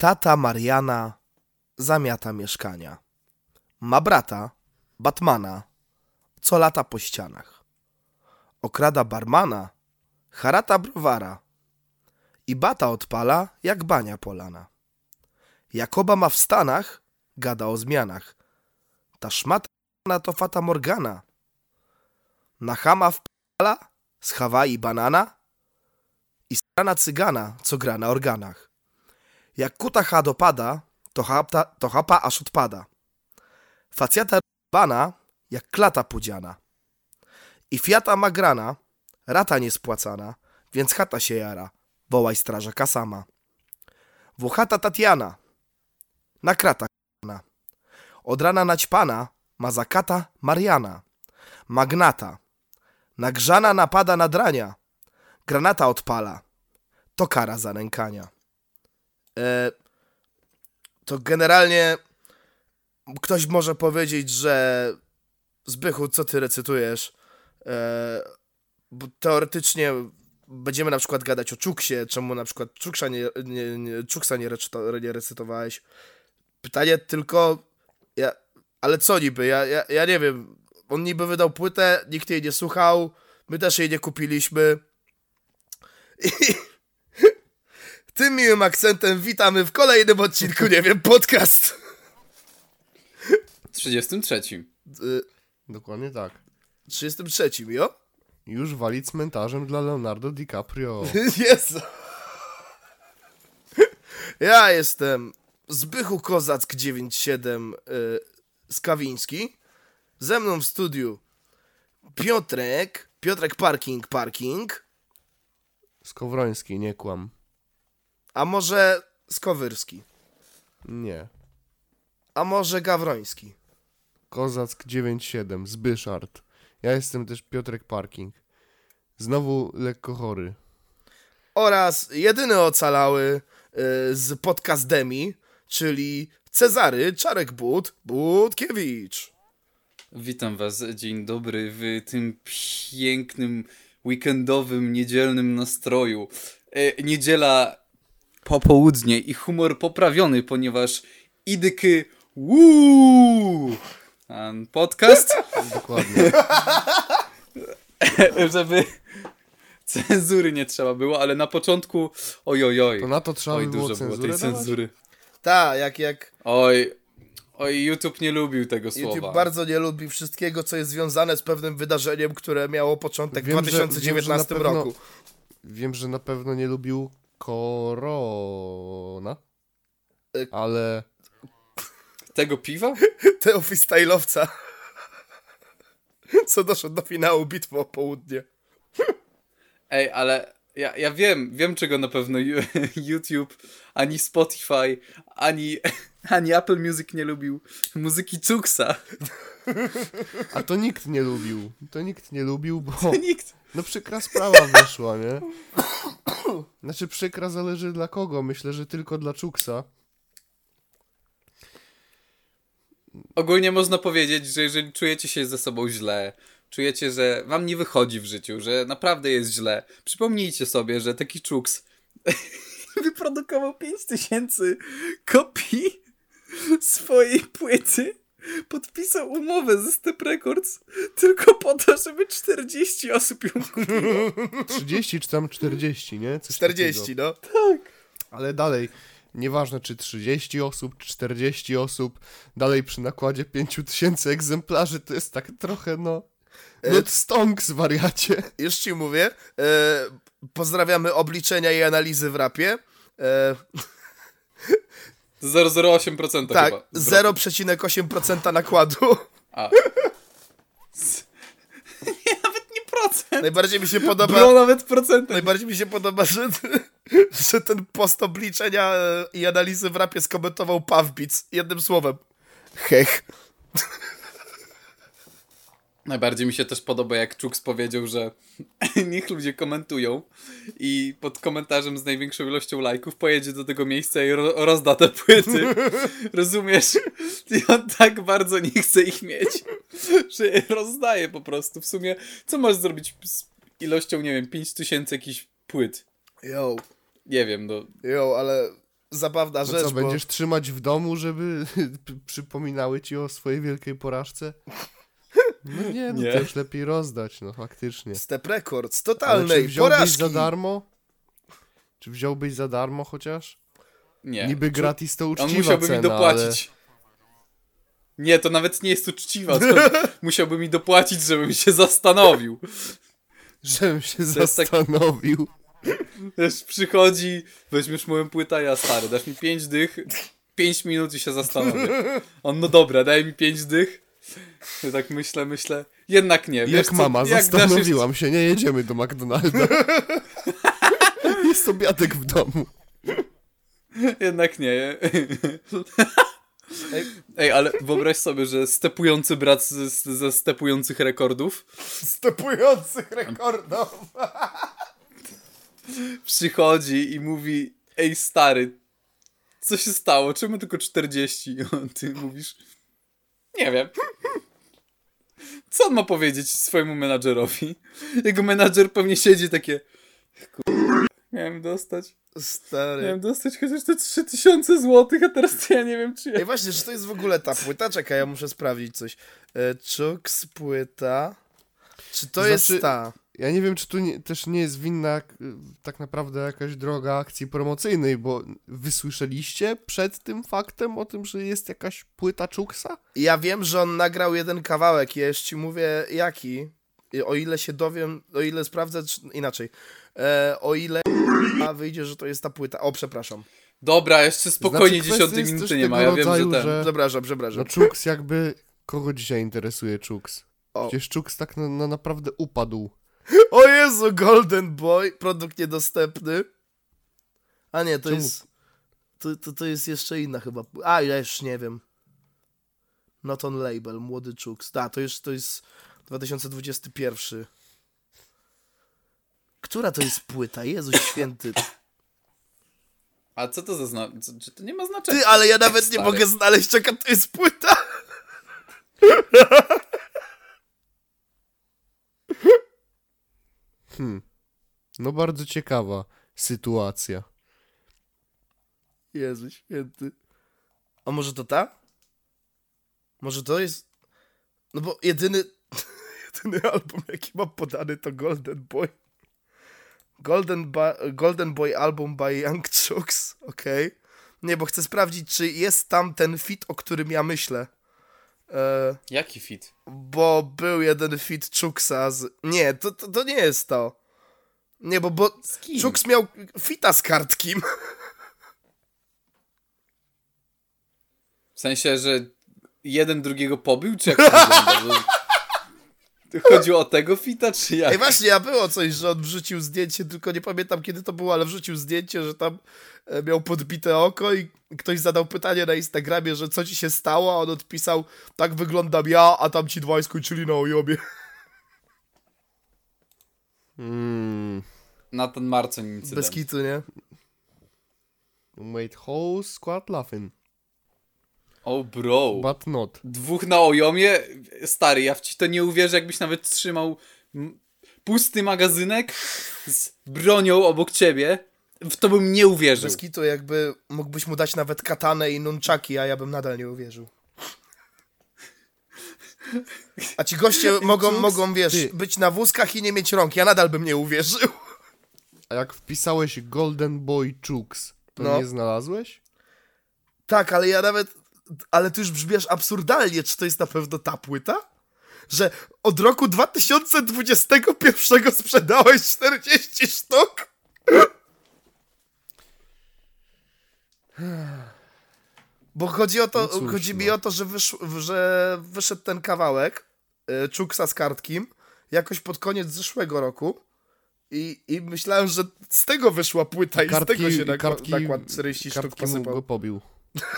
Tata Mariana zamiata mieszkania. Ma brata, Batmana, co lata po ścianach. Okrada barmana, harata browara i bata odpala jak bania polana. Jakoba ma w Stanach, gada o zmianach. Ta szmata to fata Morgana. Na chama wpala z Hawaii banana i strana cygana, co gra na organach. Jak kutacha dopada, to chapa, to chapa aż odpada. Facjata bana, jak klata pudziana. I fiata ma grana, rata niespłacana, więc chata się jara, wołaj strażaka sama. Włochata Tatiana, na krata k***na. Od rana naćpana, ma zakata Mariana. Magnata, nagrzana napada na drania, granata odpala, to kara za nękania. To generalnie ktoś może powiedzieć, że Zbychu, co ty recytujesz? E, bo teoretycznie będziemy na przykład gadać o Czuksie, czemu na przykład Czuksa nie, nie, nie, Czuksa nie, nie recytowałeś. Pytanie tylko, ja, ale co niby, ja, ja, ja nie wiem, on niby wydał płytę, nikt jej nie słuchał, my też jej nie kupiliśmy. I tym miłym akcentem witamy w kolejnym odcinku, nie wiem, podcast. 33. Y, Dokładnie tak. 33, jo? Już wali cmentarzem dla Leonardo DiCaprio. Jezu. Ja jestem Zbychu Kozack 97 y, Skawiński. Ze mną w studiu Piotrek, Piotrek Parking Parking, Skowroński, nie kłam. A może Skowyrski, Nie. a może Gawroński. Kozack 97, Zbyszard. Ja jestem też Piotrek Parking. Znowu lekko chory. Oraz jedyny ocalały y, z podcastdemi, czyli Cezary Czarek But Budkiewicz. Witam Was, dzień dobry, w tym pięknym, weekendowym, niedzielnym nastroju. E, niedziela popołudnie i humor poprawiony, ponieważ idyky Woo! Podcast, Dokładnie. żeby cenzury nie trzeba było, ale na początku ojojoj. To na to trzeba Oj, by było dużo było tej dawać? cenzury. Tak, jak, jak Oj, oj, YouTube nie lubił tego słowa. YouTube bardzo nie lubi wszystkiego, co jest związane z pewnym wydarzeniem, które miało początek Wiem, w że- 2019 wiem, że roku. Wiem, że na pewno nie lubił korona. Y- Ale Tego piwa? Tego freestyle'owca, co doszedł do finału bitwy o południe. Ej, ale ja, ja wiem, wiem czego na pewno YouTube, ani Spotify, ani, ani Apple Music nie lubił. Muzyki Cuksa. A to nikt nie lubił. To nikt nie lubił, bo Nikt. no przykra sprawa wyszła, nie? Znaczy przykra zależy dla kogo. Myślę, że tylko dla Czuksa. Ogólnie można powiedzieć, że jeżeli czujecie się ze sobą źle, czujecie, że wam nie wychodzi w życiu, że naprawdę jest źle, przypomnijcie sobie, że taki Czuks wyprodukował 5000 kopii swojej płyty, podpisał umowę ze Step Records tylko po to, żeby 40 osób ją kupiło. 30 czy tam 40, nie? Coś 40, takiego. no. Ale dalej, nieważne czy 30 osób, czy 40 osób, dalej przy nakładzie 5000 egzemplarzy to jest tak trochę, no... E, No stonks, wariacie. Już ci mówię. E, pozdrawiamy obliczenia i analizy w rapie. E, 0,08% tak, chyba. zwrotu. 0,8% nakładu. A. Nie, nawet nie procent. Najbardziej mi się podoba... Bro, nawet procentem. Najbardziej mi się podoba, że, że ten post obliczenia e, i analizy w rapie skomentował Pawbic jednym słowem. Hech. Najbardziej mi się też podoba, jak Czuks powiedział, że niech ludzie komentują i pod komentarzem z największą ilością lajków pojedzie do tego miejsca i ro rozda te płyty. Rozumiesz? I on tak bardzo nie chce ich mieć, że je rozdaje po prostu. W sumie, co masz zrobić z ilością, nie wiem, 5000 jakichś płyt? Yo, Nie wiem, no. yo, ale zabawna No rzecz, co, bo... będziesz trzymać w domu, żeby przypominały ci o swojej wielkiej porażce? No nie, no Nie. to już lepiej rozdać, no faktycznie. Step Records, Ale czy totalnej wziąłbyś porażki. za darmo? Czy wziąłbyś za darmo chociaż? Nie. Niby gratis to On uczciwa musiałby cena, mi dopłacić. Nie, to nawet nie jest uczciwa. To musiałby mi dopłacić, żebym się zastanowił. ale żebym się jest tak- zastanowił. Wiesz, przychodzi, weźmiesz moją płytę, ja stary, dasz mi pięć dych, pięć minut i się zastanowię. On, no dobra, daj mi pięć dych. Ja tak myślę, myślę, jednak nie. Wiesz Jak co, mama, jak zastanowiłam się, nie jedziemy do McDonalda. Jest obiadek w domu. Jednak nie. Ej. Ej, ale wyobraź sobie, że stepujący brat ze, ze stepujących rekordów Stepujących rekordów. przychodzi i mówi, ej stary, co się stało? Czemu tylko 40? A ty mówisz, nie wiem. Co on ma powiedzieć swojemu menadżerowi? Jego menadżer pewnie siedzi takie, kur... miałem dostać, Stary. miałem dostać chociaż te 3000 złotych, a teraz to ja nie wiem czy ja... Ej, właśnie, czy to jest w ogóle ta płyta? Czekaj, ja muszę sprawdzić coś. E, Chucks płyta. Czy to Znaczy- jest ta? Ja nie wiem, czy tu nie, też nie jest winna tak naprawdę jakaś droga akcji promocyjnej, bo wysłyszeliście przed tym faktem o tym, że jest jakaś płyta Czuksa? Ja wiem, że on nagrał jeden kawałek, ja już ci mówię jaki. O ile się dowiem, o ile sprawdzę, czy, inaczej. E, o ile a wyjdzie, że to jest ta płyta. O, przepraszam. Dobra, jeszcze spokojnie Znaczy, kwestia 10 jest minuty nie ma, ja wiem, że ten... że- Przepraszam, przepraszam. No Czuks jakby... Kogo dzisiaj interesuje Czuks? O. Przecież Czuks tak na, na naprawdę upadł. O Jezu, Golden Boy, produkt niedostępny. A nie, to Czemu? jest. To, to, to jest jeszcze inna chyba. A, ja już nie wiem. Not on label, młody Chuks. Da, to już to jest 2021. Która to jest płyta? Jezu święty. A co to za zna... co- Czy to nie ma znaczenia? Ty, ale ja nawet nie Stary. mogę znaleźć, jaka to jest płyta. No bardzo ciekawa sytuacja. Jezu święty. A może to ta? Może to jest... No bo jedyny... jedyny album, jaki mam podany to Golden Boy. Golden, ba... Golden Boy album by Young Chucks, okej. Nie, bo chcę sprawdzić, czy jest tam ten fit, o którym ja myślę. E, Jaki fit? bo był jeden fit Chucksa z... Nie, to, to, to nie jest to. Nie, bo, bo? Chucks miał fita z kartkim. W sensie, że jeden drugiego pobił, czy jak to wygląda? Chodziło o tego fita, czy jak? Ej, właśnie, a było coś, że on wrzucił zdjęcie, tylko nie pamiętam kiedy to było, ale wrzucił zdjęcie, że tam e, miał podbite oko i ktoś zadał pytanie na Instagramie, że co ci się stało, a on odpisał, tak wyglądam ja, a tam ci dwaj skończyli na ojobie. Mm. Na ten Marcin incydent. Bez kitu, nie? Made whole squad laughing, Oh bro. but not. Dwóch na ojomie? Stary, ja w ci to nie uwierzę, jakbyś nawet trzymał pusty magazynek z bronią obok ciebie. W to bym nie uwierzył. Bez kitu, jakby mógłbyś mu dać nawet katanę i nunchaki, a ja bym nadal nie uwierzył. A ci goście mogą, mogą, wiesz, ty. być na wózkach i nie mieć rąk, ja nadal bym nie uwierzył. A jak wpisałeś Golden Boy Chucks, to No. nie znalazłeś? Tak, ale ja nawet. Ale ty już brzmiesz absurdalnie, czy to jest na pewno ta płyta? Że od roku 2021 sprzedałeś 40 sztuk? Bo chodzi o to, No cóż, chodzi mi no. o to, że, wysz, że wyszedł ten kawałek y, Czuksa z kartkim jakoś pod koniec zeszłego roku i, i myślałem, że z tego wyszła płyta i z tego się nakład, nakład 40 sztuk kartki mu posypał. go pobił.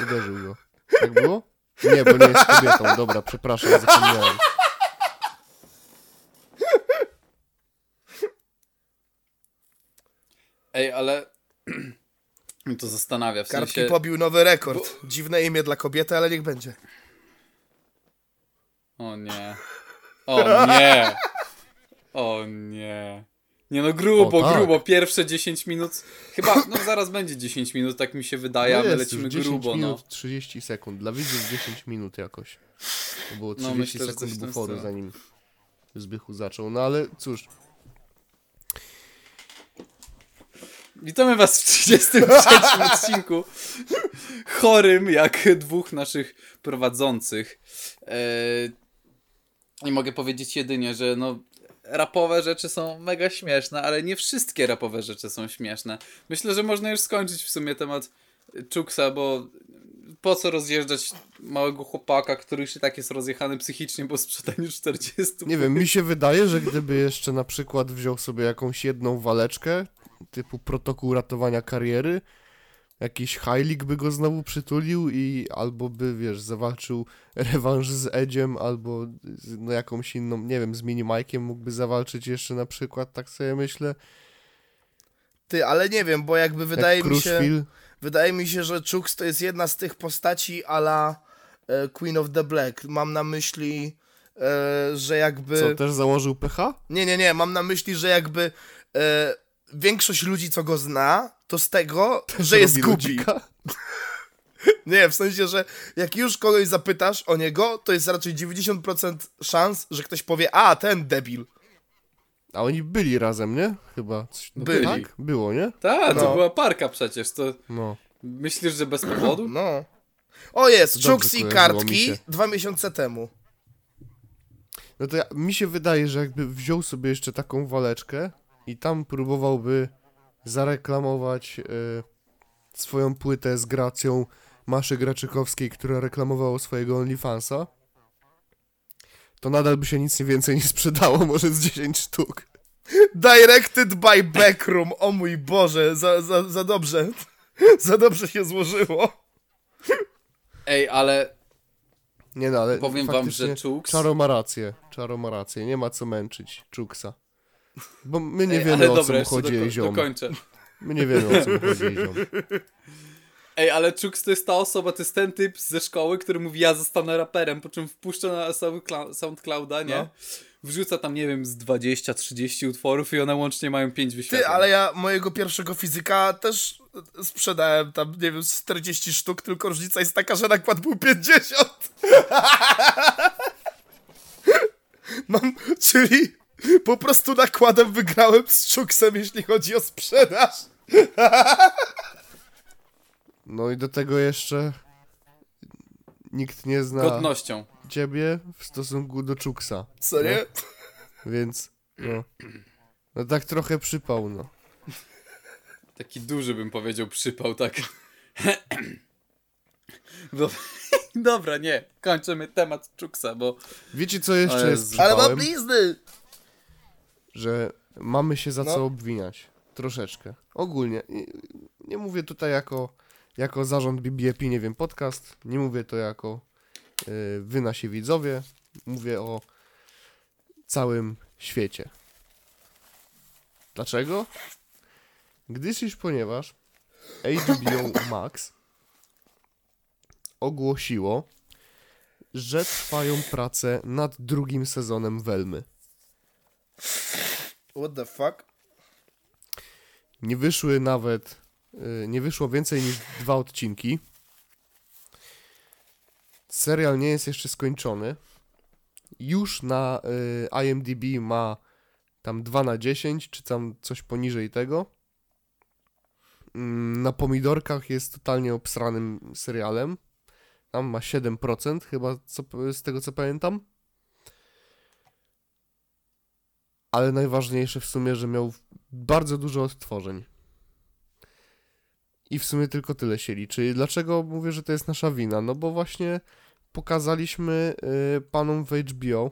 Uderzył go. Tak było? Nie, bo nie jest kobietą. Dobra, przepraszam, zapomniałem. Ej, ale... mnie to zastanawia, w Kartki sensie... pobił nowy rekord. Dziwne imię dla kobiety, ale niech będzie. O nie. O nie. O nie. Nie no, grubo, O, tak. grubo. Pierwsze 10 minut. Chyba, no zaraz będzie 10 minut, tak mi się wydaje, a my jest lecimy już 10 grubo, minut, no. 30 sekund. Dla widzów 10 minut jakoś. To było No, 30 myślę, że sekund buforu, zanim Zbychu zaczął. No ale cóż, Witamy was w 33 odcinku. Chorym jak dwóch naszych prowadzących. Eee, I mogę powiedzieć jedynie, że no rapowe rzeczy są mega śmieszne, ale nie wszystkie rapowe rzeczy są śmieszne. Myślę, że można już skończyć w sumie temat Czuksa, bo po co rozjeżdżać małego chłopaka, który i tak jest rozjechany psychicznie po sprzedaniu 40. nie wiem, mi się wydaje, że gdyby jeszcze na przykład wziął sobie jakąś jedną waleczkę, typu protokół ratowania kariery, jakiś Heilig by go znowu przytulił i albo by, wiesz, zawalczył rewanż z Edziem, albo z no, jakąś inną, nie wiem, z Minimajkiem mógłby zawalczyć jeszcze na przykład, tak sobie myślę. Ty, ale nie wiem, bo jakby wydaje jak mi się... Crushville. Wydaje mi się, że Chooks to jest jedna z tych postaci ala e, Queen of the Black. Mam na myśli, e, że jakby... Co, też założył PH? Nie, nie, nie. Mam na myśli, że jakby e, większość ludzi, co go zna, to z tego, że jest głupi. Nie, w sensie, że jak już kogoś zapytasz o niego, to jest raczej 90% szans, że ktoś powie, a, ten debil. A oni byli razem, nie? Chyba. Coś- No, Byli. Tak? Było, nie? Tak, to No. była parka przecież. To No. myślisz, że bez powodu? No. O, jest, Chooks i mi kartki się. dwa miesiące temu. No to ja, mi się wydaje, że jakby wziął sobie jeszcze taką waleczkę i tam próbowałby zareklamować e, swoją płytę z gracją Maszy Graczykowskiej, która reklamowała swojego OnlyFansa, to nadal by się nic nie więcej nie sprzedało, może z 10 sztuk. Directed by Backroom. O mój Boże, za, za, za dobrze. za dobrze się złożyło. Ej, ale Nie no, ale Powiem wam, że Czuks- Czaro ma rację, Czaro ma rację, nie ma co męczyć Czuksa. Bo my nie Ej, wiemy o dobra, co chodzi jej ziom. dokończę. My nie wiemy o co mu chodzi jej ziom. Ej, ale Chuks to jest ta osoba, to jest ten typ ze szkoły, który mówi, ja zostanę raperem, po czym wpuszcza na Soundclou- SoundClouda, nie? No. Wrzuca tam, nie wiem, z 20-30 utworów i one łącznie mają 5 wyświetleń. Ty, ale ja mojego pierwszego fizyka też sprzedałem tam, nie wiem, z 40 sztuk, tylko różnica jest taka, że nakład był 50. Mam, czyli po prostu nakładem wygrałem z Czuksem, jeśli chodzi o sprzedaż. No i do tego jeszcze nikt nie zna Godnością. ciebie w stosunku do Czuksa, Co nie? więc no, no tak trochę przypał, no. Taki duży bym powiedział przypał, tak. Dobra, nie, kończymy temat Czuksa, bo Wiecie co jeszcze jest przypałem? Ale mam blizny. Że mamy się za No. co obwiniać. Troszeczkę. Ogólnie. Nie, nie mówię tutaj jako, jako zarząd BBP, nie wiem, podcast. Nie mówię to jako y, wy nasi widzowie. Mówię o całym świecie. Dlaczego? Gdyż iż ponieważ HBO Max ogłosiło, że trwają prace nad drugim sezonem Welmy. What the fuck? Nie wyszły nawet, y, nie wyszło więcej niż dwa odcinki. Serial nie jest jeszcze skończony. Już na y, IMDb ma tam 2 na 10, czy tam coś poniżej tego. Mm, Na pomidorkach jest totalnie obsranym serialem. Tam ma 7% chyba, co, z tego co pamiętam. Ale najważniejsze w sumie, że miał bardzo dużo odtworzeń. I w sumie tylko tyle się liczy. Dlaczego mówię, że to jest nasza wina? No bo właśnie pokazaliśmy y, panom w HBO,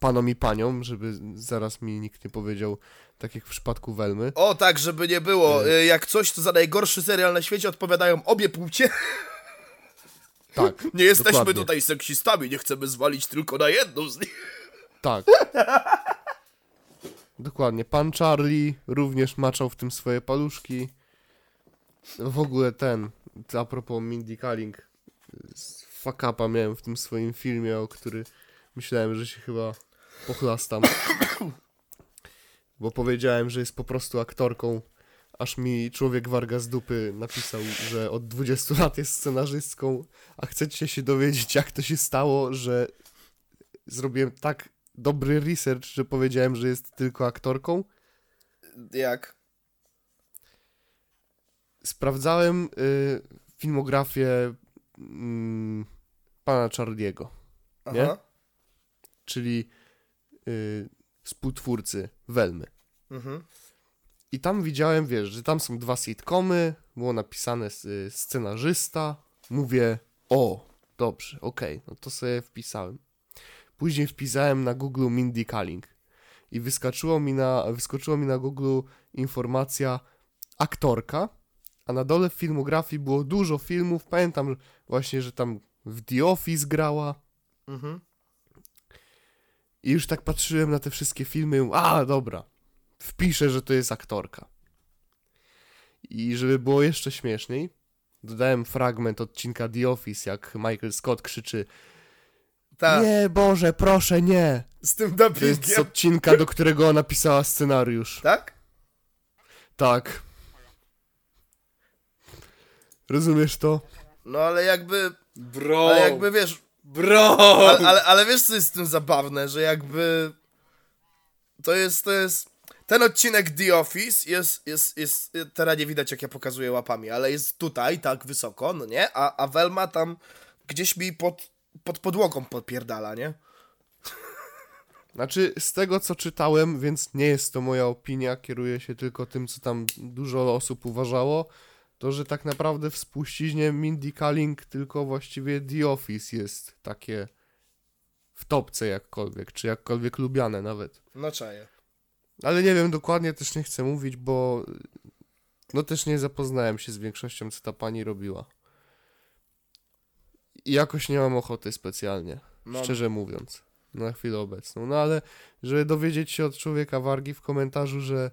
panom i paniom, żeby zaraz mi nikt nie powiedział, tak jak w przypadku Welmy. O, tak, żeby nie było. Y. Y, Jak coś, to za najgorszy serial na świecie odpowiadają obie płcie. Tak, Nie jesteśmy dokładnie. tutaj seksistami, nie chcemy zwalić tylko na jedną z nich. Tak. Dokładnie. Pan Charlie również maczał w tym swoje paluszki. W ogóle ten, a propos Mindy Kaling, fuck upa miałem w tym swoim filmie, o który myślałem, że się chyba pochlastam. bo powiedziałem, że jest po prostu aktorką, aż mi człowiek warga z dupy napisał, że od 20 lat jest scenarzystką, a chcecie się dowiedzieć, jak to się stało, że zrobiłem tak dobry research, że powiedziałem, że jest tylko aktorką. Jak? Sprawdzałem y, filmografię mm, pana Charlie'ego, Nie? Czyli y, współtwórcy Welmy. Mhm. I tam widziałem, wiesz, że tam są dwa sitcomy, było napisane y, scenarzysta. Mówię, o, dobrze, okej, no to sobie wpisałem. Później wpisałem na Google Mindy Kaling i wyskoczyło mi na, wyskoczyło mi na Google informacja aktorka, a na dole w filmografii było dużo filmów. Pamiętam właśnie, że tam w The Office grała. Mhm. I już tak patrzyłem na te wszystkie filmy a dobra, wpiszę, że to jest aktorka. I żeby było jeszcze śmieszniej, dodałem fragment odcinka The Office, jak Michael Scott krzyczy Tak, Nie, Boże, proszę, nie! z tym To jest z dubbingiem. odcinka, do którego ona pisała scenariusz. Tak? Tak. Rozumiesz to? No ale jakby, Bro! ale jakby wiesz, Bro! ale, ale, ale wiesz co jest z tym zabawne, że jakby to jest, to jest, ten odcinek The Office jest, jest, jest, teraz nie widać jak ja pokazuję łapami, ale jest tutaj, tak wysoko, no nie, a, a Velma tam gdzieś mi pod, pod podłogą podpierdala, nie? Znaczy, z tego co czytałem, więc nie jest to moja opinia, kieruję się tylko tym, co tam dużo osób uważało, to że tak naprawdę w spuściźnie Mindy Kaling tylko właściwie The Office jest takie w topce jakkolwiek, czy jakkolwiek lubiane nawet. No czaję. Ale nie wiem dokładnie, też nie chcę mówić, bo no też nie zapoznałem się z większością, co ta pani robiła. I jakoś nie mam ochoty specjalnie, No. szczerze mówiąc, na chwilę obecną. No ale, żeby dowiedzieć się od człowieka wargi w komentarzu, że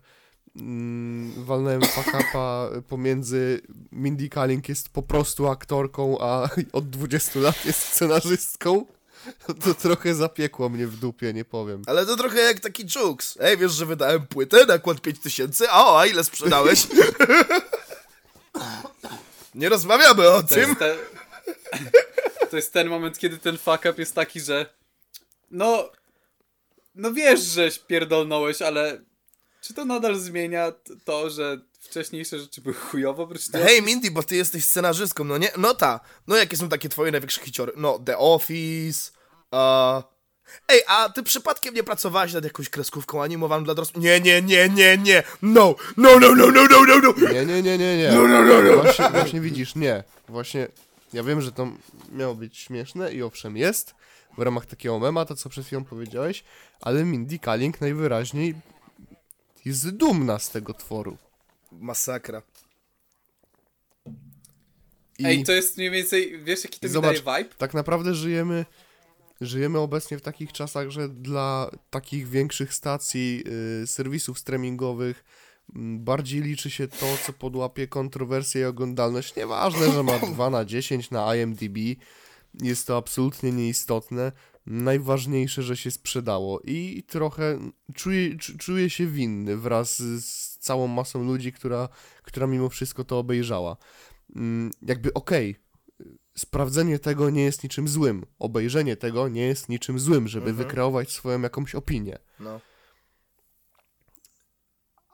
mm, walnąłem fakapa pomiędzy Mindy Kaling jest po prostu aktorką, a od 20 lat jest scenarzystką, to, trochę zapiekło mnie w dupie, nie powiem. Ale to trochę jak taki jokes. Ej, wiesz, że wydałem płytę, nakład 5000, a o, a ile sprzedałeś? Nie rozmawiamy o To tym. jest, ten, to jest ten moment, kiedy ten fuck up jest taki, że no, no wiesz, żeś pierdolnąłeś, ale czy to nadal zmienia to, że wcześniejsze rzeczy były chujowo oprócz tego? Hej Mindy, bo ty jesteś scenarzystką, no nie? No ta. No jakie są takie twoje największe hiciory? No, The Office, a... Ej, a ty przypadkiem nie pracowałaś nad jakąś kreskówką animowaną dla dorosłych? Nie, nie, nie, nie, nie. No, no, no, no, no, no, no, no. Nie, nie, nie, nie, nie. No, no, no, no. Właśnie, właśnie widzisz, nie. Właśnie, ja wiem, że to miało być śmieszne i owszem jest, w ramach takiego mema, to co przed chwilą powiedziałeś, ale Mindy Kaling najwyraźniej jest dumna z tego tworu. Masakra. I Ej, to jest mniej więcej, wiesz jaki to mi Zobacz. daje vibe? tak naprawdę żyjemy, żyjemy obecnie w takich czasach, że dla takich większych stacji, y, serwisów streamingowych bardziej liczy się to, co podłapie kontrowersję i oglądalność. Nieważne, że ma 2 na 10 na IMDb, jest to absolutnie nieistotne. Najważniejsze, że się sprzedało i trochę czuję, czu- czuję się winny wraz z, całą masą ludzi, która, która mimo wszystko to obejrzała. Mm, Jakby okej, sprawdzenie tego nie jest niczym złym. Obejrzenie tego nie jest niczym złym, żeby Mhm. wykreować swoją jakąś opinię. No.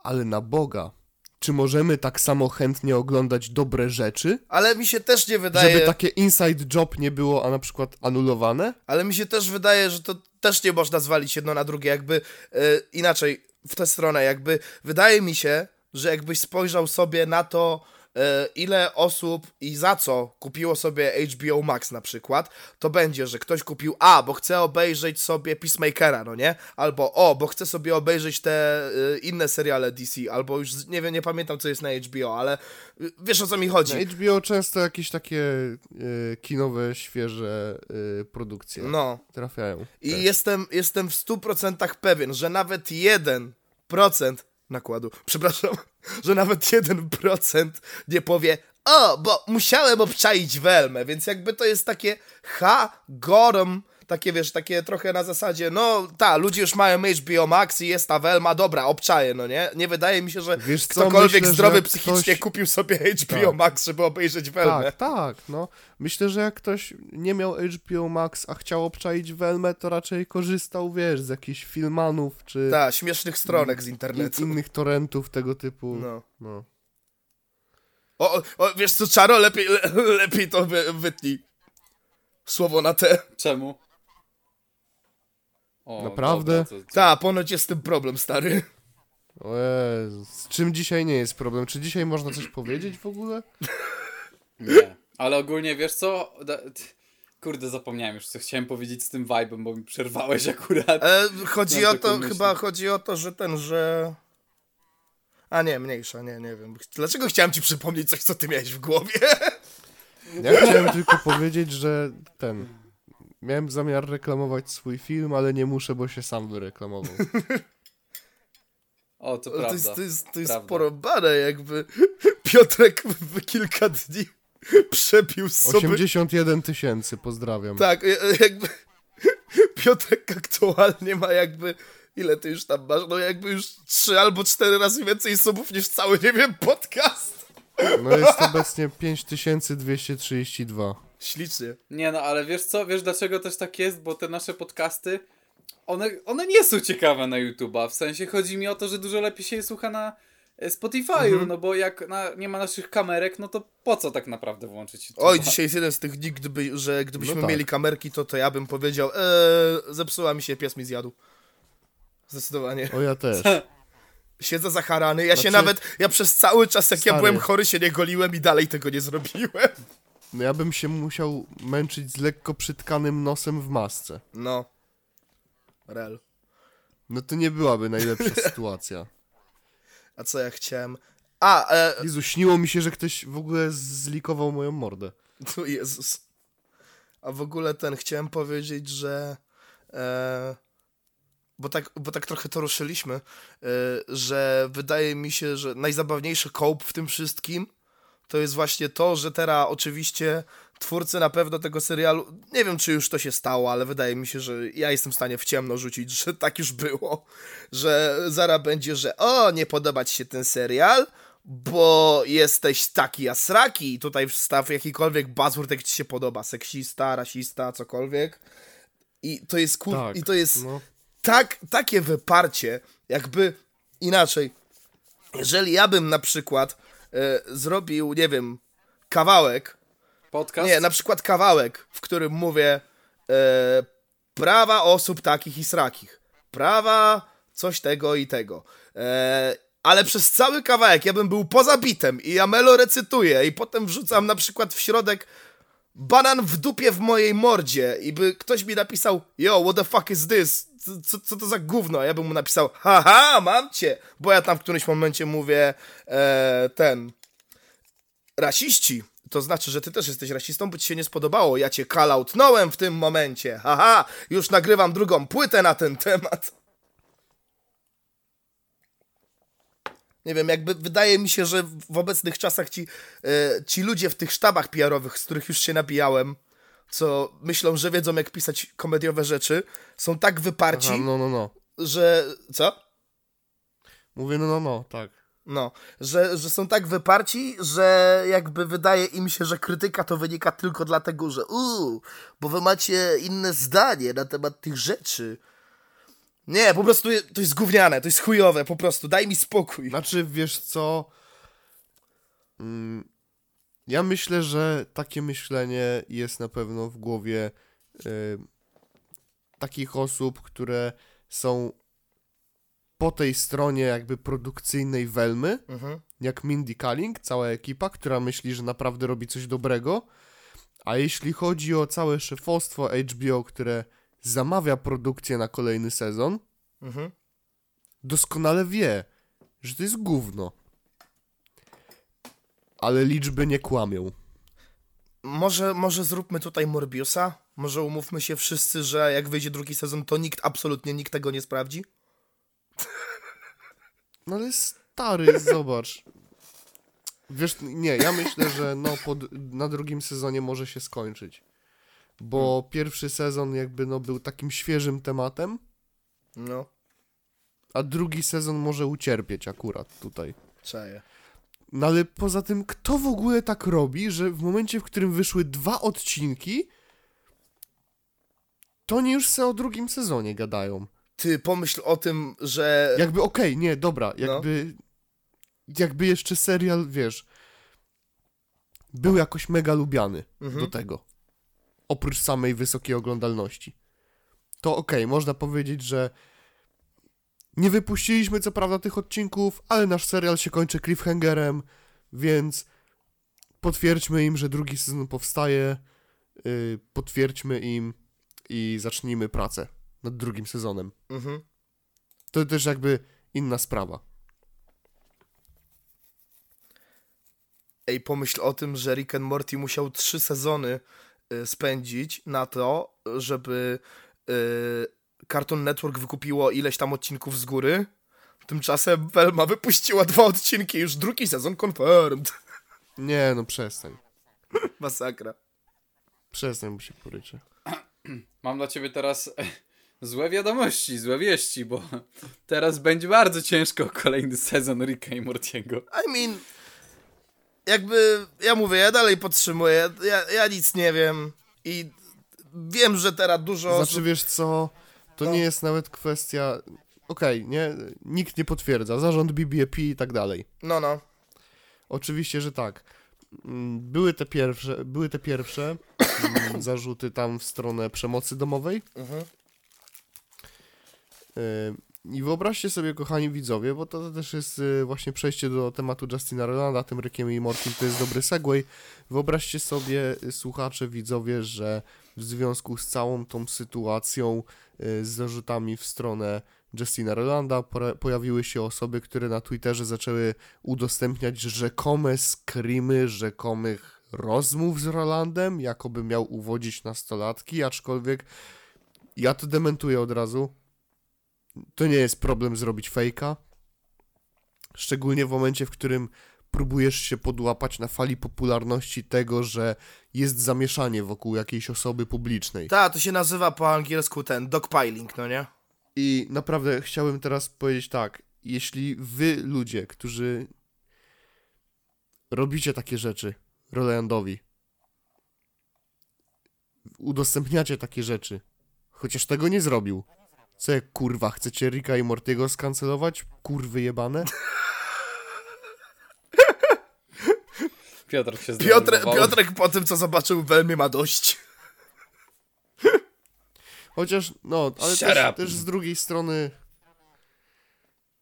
Ale na Boga, czy możemy tak samo chętnie oglądać dobre rzeczy? Ale mi się też nie wydaje... Żeby takie inside job nie było, a na przykład anulowane? Ale mi się też wydaje, że to też nie można zwalić jedno na drugie, jakby e, inaczej, w tę stronę, jakby wydaje mi się, że jakbyś spojrzał sobie na to, ile osób i za co kupiło sobie HBO Max na przykład, to będzie, że ktoś kupił A, bo chce obejrzeć sobie Peacemakera, no nie? Albo O, bo chce sobie obejrzeć te e, inne seriale DC, albo już nie wiem, nie pamiętam co jest na HBO, ale e, wiesz o co mi chodzi. Na HBO często jakieś takie y, kinowe, świeże y, produkcje No. trafiają. I też. jestem, jestem w 100% pewien, że nawet 1% nakładu, przepraszam, że nawet 1% nie powie o, bo musiałem obczaić Welmę, więc jakby to jest takie ha, gorm, takie wiesz, takie trochę na zasadzie, no ta, ludzie już mają HBO Max i jest ta Velma, dobra, obczaję, no nie? Nie wydaje mi się, że Wiesz co, ktokolwiek myślę, zdrowy że psychicznie ktoś- kupił sobie HBO Tak. Max, żeby obejrzeć Velmę. Tak, tak, no. Myślę, że jak ktoś nie miał HBO Max, a chciał obczaić Velmę, to raczej korzystał, wiesz, z jakichś filmanów, czy Tak, śmiesznych stronek z in, internetu. innych torrentów tego typu. No. No. O, o, o, wiesz co, Czaro, lepiej, le, lepiej to wy, wytnij. Słowo na te. Czemu? O, Naprawdę? Dobra. Ta, ponoć jest z tym problem, stary. O Jezu, z czym dzisiaj nie jest problem? Czy dzisiaj można coś powiedzieć w ogóle? Nie. Ale ogólnie wiesz co? Kurde, zapomniałem już, co chciałem powiedzieć z tym vibe'em, bo mi przerwałeś akurat. E, chodzi o to, chyba chodzi o to, że ten, że... A nie, mniejsza, nie, nie wiem. Dlaczego chciałem ci przypomnieć coś, co ty miałeś w głowie? Ja chciałem tylko powiedzieć, że ten. Miałem zamiar reklamować swój film, ale nie muszę, bo się sam wyreklamował. O, to To prawda. jest, to jest, to jest prawda. porąbane, jakby Piotrek w kilka dni przebił sobie... 81 tysięcy, pozdrawiam. Tak, jakby Piotrek aktualnie ma jakby... Ile ty już tam masz? No jakby już trzy albo cztery razy więcej subów niż cały, nie wiem, podcast. No jest obecnie 5232. Ślicznie. Nie no, ale wiesz co? Wiesz dlaczego też tak jest? Bo te nasze podcasty, one, one nie są ciekawe na YouTube'a. W sensie chodzi mi o to, że dużo lepiej się je słucha na e, Spotify'u, Mhm. no bo jak na, nie ma naszych kamerek, no to po co tak naprawdę włączyć YouTube'a? Oj, dzisiaj jest jeden z tych dni, gdyby, że gdybyśmy No tak. mieli kamerki, to to ja bym powiedział, eee, zepsuła mi się, pies mi zjadł. Zdecydowanie. O ja też. Siedzę zacharany, ja się Znaczy- nawet, ja przez cały czas jak ja Stary. byłem chory się nie goliłem i dalej tego nie zrobiłem. No ja bym się musiał męczyć z lekko przytkanym nosem w masce. No. Rel. No to nie byłaby najlepsza sytuacja. A co ja chciałem? A, e, Jezu, śniło mi się, że ktoś w ogóle zlikował moją mordę. tu Jezus. A w ogóle ten, chciałem powiedzieć, że e, bo, tak, bo tak trochę to ruszyliśmy, e, że wydaje mi się, że najzabawniejszy kołp w tym wszystkim to jest właśnie to, że teraz oczywiście twórcy na pewno tego serialu, nie wiem czy już to się stało, ale wydaje mi się, że ja jestem w stanie w ciemno rzucić, że tak już było, że zara będzie, że o, nie podoba ci się ten serial, bo jesteś taki jasraki i tutaj wstaw jakikolwiek buzzword, jak ci się podoba, seksista, rasista, cokolwiek. I to jest kur... Tak. I to jest No. tak, takie wyparcie, jakby inaczej. Jeżeli ja bym na przykład zrobił, nie wiem, kawałek, Podcast? nie, na przykład kawałek, w którym mówię e, prawa osób takich i srakich, prawa coś tego i tego. E, ale przez cały kawałek ja bym był poza bitem i ja melo recytuję i potem wrzucam na przykład w środek banan w dupie w mojej mordzie i by ktoś mi napisał yo, what the fuck is this? Co, co, to za gówno? A ja bym mu napisał haha, mam cię! Bo ja tam w którymś momencie mówię e, ten rasiści. To znaczy, że ty też jesteś rasistą, bo ci się nie spodobało. Ja cię kalautnąłem w tym momencie. Haha, już nagrywam drugą płytę na ten temat. Nie wiem, jakby wydaje mi się, że w obecnych czasach ci, e, ci ludzie w tych sztabach PR-owych, z których już się nabijałem, co myślą, że wiedzą jak pisać komediowe rzeczy, są tak wyparci, Aha, no, no, no. że... Co? Mówię, no, no, no, tak. No, że, że są tak wyparci, że jakby wydaje im się, że krytyka to wynika tylko dlatego, że uuu, bo wy macie inne zdanie na temat tych rzeczy. Nie, po prostu to jest gówniane, to jest chujowe, po prostu, daj mi spokój. Znaczy, wiesz co? Mm, ja myślę, że takie myślenie jest na pewno w głowie y, takich osób, które są po tej stronie jakby produkcyjnej Welmy, Mhm. jak Mindy Kaling, cała ekipa, która myśli, że naprawdę robi coś dobrego. A jeśli chodzi o całe szefostwo HBO, które zamawia produkcję na kolejny sezon, Mhm. doskonale wie, że to jest gówno. Ale liczby nie kłamią. Może, może zróbmy tutaj Morbiusa? Może umówmy się wszyscy, że jak wyjdzie drugi sezon, to nikt, absolutnie nikt tego nie sprawdzi? No ale stary, zobacz. Wiesz, nie, ja myślę, że no pod, na drugim sezonie może się skończyć. Bo pierwszy sezon jakby no był takim świeżym tematem, No, a drugi sezon może ucierpieć akurat tutaj. czaję. No ale poza tym, kto w ogóle tak robi, że w momencie, w którym wyszły dwa odcinki, to oni już se o drugim sezonie gadają. Ty pomyśl o tym, że... Jakby okej, nie, dobra, No. jakby jakby jeszcze serial, wiesz, był jakoś mega lubiany Mhm. do tego. Oprócz samej wysokiej oglądalności. To okej, można powiedzieć, że nie wypuściliśmy co prawda tych odcinków, ale nasz serial się kończy cliffhangerem, więc potwierdźmy im, że drugi sezon powstaje, yy, potwierdźmy im i zacznijmy pracę nad drugim sezonem. Mhm. To też jakby inna sprawa. Ej, pomyśl o tym, że Rick and Morty musiał trzy sezony spędzić na to, żeby y, Cartoon Network wykupiło ileś tam odcinków z góry. Tymczasem Velma wypuściła dwa odcinki, już drugi sezon confirmed. Nie, no przestań. Masakra. Przestań mu się poryczy. Mam dla ciebie teraz złe wiadomości, złe wieści, bo teraz będzie bardzo ciężko o kolejny sezon Ricka i Mortiego. I mean, jakby, ja mówię, ja dalej podtrzymuję, ja, ja nic nie wiem i wiem, że teraz dużo Znaczy, osób... wiesz co, to No. nie jest nawet kwestia... Okej, nie, nikt nie potwierdza, zarząd BBP i tak dalej. No, no. Oczywiście, że tak. Mm, Były te pierwsze, były te pierwsze mm, zarzuty tam w stronę przemocy domowej. Mhm. Yy, I wyobraźcie sobie, kochani widzowie, bo to też jest yy, właśnie przejście do tematu Justina Rolanda, tym Rickiem i Mortim, to jest dobry segway. Wyobraźcie sobie, yy, słuchacze, widzowie, że w związku z całą tą sytuacją yy, z zarzutami w stronę Justina Rolanda pojawiły się osoby, które na Twitterze zaczęły udostępniać rzekome screamy rzekomych rozmów z Rolandem, jakoby miał uwodzić nastolatki, aczkolwiek ja to dementuję od razu. To nie jest problem zrobić fejka. Szczególnie w momencie, w którym próbujesz się podłapać na fali popularności tego, że jest zamieszanie wokół jakiejś osoby publicznej. Ta, to się nazywa po angielsku ten dogpiling, no nie? I naprawdę chciałbym teraz powiedzieć tak. Jeśli wy, ludzie, którzy robicie takie rzeczy Rolandowi, udostępniacie takie rzeczy, chociaż tego nie zrobił, co jak kurwa, chcecie Ricka i Mortiego skancelować? Kurwy jebane? Piotr się Piotr. Piotrek po tym, co zobaczył w Welmie ma dość. Chociaż, no, ale też, też z drugiej strony.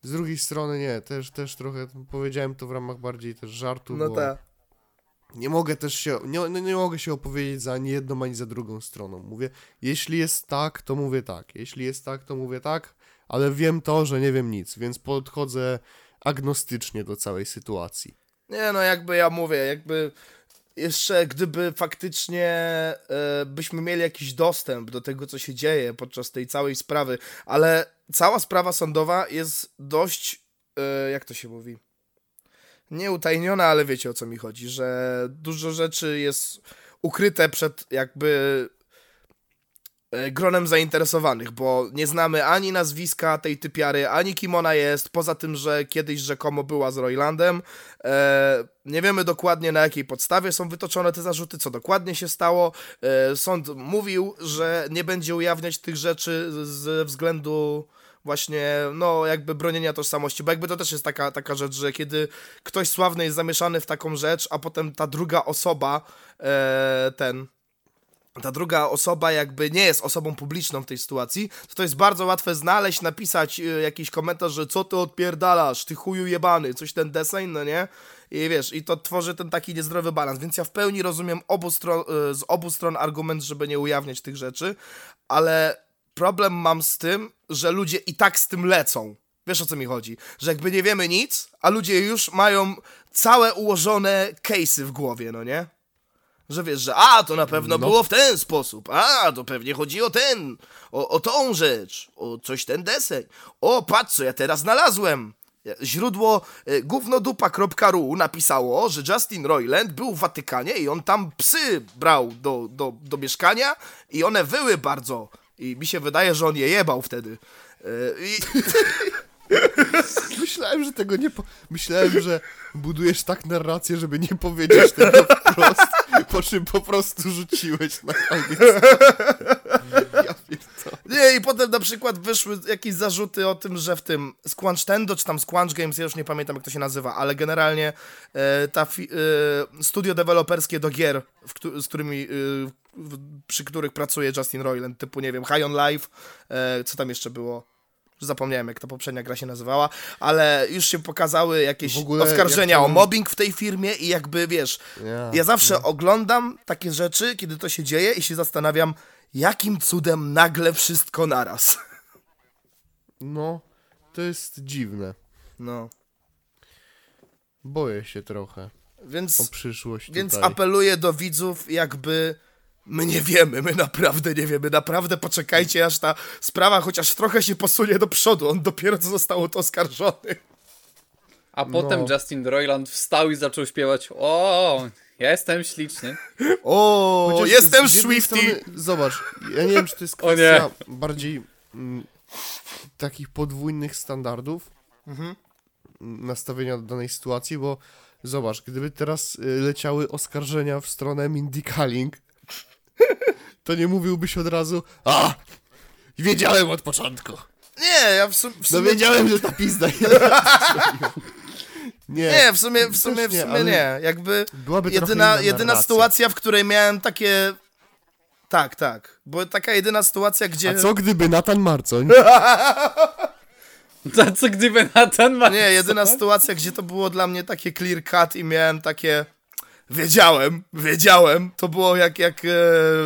Z drugiej strony nie, też, też trochę powiedziałem to w ramach bardziej też żartu, No bo tak. Nie mogę też się, nie, nie, mogę się opowiedzieć za ani jedną, ani za drugą stroną. Mówię, jeśli jest tak, to mówię tak, jeśli jest tak, to mówię tak, ale wiem to, że nie wiem nic, więc podchodzę agnostycznie do całej sytuacji. Nie no, jakby ja mówię, jakby jeszcze gdyby faktycznie e, byśmy mieli jakiś dostęp do tego, co się dzieje podczas tej całej sprawy, ale cała sprawa sądowa jest dość, e, jak to się mówi, nie utajniona, ale wiecie o co mi chodzi, że dużo rzeczy jest ukryte przed jakby e, gronem zainteresowanych, bo nie znamy ani nazwiska tej typiary, ani kim ona jest, poza tym, że kiedyś rzekomo była z Roylandem. E, nie wiemy dokładnie na jakiej podstawie są wytoczone te zarzuty, co dokładnie się stało. E, sąd mówił, że nie będzie ujawniać tych rzeczy ze względu właśnie, no jakby bronienia tożsamości, bo jakby to też jest taka, taka rzecz, że kiedy ktoś sławny jest zamieszany w taką rzecz, a potem ta druga osoba, e, ten ta druga osoba jakby nie jest osobą publiczną w tej sytuacji, to to jest bardzo łatwe znaleźć, napisać y, jakiś komentarz, że co ty odpierdalasz, ty chuju jebany, coś ten deseń, no nie? I wiesz, i to tworzy ten taki niezdrowy balans, więc ja w pełni rozumiem obu stron, y, z obu stron argument, żeby nie ujawniać tych rzeczy, ale problem mam z tym, że ludzie i tak z tym lecą. Wiesz o co mi chodzi? Że jakby nie wiemy nic, a ludzie już mają całe ułożone case'y w głowie, no nie? Że wiesz, że a, to na pewno No. było w ten sposób, a, to pewnie chodzi o ten, o, o tą rzecz, o coś ten deseń. O, patrz, co ja teraz znalazłem. Źródło y, gównodupa.ru napisało, że Justin Roiland był w Watykanie i on tam psy brał do, do, do mieszkania i one wyły bardzo. I mi się wydaje, że on je jebał wtedy. Y, I, Myślałem, że tego nie po... Myślałem, że budujesz tak narrację, żeby nie powiedzieć tego wprost, po czym po prostu rzuciłeś na koniec. Ja. Nie, i potem na przykład wyszły jakieś zarzuty o tym, że w tym Squanch Tendo, czy tam Squanch Games, ja już nie pamiętam jak to się nazywa, ale generalnie e, ta fi, e, studio deweloperskie do gier, w, z którymi, e, przy których pracuje Justin Roiland, typu, nie wiem, High on Life, e, co tam jeszcze było? Zapomniałem, jak ta poprzednia gra się nazywała, ale już się pokazały jakieś oskarżenia jak o tam- mobbing w tej firmie i jakby, wiesz, Ja, ja zawsze oglądam takie rzeczy, kiedy to się dzieje i się zastanawiam, jakim cudem nagle wszystko naraz. No, to jest dziwne. No, Boję się trochę o więc, przyszłość więc tutaj. apeluję do widzów, jakby my nie wiemy, my naprawdę nie wiemy, naprawdę poczekajcie, aż ta sprawa chociaż trochę się posunie do przodu, on dopiero co został o to oskarżony. A potem No. Justin Roiland wstał i zaczął śpiewać O, jestem śliczny. O, Chociaż jestem Swifty! Zobacz, ja nie wiem, czy to jest kwestia bardziej mm, takich podwójnych standardów Mhm. nastawienia do danej sytuacji, bo zobacz, gdyby teraz y, leciały oskarżenia w stronę Mindy Kaling, to nie mówiłbyś od razu a, wiedziałem od początku. Nie, ja w, sum, w No sumie... wiedziałem, że ta pizda Nie, Nie, w sumie, w sumie, w nie, sumie ale nie. Jakby jedyna, jedyna sytuacja, w której miałem takie... Tak, tak. Bo taka jedyna sytuacja, gdzie... A co gdyby Nathan Marcoń To co gdyby Nathan ma... Nie, jedyna sytuacja, gdzie to było dla mnie takie clear cut i miałem takie... Wiedziałem, wiedziałem. To było jak, jak e,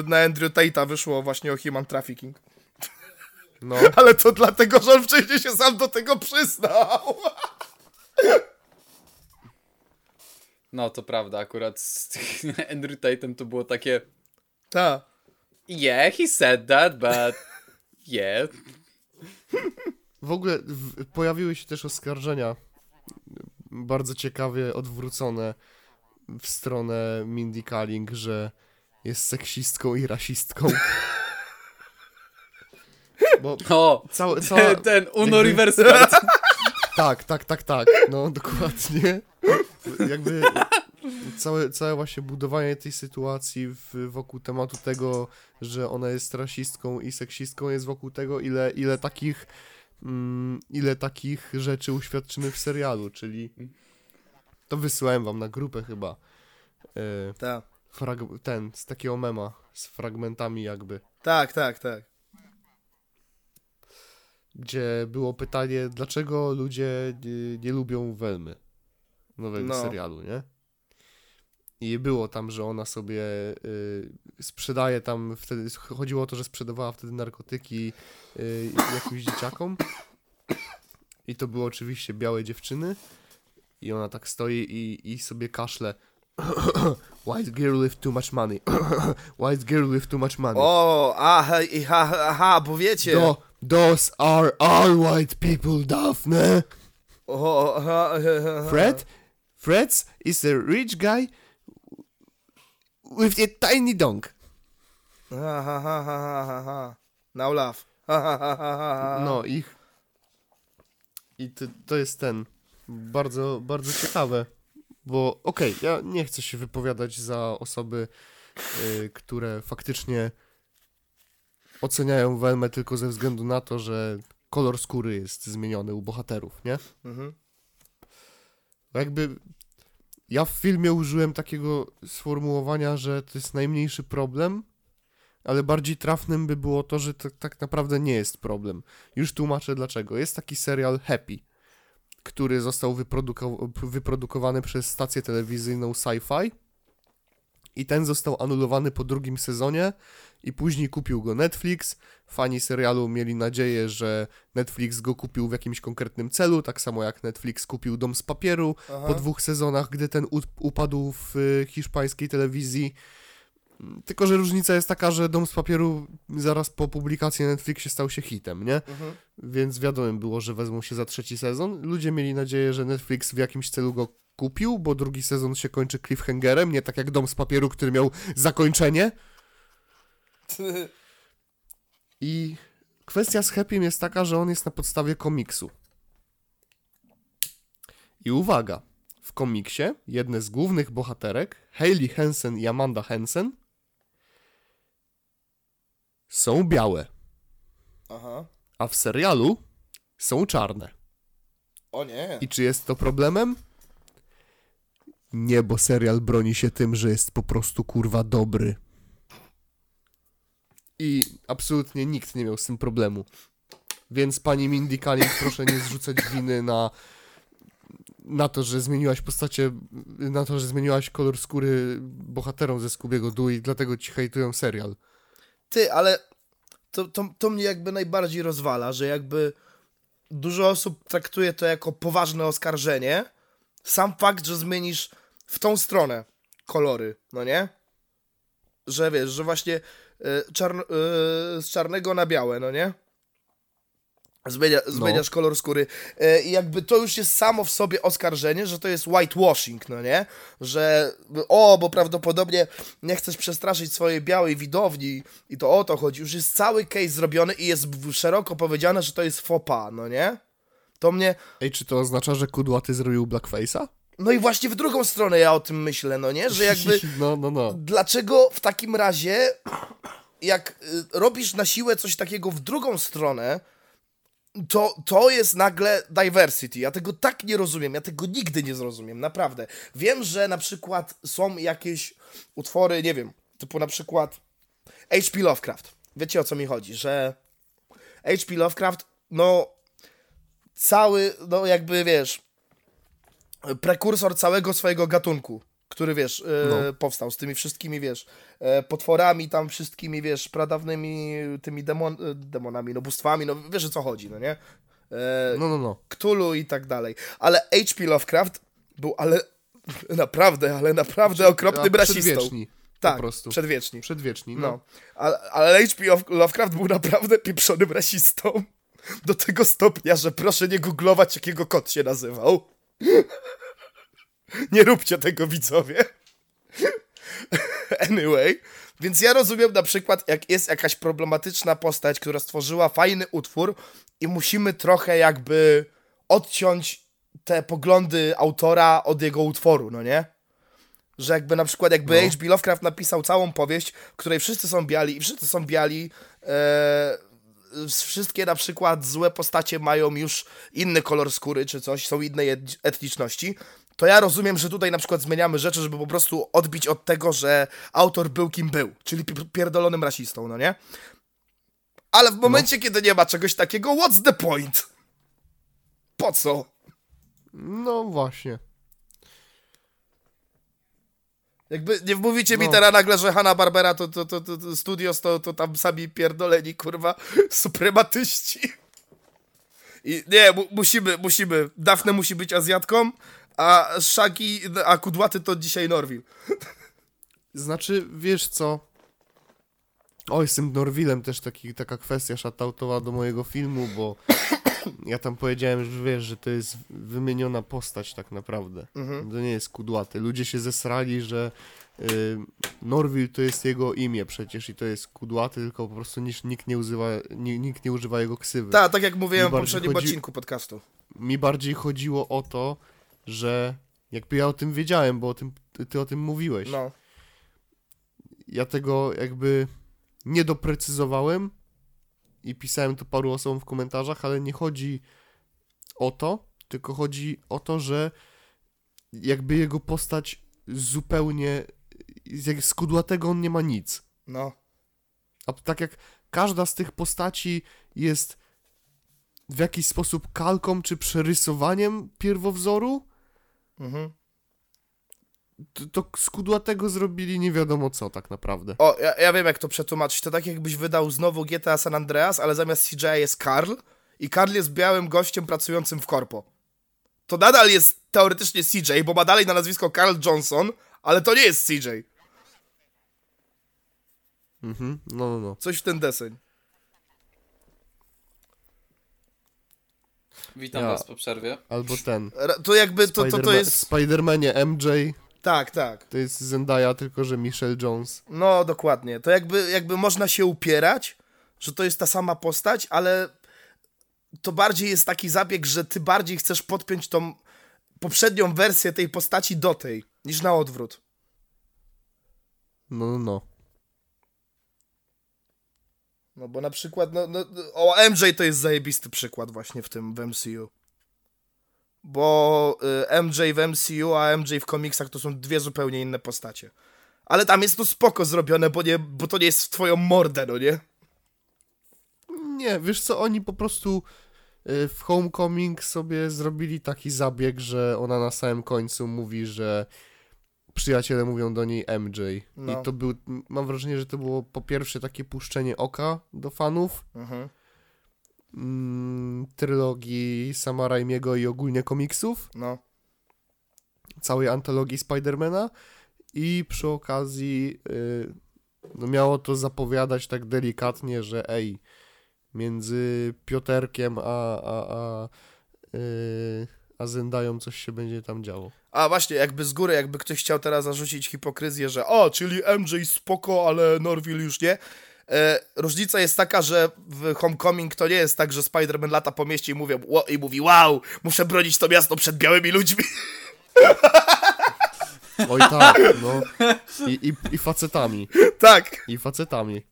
na Andrew Tate'a wyszło właśnie o human trafficking. No, Ale to dlatego, że on wcześniej się sam do tego przyznał. No to prawda, akurat z Andrew Tatem to było takie Tak. Yeah, he said that, but yeah. W ogóle w, pojawiły się też oskarżenia bardzo ciekawie odwrócone w stronę Mindy Kaling, że jest seksistką i rasistką. Bo O, całe, cała, ten, ten Uno jakby- Reverse Card. Tak, tak, tak, tak. No, dokładnie. Jakby całe, całe właśnie budowanie tej sytuacji w, wokół tematu tego, że ona jest rasistką i seksistką jest wokół tego, ile, ile takich mm, ile takich rzeczy uświadczymy w serialu, czyli to wysłałem wam na grupę chyba e, Tak, ten, z takiego mema, z fragmentami jakby, tak, tak, tak. gdzie było pytanie, dlaczego ludzie nie, nie lubią Welmy nowego No. serialu, nie? I było tam, że ona sobie y, sprzedaje tam, wtedy chodziło o to, że sprzedawała wtedy narkotyki y, jakimś dzieciakom. I to były oczywiście białe dziewczyny. I ona tak stoi i, i sobie kaszle. White girl with too much money. White girl with too much money. O, aha, i ha, aha, bo wiecie. Do, those are our white people, Daphne. O, aha, aha, aha. Fred? Fred is a rich guy with a tiny dong. Ha, ha, ha, ha, ha, ha, ha. Now laugh. Ha, ha, ha, ha, ha, ha. No i i to, to jest ten bardzo, bardzo ciekawe, bo okej, ja nie chcę się wypowiadać za osoby, y, które faktycznie oceniają Welmę tylko ze względu na to, że kolor skóry jest zmieniony u bohaterów, nie? Mhm. Jakby ja w filmie użyłem takiego sformułowania, że to jest najmniejszy problem, ale bardziej trafnym by było to, że to tak naprawdę nie jest problem. Już tłumaczę dlaczego. Jest taki serial Happy, który został wyproduko- wyprodukowany przez stację telewizyjną Sci-Fi i ten został anulowany po drugim sezonie i później kupił go Netflix. Fani serialu mieli nadzieję, że Netflix go kupił w jakimś konkretnym celu, tak samo jak Netflix kupił Dom z papieru Aha. po dwóch sezonach, gdy ten upadł w y, hiszpańskiej telewizji. Tylko, że różnica jest taka, że Dom z Papieru zaraz po publikacji na Netflixie stał się hitem, nie? Mhm. Więc wiadomo było, że wezmą się za trzeci sezon. Ludzie mieli nadzieję, że Netflix w jakimś celu go kupił, bo drugi sezon się kończy cliffhangerem, nie tak jak Dom z Papieru, który miał zakończenie. I kwestia z Happym jest taka, że on jest na podstawie komiksu. I uwaga, w komiksie jedne z głównych bohaterek, Hayley Hansen i Amanda Hansen, są białe, Aha. a w serialu są czarne. O nie. I czy jest to problemem? Nie, bo serial broni się tym, że jest po prostu kurwa dobry. I absolutnie nikt nie miał z tym problemu. Więc pani Mindy Kaling, proszę nie zrzucać winy na, na to, że zmieniłaś postacie, na to, że zmieniłaś kolor skóry bohaterom ze Scoobiego Doo i dlatego ci hejtują serial. Ty, ale to, to, to mnie jakby najbardziej rozwala, że jakby dużo osób traktuje to jako poważne oskarżenie. Sam fakt, że zmienisz w tą stronę kolory, no nie? Że wiesz, że właśnie y, y, z czarnego na białe, no nie? Zmienia, zmieniasz kolor skóry. Y, I jakby to już jest samo w sobie oskarżenie, że to jest whitewashing, no nie? Że o, bo prawdopodobnie nie chcesz przestraszyć swojej białej widowni i to o to chodzi. Już jest cały case zrobiony i jest szeroko powiedziane, że to jest pas, no nie? To mnie... Ej, czy to oznacza, że Kudłaty zrobił blackface'a? No i właśnie w drugą stronę ja o tym myślę, no nie? Że jakby... No, no, no. Dlaczego w takim razie, jak y, robisz na siłę coś takiego w drugą stronę, to, to jest nagle diversity. Ja tego tak nie rozumiem. Ja tego nigdy nie zrozumiem, naprawdę. Wiem, że na przykład są jakieś utwory, nie wiem, typu na przykład H.P. Lovecraft. Wiecie o co mi chodzi, że H.P. Lovecraft, no cały, no jakby wiesz, prekursor całego swojego gatunku, który wiesz, e, No. powstał z tymi wszystkimi, wiesz, e, potworami, tam wszystkimi, wiesz, pradawnymi tymi demon, e, demonami, no bóstwami, no wiesz o co chodzi, no nie? No, no, no. Cthulhu i tak dalej. Ale H.P. Lovecraft był, ale naprawdę, ale naprawdę okropnym A rasistą. Przedwieczni. Tak, po prostu. przedwieczni. Przedwieczni, no. No, ale, ale H.P. Love- Lovecraft był naprawdę pieprzonym rasistą. Do tego stopnia, że proszę nie googlować, jakiego kot się nazywał. Nie róbcie tego, widzowie. Anyway, więc ja rozumiem na przykład, jak jest jakaś problematyczna postać, która stworzyła fajny utwór i musimy trochę jakby odciąć te poglądy autora od jego utworu, no nie? Że jakby na przykład jakby No. H.P. Lovecraft napisał całą powieść, w której wszyscy są biali i wszyscy są biali, e, wszystkie na przykład złe postacie mają już inny kolor skóry czy coś, są innej et- etniczności, to ja rozumiem, że tutaj na przykład zmieniamy rzeczy, żeby po prostu odbić od tego, że autor był kim był, czyli pi- pierdolonym rasistą, no nie? Ale w momencie, kiedy nie ma czegoś takiego, what's the point? Po co? No właśnie. Jakby nie mówicie mi No. teraz nagle, że Hanna Barbera to, to, to, to, to studios to, to tam sami pierdoleni, kurwa, suprematyści. I nie, mu, musimy, musimy. Dafne musi być Azjatką, a Shaggy, a Kudłaty to dzisiaj Norwil. Znaczy, wiesz co? Oj, z tym Norwilem też taki, taka kwestia shoutoutowa do mojego filmu, bo ja tam powiedziałem, że wiesz, że to jest wymieniona postać tak naprawdę. Mhm. To nie jest kudłaty. Ludzie się zesrali, że y, Norwil to jest jego imię przecież i to jest kudłaty, tylko po prostu niż nikt nie używa, ni, nikt nie używa jego ksywy. Tak, tak jak mówiłem w poprzednim chodzi- odcinku podcastu. Mi bardziej chodziło o to, że jakby ja o tym wiedziałem, bo o tym, ty, o tym mówiłeś. No. ja tego jakby nie doprecyzowałem i pisałem to paru osobom w komentarzach, ale nie chodzi o to, tylko chodzi o to, że jakby jego postać zupełnie jak z kudłatego on nie ma nic. No. A tak jak każda z tych postaci jest w jakiś sposób kalką czy przerysowaniem pierwowzoru, Mhm. to, to z kudłatego zrobili nie wiadomo co tak naprawdę. O, ja, ja wiem jak to przetłumaczyć. To tak jakbyś wydał znowu GTA San Andreas, ale zamiast CJ jest Karl i Karl jest białym gościem pracującym w korpo. To nadal jest teoretycznie CJ, bo ma dalej na nazwisko Carl Johnson, ale to nie jest CJ. Mhm, no, no, no. Coś w ten deseń. Witam Ja. was po przerwie. Albo ten. To jakby, to, to, to jest... Spidermanie MJ Tak, tak. to jest Zendaya, tylko że Michelle Jones. No, dokładnie. To jakby, jakby można się upierać, że to jest ta sama postać, ale to bardziej jest taki zabieg, że ty bardziej chcesz podpiąć tą poprzednią wersję tej postaci do tej, niż na odwrót. No, no, no. Bo na przykład, no, no, o MJ to jest zajebisty przykład właśnie w tym, w MCU. Bo y, MJ w MCU, a MJ w komiksach to są dwie zupełnie inne postacie. Ale tam jest to spoko zrobione, bo, nie, bo to nie jest w twoją mordę, no nie? Nie, wiesz co, oni po prostu y, w Homecoming sobie zrobili taki zabieg, że ona na samym końcu mówi, że przyjaciele mówią do niej MJ. No. I to był, mam wrażenie, że to było po pierwsze takie puszczenie oka do fanów Mhm. mm, trylogii Sama Raimiego i ogólnie komiksów, No. całej antologii Spidermana i przy okazji y, no miało to zapowiadać tak delikatnie, że ej, między Pioterkiem a, a, a, y, a Zendają coś się będzie tam działo. A właśnie, jakby z góry, jakby ktoś chciał teraz zarzucić hipokryzję, że o, czyli MJ spoko, ale Norville już nie. E, różnica jest taka, że w Homecoming to nie jest tak, że Spider-Man lata po mieście i, mówią, i mówi wow, muszę bronić to miasto przed białymi ludźmi. Oj tak, no. I, i, i facetami. tak, I facetami.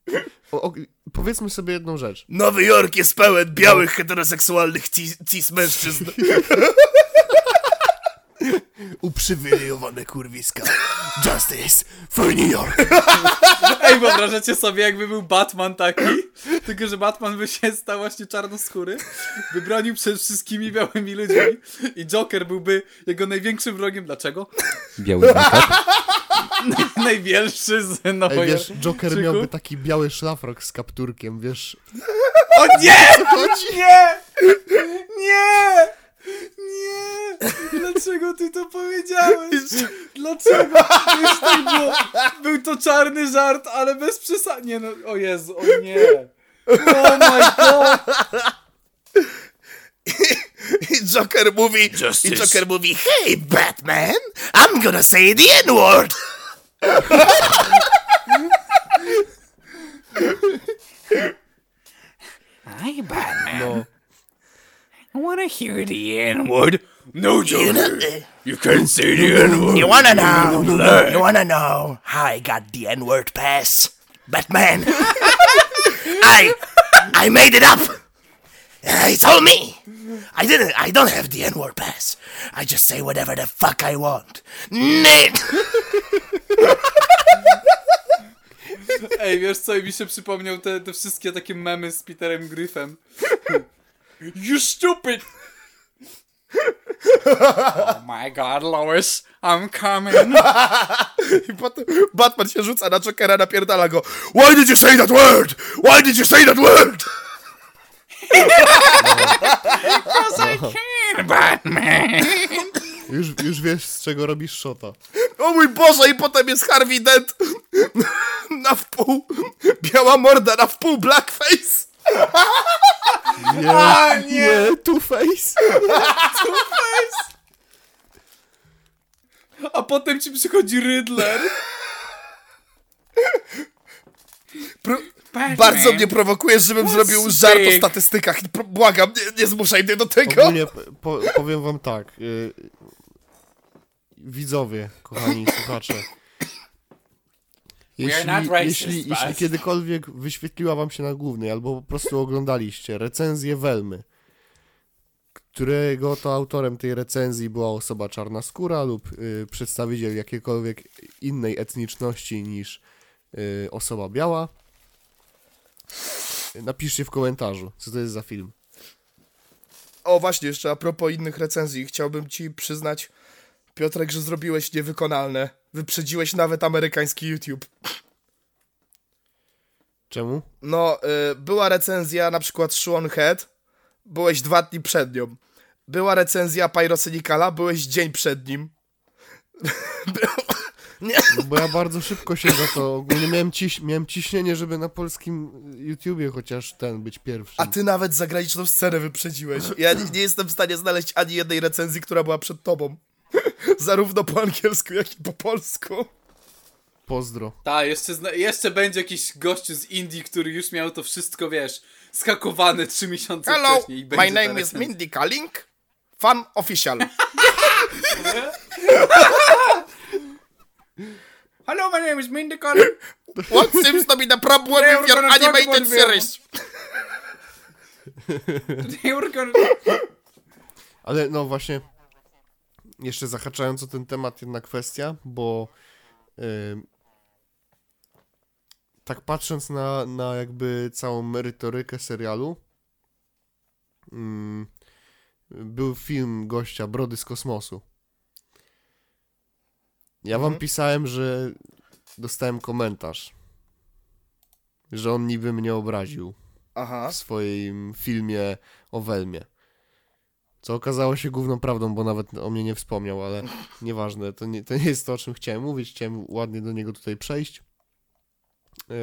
O, o, powiedzmy sobie jedną rzecz. Nowy Jork jest pełen białych, heteroseksualnych cis, cis mężczyzn. Uprzywilejowane kurwiska. Justice for New York. Ej, wyobrażacie sobie, jakby był Batman taki, tylko że Batman by się stał właśnie czarnoskóry, by bronił przed wszystkimi białymi ludźmi i Joker byłby jego największym wrogiem. Dlaczego? Biały makeup. Największy z Ej, wiesz, Joker miałby taki biały szlafrok z kapturkiem, wiesz. O nie! Nie! Nie! Nie! Dlaczego ty to powiedziałeś? Dlaczego? Było. Był to czarny żart, ale bez przesady. Nie no, o Jezu, o nie. Oh my god! I Joker mówi, i Joker mówi, hey Batman, I'm gonna say the N-word. Hi, Batman. No. I wanna hear the N-word. No, You. You can't say the N-word. you wanna know, you wanna know how I got the N-word pass? Batman. I, I made it up. It's all me. I didn't, I don't have the N-word pass. I just say whatever the fuck I want. Nick. Ej, wiesz co, mi się przypomniał te, te wszystkie takie memy z Peterem Griffem. You stupid! Oh my god, Lois, I'm coming. I potem Batman się rzuca na Jokera, napierdala go. Why did you say that word? Why did you say that word? Cause I can, Batman! Już, już wiesz, z czego robisz szota. O mój Boże, i potem jest Harvey Dent na wpół, biała morda na wpół blackface. Nie, A, nie. nie, Two-Face. A potem ci przychodzi Riddler. Pro- bardzo mnie prowokujesz, żebym What's zrobił żart o statystykach. Pro- Błagam, nie, nie zmuszaj mnie do tego. Ogólnie po, powiem wam tak. Y, widzowie, kochani słuchacze. Jeśli, jeśli, but- jeśli kiedykolwiek wyświetliła wam się na głównej, albo po prostu oglądaliście recenzję Welmy, którego to autorem tej recenzji była osoba czarna skóra lub y, przedstawiciel jakiejkolwiek innej etniczności niż y, osoba biała, napiszcie w komentarzu, co to jest za film. O właśnie, jeszcze a propos innych recenzji, chciałbym ci przyznać, Piotrek, że zrobiłeś niewykonalne. Wyprzedziłeś nawet amerykański YouTube. Czemu? No, y, była recenzja na przykład Sean Head, byłeś dwa dni przed nią. Była recenzja Pyrosynicala, byłeś dzień przed nim. Nie. Bo ja bardzo szybko się za to, ogólnie miałem, ciś, miałem ciśnienie, żeby na polskim YouTubie chociaż ten być pierwszy. A ty nawet zagraniczną scenę wyprzedziłeś. Ja nie, nie jestem w stanie znaleźć ani jednej recenzji, która była przed tobą. Zarówno po angielsku, jak i po polsku. Pozdro. Tak, jeszcze, zna- jeszcze będzie jakiś gościu z Indii, który już miał to wszystko, wiesz, skakowane trzy miesiące Hello, wcześniej. i my name is. Mindy Kaling. Fan official. Hello, my name is Mindy Kaling. What seems to be the problem with we're your gonna talk animated about series? Today we're gonna... Ale no właśnie, jeszcze zahaczając o ten temat, jedna kwestia, bo ym, tak patrząc na, na jakby całą merytorykę serialu, ym, był film gościa Brody z kosmosu. Ja wam Mhm. pisałem, że dostałem komentarz, że on niby mnie obraził Aha. w swoim filmie o Welmie. Co okazało się główną prawdą, bo nawet o mnie nie wspomniał, ale nieważne, to nie, to nie jest to, o czym chciałem mówić, chciałem ładnie do niego tutaj przejść. Yy,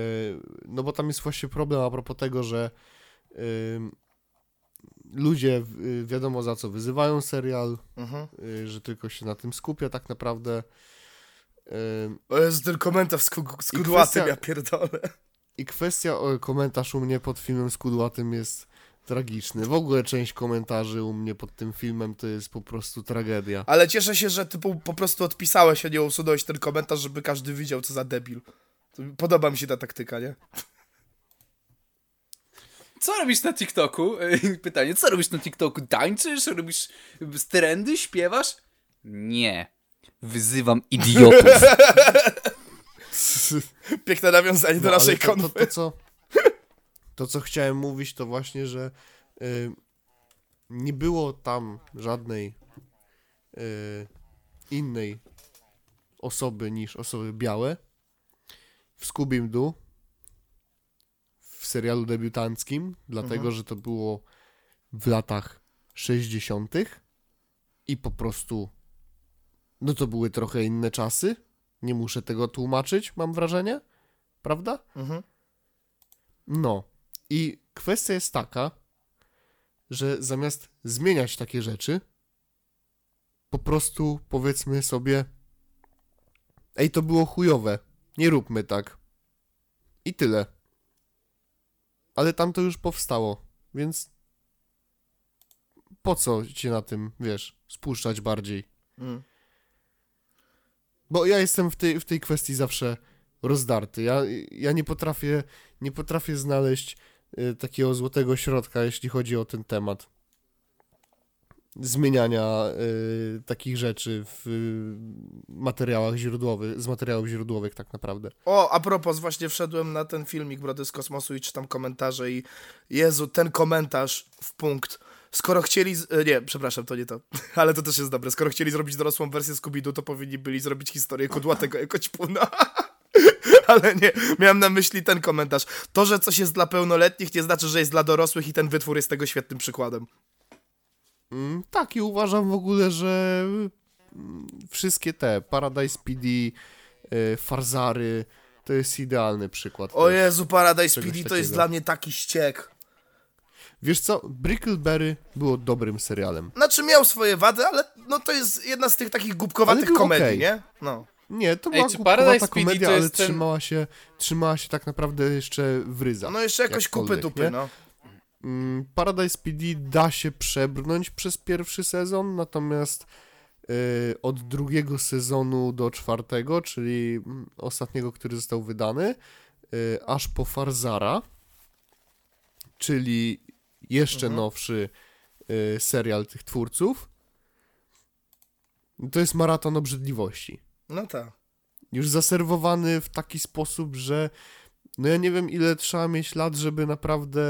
No bo tam jest właśnie problem a propos tego, że yy, ludzie yy, wiadomo za co wyzywają serial, Mhm. yy, że tylko się na tym skupia tak naprawdę. O Jezu, ten komentarz z, ku- z kudłatym, kwestia- ja pierdolę. I kwestia, o, komentarz u mnie pod filmem z Kudłatym jest tragiczny. W ogóle część komentarzy u mnie pod tym filmem to jest po prostu tragedia. Ale cieszę się, że ty po, po prostu odpisałeś, a nie usunąłeś ten komentarz, żeby każdy widział, co za debil. To- Podoba mi się ta taktyka, nie? Co robisz na TikToku? Pytanie, co robisz na TikToku? Tańczysz? Robisz trendy? Śpiewasz? Nie. Wyzywam idiotów. Piękne nawiązanie do No, ale naszej to, to, konwy. to, co, to, co chciałem mówić, to właśnie, że y, nie było tam żadnej y, innej osoby niż osoby białe w Scooby Doo w serialu debiutanckim, dlatego, Mhm. że to było w latach 60. i po prostu no to były trochę inne czasy. Nie muszę tego tłumaczyć, mam wrażenie. Prawda? Mhm. No. I kwestia jest taka, że zamiast zmieniać takie rzeczy, po prostu powiedzmy sobie: Ej, to było chujowe. Nie róbmy tak. I tyle. Ale tam to już powstało, więc po co cię na tym, wiesz, spuszczać bardziej? Mm. Bo ja jestem w tej, w tej kwestii zawsze rozdarty. Ja, ja nie potrafię, nie potrafię znaleźć takiego złotego środka, jeśli chodzi o ten temat. Zmieniania y, takich rzeczy w y, materiałach źródłowych, z materiałów źródłowych tak naprawdę. O, a propos, właśnie wszedłem na ten filmik Brody z kosmosu i czytam komentarze i Jezu, ten komentarz w punkt. Skoro chcieli, z... e, nie, przepraszam, to nie to, ale to też jest dobre. Skoro chcieli zrobić dorosłą wersję Scooby-Doo, to powinni byli zrobić historię kudłatego jako ćpuna. ale nie, miałem na myśli ten komentarz. To, że coś jest dla pełnoletnich nie znaczy, że jest dla dorosłych i ten wytwór jest tego świetnym przykładem. Mm, tak, i uważam w ogóle, że mm, wszystkie te Paradise PD, y, Farzary, to jest idealny przykład. O. Jezu, Paradise PD to jest dla mnie taki ściek. Wiesz co, Brickleberry było dobrym serialem. Znaczy miał swoje wady, ale no to jest jedna z tych takich głupkowatych komedii, okej. nie? No. Nie, to Ej, była głupkowata PD komedia, to ale ten- trzymała, się, trzymała się tak naprawdę jeszcze w ryzach. No jeszcze jakoś kupy dupy, nie? no. Mm, Paradise PD da się przebrnąć przez pierwszy sezon, natomiast y, od drugiego sezonu do czwartego, czyli mm, ostatniego, który został wydany, y, aż po Farzara, czyli jeszcze Mhm. nowszy y, serial tych twórców, to jest maraton obrzydliwości No tak. już zaserwowany w taki sposób, że no ja nie wiem ile trzeba mieć lat, żeby naprawdę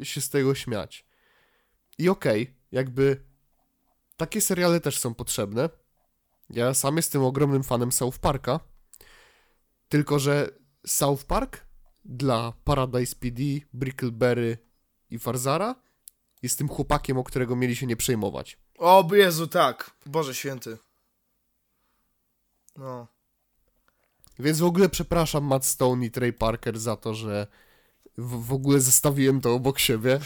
y, się z tego śmiać. I okej, jakby takie seriale też są potrzebne. Ja sam jestem ogromnym fanem South Parka. Tylko, że South Park dla Paradise PD, Brickleberry i Farzara jest tym chłopakiem, o którego mieli się nie przejmować. O Jezu, tak. Boże święty. No. Więc w ogóle przepraszam Matt Stone i Trey Parker za to, że w, w ogóle zestawiłem to obok siebie.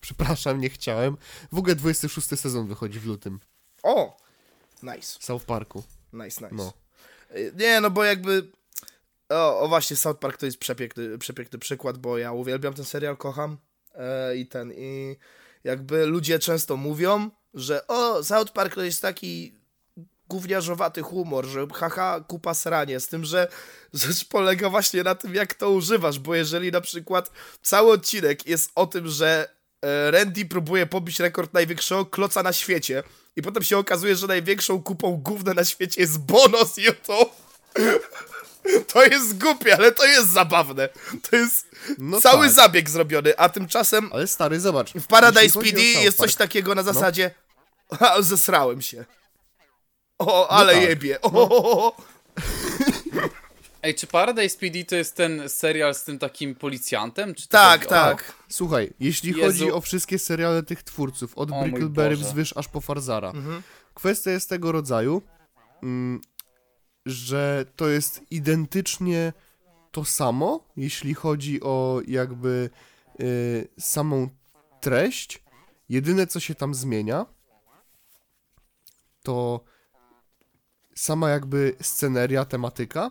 Przepraszam, nie chciałem. W ogóle 26 sezon wychodzi w lutym. O! Nice, South Parku. nice, nice. No. Y, Nie, no bo jakby... O, o właśnie, South Park to jest przepiękny, przepiękny przykład, bo ja uwielbiam ten serial, kocham e, i ten, i jakby ludzie często mówią, że o, South Park to jest taki gówniarzowaty humor, że haha, kupa sranie, z tym, że rzecz polega właśnie na tym, jak to używasz, bo jeżeli na przykład cały odcinek jest o tym, że e, Randy próbuje pobić rekord największego kloca na świecie i potem się okazuje, że największą kupą gówna na świecie jest Bono z YouTube. To jest głupie, ale to jest zabawne. To jest No cały tak. zabieg zrobiony, a tymczasem Ale stary, zobacz. w Paradise PD jest coś No. takiego na zasadzie a, zesrałem się. O, ale tak. jebie. O, Ej, czy Paradise PD to jest ten serial z tym takim policjantem? Czy to Tak, chodzi o- tak. Słuchaj, jeśli Jezu. chodzi o wszystkie seriale tych twórców, od O Brickleberry wzwyż aż po Farzara, Mhm. kwestia jest tego rodzaju, mm, że to jest identycznie to samo, jeśli chodzi o jakby y, samą treść. Jedyne, co się tam zmienia, to sama jakby sceneria, tematyka,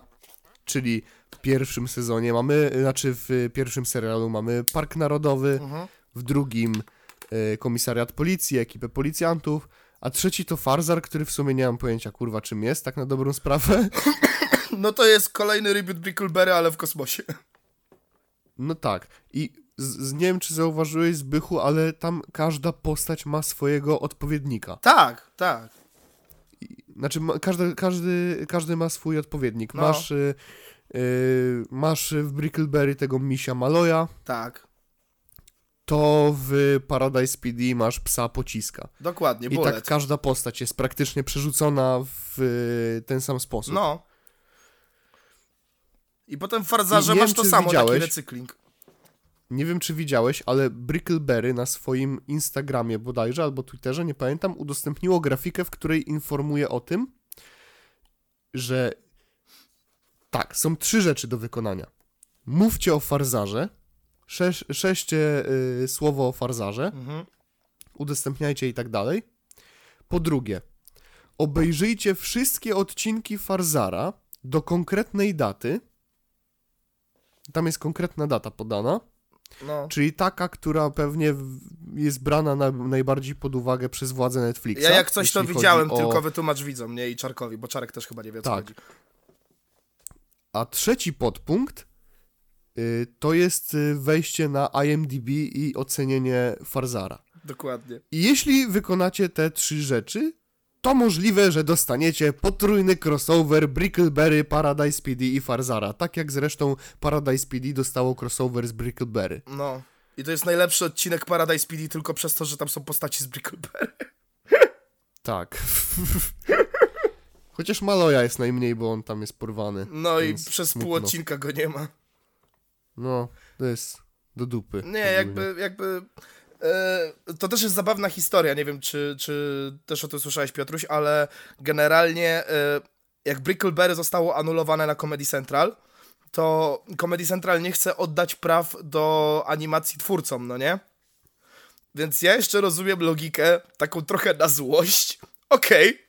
czyli w pierwszym sezonie mamy, znaczy w pierwszym serialu mamy Park Narodowy, Mhm. w drugim e, komisariat policji, ekipę policjantów, a trzeci to Farzar, który w sumie nie mam pojęcia, kurwa, czym jest, tak na dobrą sprawę. No to jest kolejny reboot Brickleberry, ale w kosmosie. No tak. I z, z, nie wiem, czy zauważyłeś, Zbychu, ale tam każda postać ma swojego odpowiednika. Tak, tak. Znaczy, ma, każdy, każdy, każdy ma swój odpowiednik. No. Masz, y, y, masz w Brickleberry tego misia Maloja, Tak. to w Paradise PD masz psa pociska. Dokładnie, I bullet. tak każda postać jest praktycznie przerzucona w y, ten sam sposób. No. I potem w Farzarze masz to samo, taki widziałeś. recykling. Nie wiem, czy widziałeś, ale Brickleberry na swoim Instagramie bodajże, albo Twitterze, nie pamiętam, udostępniło grafikę, w której informuje o tym, że tak, są trzy rzeczy do wykonania. Mówcie o Farzarze, sześć, szeście y, słowo o Farzarze, Mhm. udostępniajcie i tak dalej. Po drugie, obejrzyjcie wszystkie odcinki Farzara do konkretnej daty. Tam jest konkretna data podana. No. Czyli taka, która pewnie jest brana na, najbardziej pod uwagę przez władze Netflixa. Ja jak coś to widziałem, o- tylko wytłumacz widzom, nie? I Czarkowi, bo Czarek też chyba nie wie, co Tak. chodzi. A trzeci podpunkt y, to jest y, wejście na IMDb i ocenienie Farzara. Dokładnie. I jeśli wykonacie te trzy rzeczy, to możliwe, że dostaniecie potrójny crossover Brickleberry, Paradise PD i Farzara. Tak jak zresztą Paradise PD dostało crossover z Brickleberry. No. I to jest najlepszy odcinek Paradise PD tylko przez to, że tam są postaci z Brickleberry. Tak. Chociaż Maloja jest najmniej, bo on tam jest porwany. No i przez smutno. pół odcinka go nie ma. No, to jest do dupy. Nie, jakby, jakby... E, to też jest zabawna historia, nie wiem, czy, czy też o tym słyszałeś, Piotruś, ale generalnie e, jak Brickleberry zostało anulowane na Comedy Central, to Comedy Central nie chce oddać praw do animacji twórcom, no nie? Więc ja jeszcze rozumiem logikę, taką trochę na złość. Okej,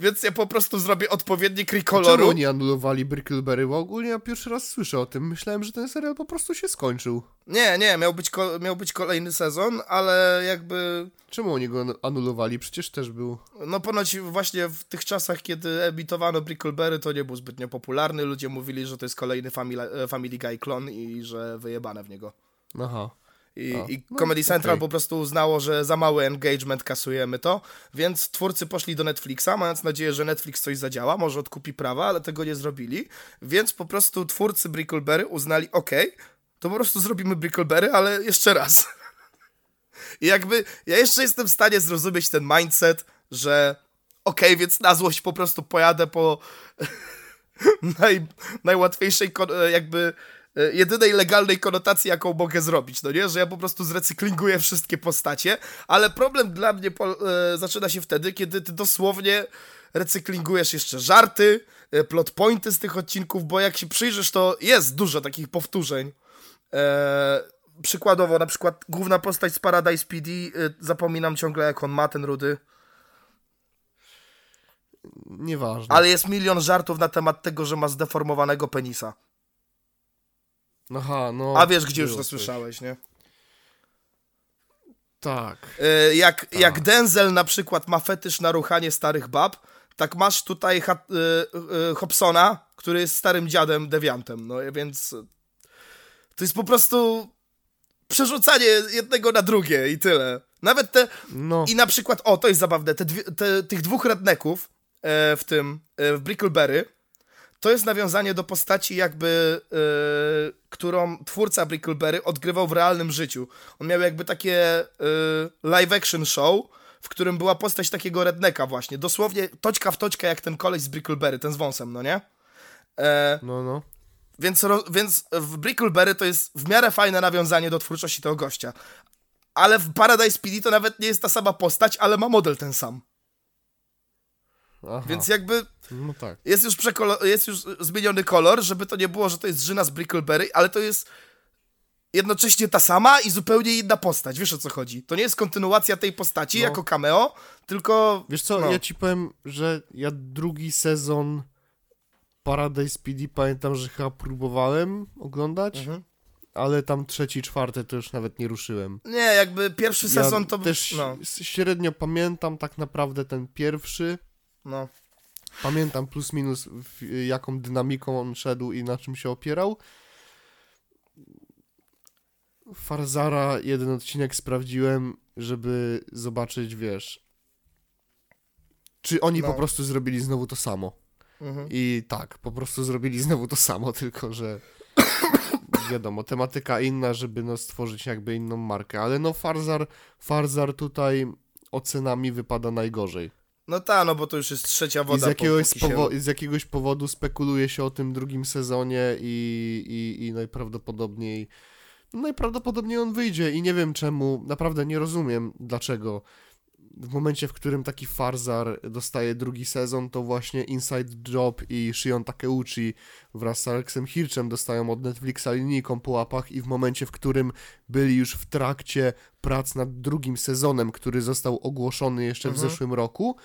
więc ja po prostu zrobię odpowiednik Czemu rekoloru. oni anulowali Brickleberry? Bo ogólnie ja pierwszy raz słyszę o tym. Myślałem, że ten serial po prostu się skończył. Nie, nie, miał być, miał być kolejny sezon, ale jakby Czemu oni go anulowali? Przecież też był... No ponoć właśnie w tych czasach, kiedy emitowano Brickleberry, to nie był zbytnio popularny. Ludzie mówili, że to jest kolejny Family, e, family Guy klon i że wyjebane w niego. Aha. I, i no, Comedy Central okej. po prostu uznało, że za mały engagement kasujemy to, więc twórcy poszli do Netflixa, mając nadzieję, że Netflix coś zadziała, może odkupi prawa, ale tego nie zrobili, więc po prostu twórcy Brickleberry uznali, okej, to po prostu zrobimy Brickleberry, ale jeszcze raz. I jakby ja jeszcze jestem w stanie zrozumieć ten mindset, że okej, więc na złość po prostu pojadę po naj, najłatwiejszej jakby jedynej legalnej konotacji, jaką mogę zrobić, no nie? Że ja po prostu zrecyklinguję wszystkie postacie, ale problem dla mnie po, e, zaczyna się wtedy, kiedy ty dosłownie recyklingujesz jeszcze żarty, e, plot pointy z tych odcinków, bo jak się przyjrzysz, to jest dużo takich powtórzeń. E, przykładowo, na przykład główna postać z Paradise PD, e, zapominam ciągle jak on ma ten rudy, Nieważne. ale jest milion żartów na temat tego, że ma zdeformowanego penisa. Aha, no. A wiesz, gdzie już to słyszałeś, nie? Tak. E, jak, jak Denzel na przykład ma fetysz na ruchanie starych bab, tak masz tutaj ha, e, e, Hobsona, który jest starym dziadem dewiantem, no więc to jest po prostu przerzucanie jednego na drugie i tyle. Nawet te, No. i na przykład, o to jest zabawne, te, dwie, te tych dwóch redneków e, w tym, e, w Brickleberry, to jest nawiązanie do postaci jakby, e, którą twórca Brickleberry odgrywał w realnym życiu. On miał jakby takie e, live action show, w którym była postać takiego redneka właśnie, dosłownie toczka w toczkę jak ten koleś z Brickleberry, ten z wąsem, no nie? E, No, no. więc, ro, więc w Brickleberry to jest w miarę fajne nawiązanie do twórczości tego gościa. Ale w Paradise PD to nawet nie jest ta sama postać, ale ma model ten sam. Aha. Więc jakby No tak. jest już, jest już zmieniony kolor, żeby to nie było, że to jest Żyna z Brickleberry, ale to jest jednocześnie ta sama i zupełnie inna postać. Wiesz o co chodzi? To nie jest kontynuacja tej postaci No. jako cameo, tylko... Wiesz co, no. ja ci powiem, że ja drugi sezon Paradise PD pamiętam, że chyba próbowałem oglądać, Mhm. ale tam trzeci, czwarty to już nawet nie ruszyłem. Nie, jakby pierwszy sezon ja to... też No, średnio pamiętam tak naprawdę ten pierwszy. No. Pamiętam plus minus jaką dynamiką on szedł i na czym się opierał. Farzara jeden odcinek sprawdziłem, żeby zobaczyć, wiesz, czy oni No. po prostu zrobili znowu to samo. Mhm. I tak, po prostu zrobili znowu to samo, tylko że wiadomo, tematyka inna, żeby no stworzyć jakby inną markę, ale no Farzar, Farzar tutaj ocenami wypada najgorzej. No ta, no bo to już jest trzecia I woda z jakiegoś, po, powo- z jakiegoś powodu spekuluje się o tym drugim sezonie i, i, i najprawdopodobniej najprawdopodobniej on wyjdzie i nie wiem czemu, naprawdę nie rozumiem dlaczego w momencie, w którym taki Farzar dostaje drugi sezon, to właśnie Inside Job i Shion Takeuchi wraz z Alexem Hirczem dostają od Netflixa linijką po łapach i w momencie, w którym byli już w trakcie prac nad drugim sezonem, który został ogłoszony jeszcze Mhm. w zeszłym roku,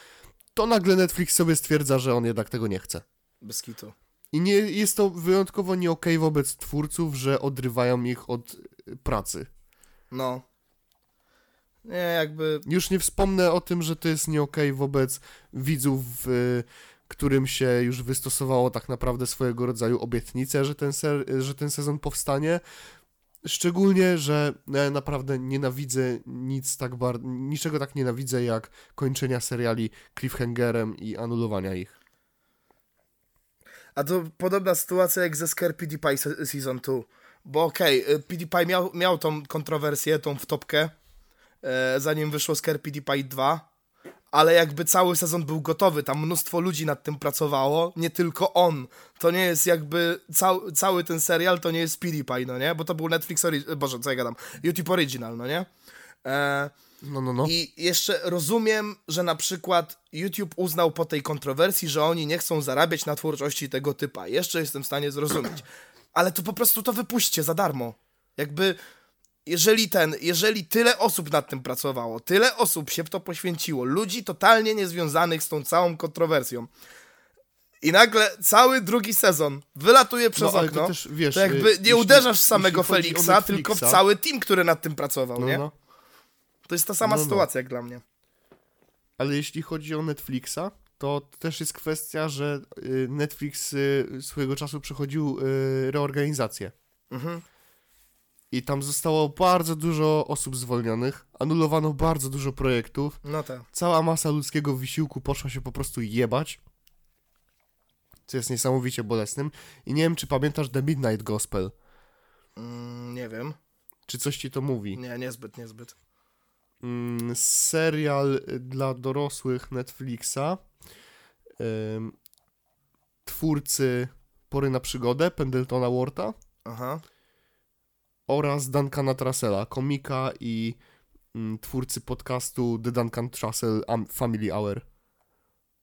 to nagle Netflix sobie stwierdza, że on jednak tego nie chce. Bez kitu. I nie, jest to wyjątkowo nie okej wobec twórców, że odrywają ich od y, pracy. No. Nie, jakby... Już nie wspomnę o tym, że to jest nie okej wobec widzów, y, którym się już wystosowało tak naprawdę swojego rodzaju obietnicę, że ten, ser, że ten sezon powstanie. Szczególnie, że naprawdę nienawidzę nic tak bardzo, niczego tak nienawidzę jak kończenia seriali cliffhangerem i anulowania ich. A to podobna sytuacja jak ze Scare PewDiePie se- Season 2. Bo okej, okay, PewDiePie miał, miał tą kontrowersję, tą wtopkę, e, zanim wyszło Scare PewDiePie 2, ale jakby cały sezon był gotowy, tam mnóstwo ludzi nad tym pracowało, nie tylko on. To nie jest jakby, cał, cały ten serial to nie jest PewDiePie, no nie? Bo to był Netflix, ori- boże, co ja gadam, YouTube Original, no nie? E, No, no, no. I jeszcze rozumiem, że na przykład YouTube uznał po tej kontrowersji, że oni nie chcą zarabiać na twórczości tego typa. Jeszcze jestem w stanie zrozumieć. Ale to po prostu to wypuśćcie za darmo. Jakby, jeżeli ten, jeżeli tyle osób nad tym pracowało, tyle osób się w to poświęciło, ludzi totalnie niezwiązanych z tą całą kontrowersją, i nagle cały drugi sezon wylatuje przez No, okno, to też, wiesz, to jakby nie jeśli- uderzasz w samego o Feliksa, tylko w Netflixa- cały team, który nad tym pracował, No, nie? no. To jest ta sama No, no. sytuacja jak dla mnie. Ale jeśli chodzi o Netflixa, to też jest kwestia, że y, Netflix y, swojego czasu przechodził y, reorganizację. Mhm. I tam zostało bardzo dużo osób zwolnionych, anulowano bardzo dużo projektów, No tak. cała masa ludzkiego wysiłku poszła się po prostu jebać, co jest niesamowicie bolesnym. I nie wiem, czy pamiętasz The Midnight Gospel, Mm, nie wiem. czy coś ci to mówi. Nie, niezbyt, niezbyt. mm, serial dla dorosłych Netflixa. Ym, twórcy Pory na przygodę, Pendletona Warta. Aha. Oraz Duncana Trussella, komika i mm, twórcy podcastu The Duncan Trussell Am- Family Hour.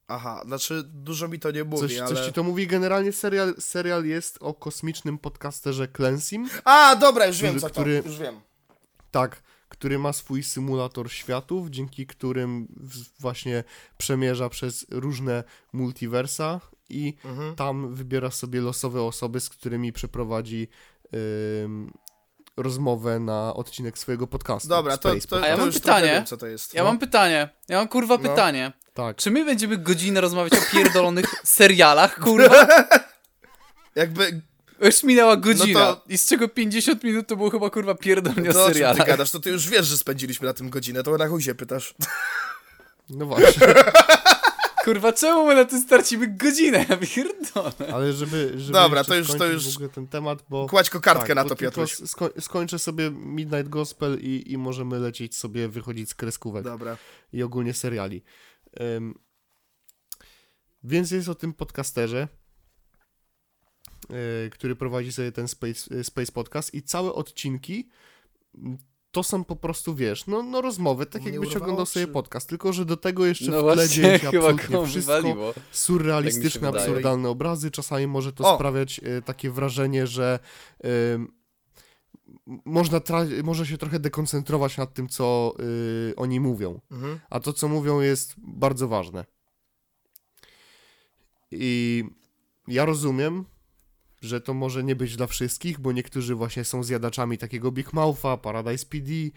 Aha, znaczy dużo mi to nie mówi, Coś, ale... coś ci to mówi? Generalnie serial, serial jest o kosmicznym podcasterze Clansim, A, dobra, już wiem, Który- co to, który- już wiem. tak, który ma swój symulator światów, dzięki którym właśnie przemierza przez różne multiversa i Mhm. tam wybiera sobie losowe osoby, z którymi przeprowadzi rozmowę na odcinek swojego podcastu. Dobra, to, Space to, A to ja mam już pytanie. wiem, co to jest. Ja No. mam pytanie. Ja mam kurwa No. pytanie. Tak. Czy my będziemy godzinę rozmawiać o pierdolonych serialach, kurwa? Jakby, Już minęła godzina. No to- I z czego 50 minut to było chyba kurwa pierdolnie o to o czym ty serialach. gadasz, to ty już wiesz, że spędziliśmy na tym godzinę, to na chuj się pytasz. No właśnie. Kurwa, czemu my na tym stracimy godzinę? Ja pierdolę. Ale żeby, żeby Dobra, to już- to już- w ogóle ten temat, bo... Kładź kokardkę tak, na to, Piotruś. Sko skończę sobie Midnight Gospel i, i możemy lecieć sobie, wychodzić z kreskówek Dobra. i ogólnie seriali. Ym, więc jest o tym podcasterze, yy, który prowadzi sobie ten Space, y, Space Podcast i całe odcinki to są po prostu, wiesz, no, no rozmowy, tak jakbyś oglądał sobie czy- podcast, tylko że do tego jeszcze No w tle właśnie, dzieje się chyba absolutnie wszystko wywaliło. surrealistyczne, Tak się wydaje. absurdalne obrazy. Czasami może to O! sprawiać e, takie wrażenie, że m, można tra- może się trochę dekoncentrować nad tym, co e, oni mówią. Mhm. A to, co mówią, jest bardzo ważne. I ja rozumiem, że to może nie być dla wszystkich, bo niektórzy właśnie są zjadaczami takiego Big Moutha, Paradise PD, y,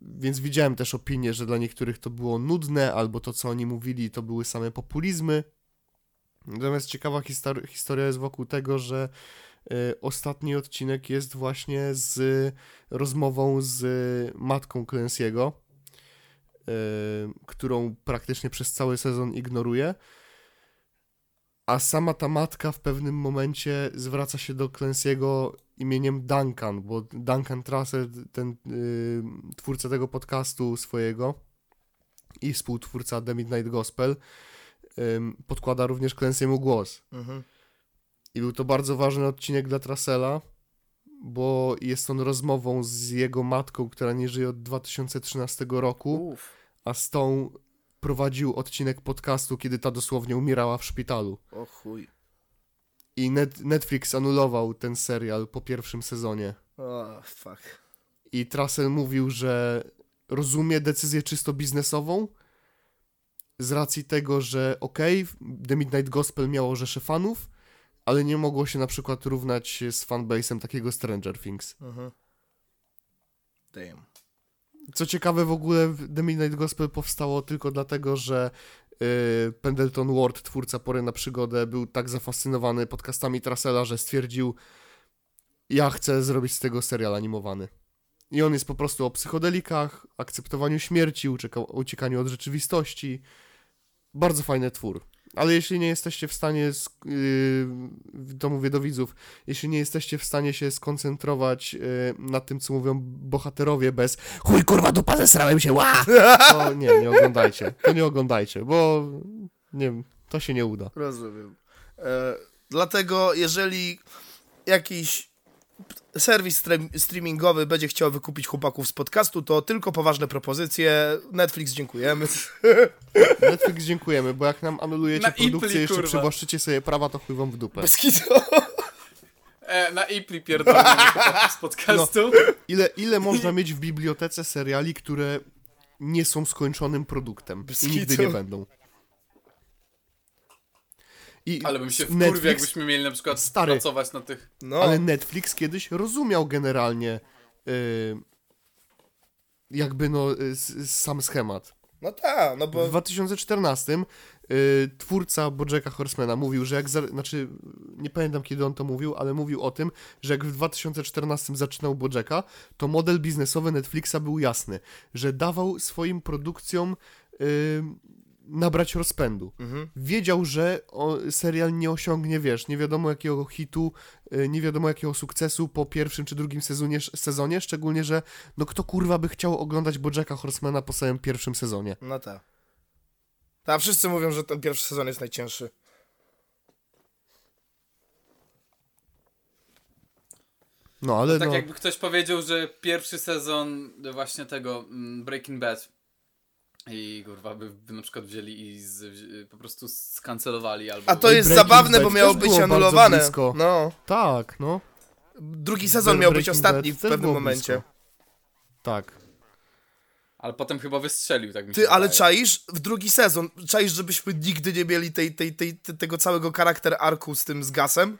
więc widziałem też opinie, że dla niektórych to było nudne, albo to, co oni mówili, to były same populizmy. Natomiast ciekawa histor- historia jest wokół tego, że y, ostatni odcinek jest właśnie z rozmową z matką Clancy'ego, y, którą praktycznie przez cały sezon ignoruje. A sama ta matka w pewnym momencie zwraca się do Clancy'ego imieniem Duncan, bo Duncan Trussell, ten y, twórca tego podcastu swojego i współtwórca The Midnight Gospel, ym, podkłada również Clancy'emu głos. Mhm. I był to bardzo ważny odcinek dla Trussella, bo jest on rozmową z jego matką, która nie żyje od 2013 roku, Uff. a z tą prowadził odcinek podcastu, kiedy ta dosłownie umierała w szpitalu. O chuj. I net, Netflix anulował ten serial po pierwszym sezonie. O, fuck. I Trussell mówił, że rozumie decyzję czysto biznesową z racji tego, że okej, The Midnight Gospel miało rzesze fanów, ale nie mogło się na przykład równać z fanbase'em takiego Stranger Things. Mhm. Damn. Co ciekawe, w ogóle The Midnight Gospel powstało tylko dlatego, że yy, Pendleton Ward, twórca Pory na Przygodę, był tak zafascynowany podcastami Trussella, że stwierdził, ja chcę zrobić z tego serial animowany. I on jest po prostu o psychodelikach, akceptowaniu śmierci, ucieka- uciekaniu od rzeczywistości. Bardzo fajny twór. Ale jeśli nie jesteście w stanie, yy, to mówię do widzów, jeśli nie jesteście w stanie się skoncentrować yy, nad tym, co mówią bohaterowie bez chuj kurwa dupa zesrałem się, ła! To nie, nie oglądajcie. To nie oglądajcie, bo nie wiem, to się nie uda. Rozumiem. E, dlatego, jeżeli jakiś serwis stre- streamingowy będzie chciał wykupić chłopaków z podcastu, to tylko poważne propozycje. Netflix, dziękujemy. Netflix dziękujemy, bo jak nam anulujecie Na produkcję, Ipli, jeszcze kurwa. przywłaszczycie sobie prawa, to chuj wam w dupę. Bez. E, na Ipli pierdolimy z podcastu. Ile, ile można mieć w bibliotece seriali, które nie są skończonym produktem Bez i nigdy nie będą? I Ale bym się Netflix- wkurwił, jakbyśmy mieli na przykład Stary. pracować na tych... No, Ale Netflix kiedyś rozumiał generalnie y, jakby no y, s- sam schemat. no tak, no W bo 2014 y, twórca Bojacka Horsemana mówił, że jak, za, znaczy nie pamiętam kiedy on to mówił, ale mówił o tym, że jak w 2014 zaczynał Bojacka, to model biznesowy Netflixa był jasny, że dawał swoim produkcjom y, nabrać rozpędu. Mhm. Wiedział, że serial nie osiągnie, wiesz, nie wiadomo jakiego hitu, y, nie wiadomo jakiego sukcesu po pierwszym czy drugim sezonie, sezonie szczególnie, że no kto kurwa by chciał oglądać Bojacka Horsemana po samym pierwszym sezonie. No tak. A wszyscy mówią, że ten pierwszy sezon jest najcięższy. No, ale Tak no, jakby ktoś powiedział, że pierwszy sezon właśnie tego mm, Breaking Bad i kurwa by, by na przykład wzięli i z, wzi- po prostu skancelowali albo... A to jest Breaking zabawne, Bad bo miało też być było bardzo anulowane. blisko. No. tak, no. Drugi sezon miał być Breaking ostatni Bad w też pewnym było momencie. blisko. Tak. Ale potem chyba wystrzelił, tak mi się Ty, ale wydaje. czaisz? W drugi sezon, czaisz, żebyśmy nigdy nie mieli tej, tej, tej, te- tego całego charakter arku z tym z gasem?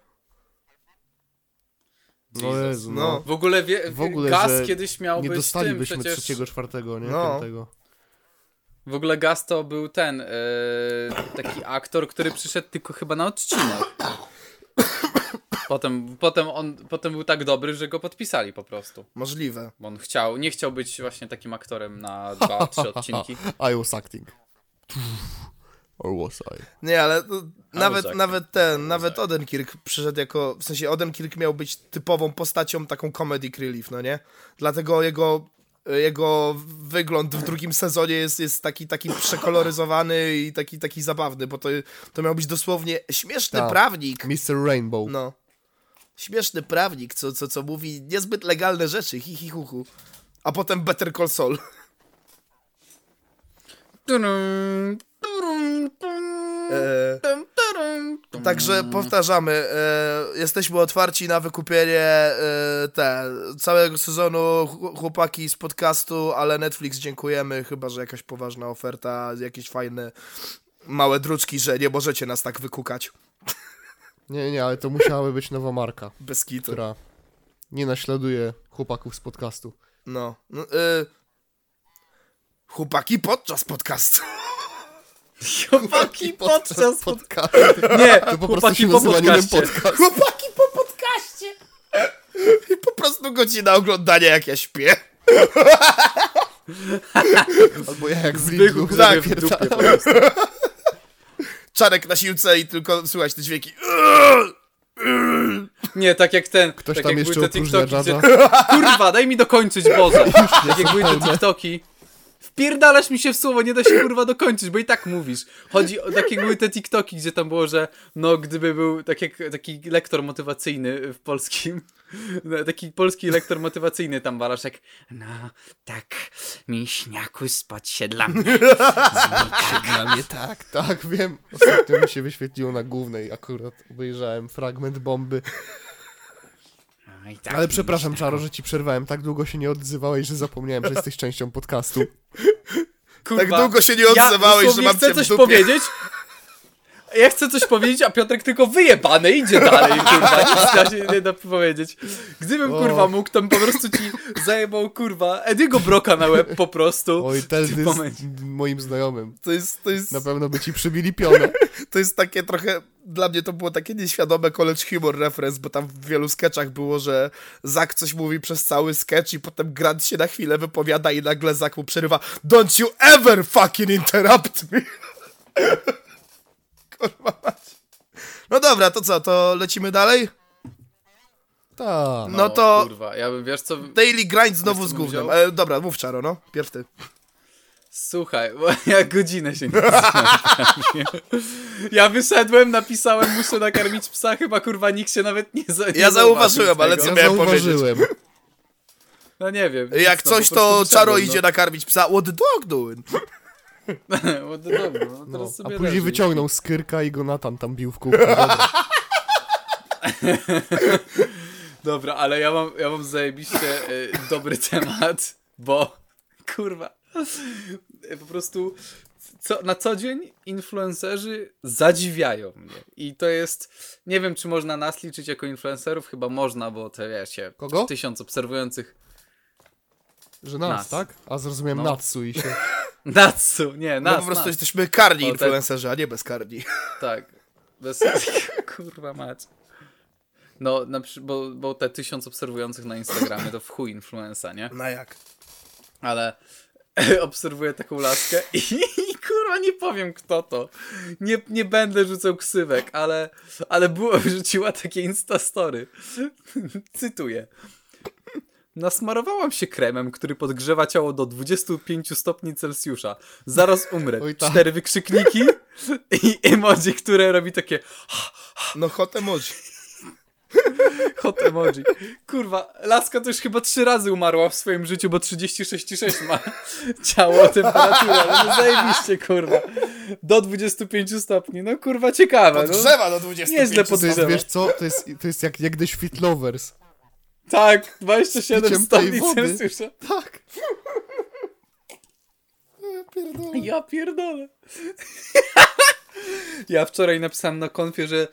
No Jesus. Jezu, No. no. W ogóle, wie, W ogóle, Gaz że kiedyś miał Nie być tym dostalibyśmy przecież... trzeciego, czwartego, nie? No. Piątego. W ogóle Gaz to był ten, e, taki aktor, który przyszedł tylko chyba na odcinek. Potem, potem on potem był tak dobry, że go podpisali po prostu. Możliwe. Bo on chciał, nie chciał być właśnie takim aktorem na dwa, trzy odcinki. I was acting. Or was I? Nie, ale no, nawet, nawet ten, nawet Odenkirk przyszedł jako, w sensie Odenkirk miał być typową postacią taką comedic relief, no nie? Dlatego jego, jego wygląd w drugim sezonie jest, jest taki, taki przekoloryzowany i taki, taki zabawny, bo to, to miał być dosłownie śmieszny Tak. prawnik. Mr. Rainbow. No. Śmieszny prawnik, co, co, co mówi niezbyt legalne rzeczy, hi, hi, hu, hu. A potem Better Call Saul. Tudum, Także powtarzamy, e, jesteśmy otwarci na wykupienie e, te, całego sezonu ch- chłopaki z podcastu, ale Netflix dziękujemy, chyba że jakaś poważna oferta, jakieś fajne małe druczki, że nie możecie nas tak wykukać Nie, nie, ale to musiałaby być nowa marka, bez kitu. która nie naśladuje chłopaków z podcastu. No. no e, chłopaki podczas podcastu. Chłopaki podczas... podcastu. Nie, To po prostu się po nazywa podcaście. podcast. Chłopaki po podcaście. I po prostu godzina oglądania jak ja śpię. Albo ja jak Zbychu sobie w dupie po prostu. Czarek na siłce i tylko słychać te dźwięki. Nie, tak jak ten. Ktoś tak tam jak jeszcze były te TikToki, gdzie... Kurwa, daj mi dokończyć, Boże. Tak jak były te TikToki. Wpierdalasz mi się w słowo, nie da się kurwa dokończyć, bo i tak mówisz. Chodzi o takie były te TikToki, gdzie tam było, że no gdyby był tak jak, taki lektor motywacyjny w polskim, taki polski lektor motywacyjny tam walasz jak no tak mięśniaku spać się dla mnie. Dla mnie tak. Tak, wiem. Ostatnio mi się wyświetliło na głównej, akurat obejrzałem fragment bomby. No, i tak Ale przepraszam, mięśniaku. Czaro, że ci przerwałem. Tak długo się nie odzywałeś, że zapomniałem, że jesteś częścią podcastu. Kurwa, Tak długo się nie odzywałeś, że dosłownie mam chcę cię w coś powiedzieć. Ja chcę coś powiedzieć, a Piotrek tylko wyjebany idzie dalej, kurwa, nic da się nie da powiedzieć. Gdybym, O. kurwa, mógł, to bym po prostu ci zajebał, kurwa, Ediego Broka na łeb po prostu. Oj, ten jest moim znajomym. To jest, to jest, Na pewno by ci przybili pionę. to jest takie trochę, dla mnie to było takie nieświadome college humor reference, bo tam w wielu sketchach było, że Zak coś mówi przez cały sketch i potem Grant się na chwilę wypowiada i nagle Zak mu przerywa Don't you ever fucking interrupt me! Kurwa mać. No dobra, to co, to lecimy dalej? Tak. No to Kurwa, ja bym, wiesz co, Daily Grind znowu Wiesz, z co bym gównem. wziął? E, dobra, mów Czaro, no, pierw ty. słuchaj, bo ja godzinę się nie. Ja wyszedłem, napisałem, muszę nakarmić psa, chyba, kurwa, nikt się nawet nie, za, nie Ja zauważyłem, zauważył ale tego. co Ja miałem powiedzieć? zauważyłem. No nie wiem. Jak nic, no, coś, po to Czaro no. idzie nakarmić psa. What the dog doing? No, no dobra, no No, teraz a sobie później leży. wyciągnął skyrka i go Natan tam bił w kuchni. Dobra. Dobra, ale ja mam, ja mam zajebiście y, dobry temat, bo kurwa, y, po prostu co, na co dzień influencerzy zadziwiają mnie. I to jest, nie wiem czy można nas liczyć jako influencerów, chyba można, bo te wiecie, Kogo? tysiąc obserwujących. Że nas, Nas. tak? A zrozumiałem No. Natsu i się... Natsu, nie, No nas, po prostu nas. jesteśmy karni tak. influencerzy, a nie bezkarni. Tak. Bez... Kurwa mać. No, na przy... bo, bo te tysiąc obserwujących na Instagramie to w chuj influenza, nie? No jak? ale obserwuję taką laskę i, i kurwa nie powiem kto to. Nie, nie będę rzucał ksywek, ale, ale było, rzuciła takie instastory. Cytuję. Nasmarowałam się kremem, który podgrzewa ciało do 25 stopni Celsjusza. Zaraz umrę. Oj, tak. Cztery wykrzykniki i emoji, które robi takie No hot emoji. Hot emoji. Kurwa, laska to już chyba trzy razy umarła w swoim życiu, bo 36,6 ma ciało, temperaturę, no zajebiście, kurwa. Do 25 stopni, no kurwa ciekawe, no. Drzewa do 25 Nieźle jest, wiesz co, to jest, to jest jak niegdyś Fit Lovers. Tak, 27 piciem stopni. Celsjusza. Tak. Ja pierdolę. ja wczoraj napisałem na konfie, że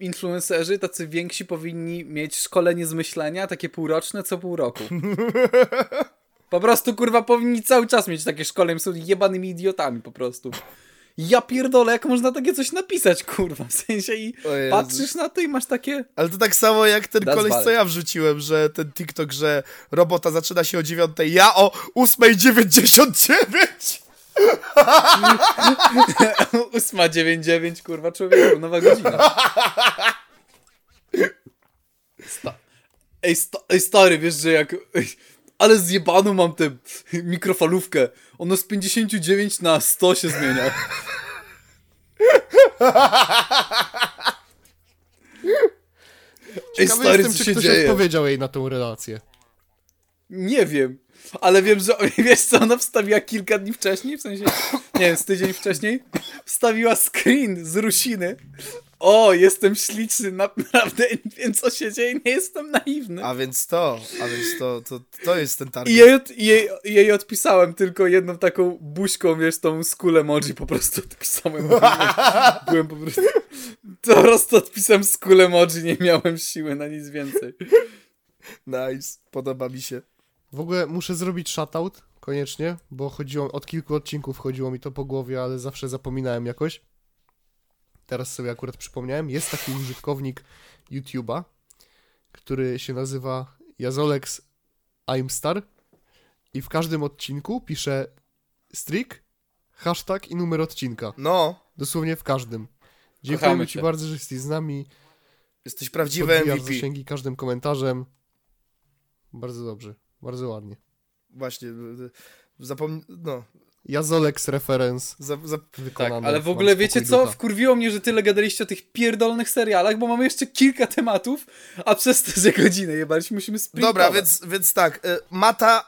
influencerzy tacy więksi powinni mieć szkolenie z myślenia, takie półroczne co pół roku. Po prostu, kurwa, powinni cały czas mieć takie szkolenie, są jebanymi idiotami po prostu. Ja pierdolę, jak można takie coś napisać, kurwa, w sensie i patrzysz na to i masz takie... Ale to tak samo jak ten Das koleś, co Walec. ja wrzuciłem, że ten TikTok, że robota zaczyna się o 9, ja o 8.99! 899, kurwa, człowieku, nowa godzina. Sta ej, sta ej, stary, wiesz, że jak... Ale zjebaną mam tę mikrofalówkę. Ono z 59 na 100 się zmienia. Ej, Ciekawy stary, jestem, co czy się ktoś dzieje? odpowiedział jej na tą relację. Nie wiem, ale wiem, że wiesz co, ona wstawiła kilka dni wcześniej, w sensie, nie wiem, z tydzień wcześniej, wstawiła screen z Rusiny. O, jestem śliczny, naprawdę wiem, co się dzieje, nie jestem naiwny. A więc to, a więc to, to, to jest ten target. I jej, jej, jej odpisałem tylko jedną taką buźką, wiesz, tą skull emoji, po prostu odpisałem. Byłem po prostu, po prostu odpisałem skull emoji, nie miałem siły na nic więcej. Nice, podoba mi się. W ogóle muszę zrobić shoutout, koniecznie, bo chodziło, od kilku odcinków chodziło mi to po głowie, ale zawsze zapominałem jakoś. Teraz sobie akurat przypomniałem. Jest taki użytkownik YouTube'a, który się nazywa Jazolex Imstar i w każdym odcinku pisze strik, hashtag i numer odcinka. No, Dosłownie w każdym. Dziękujemy Kochamy Ci bardzo, że jesteś z nami. jesteś prawdziwy Podbijasz MVP. zasięgi każdym komentarzem. Bardzo dobrze, bardzo ładnie. Właśnie, zapomnij, no, Jazolex reference za, za, Tak, ale w ogóle wiecie co? ducha. Wkurwiło mnie, że tyle gadaliście o tych pierdolnych serialach, bo mamy jeszcze kilka tematów, a przez te że godzinę jebaliśmy, musimy sprintować. Dobra, więc, więc tak, y, Mata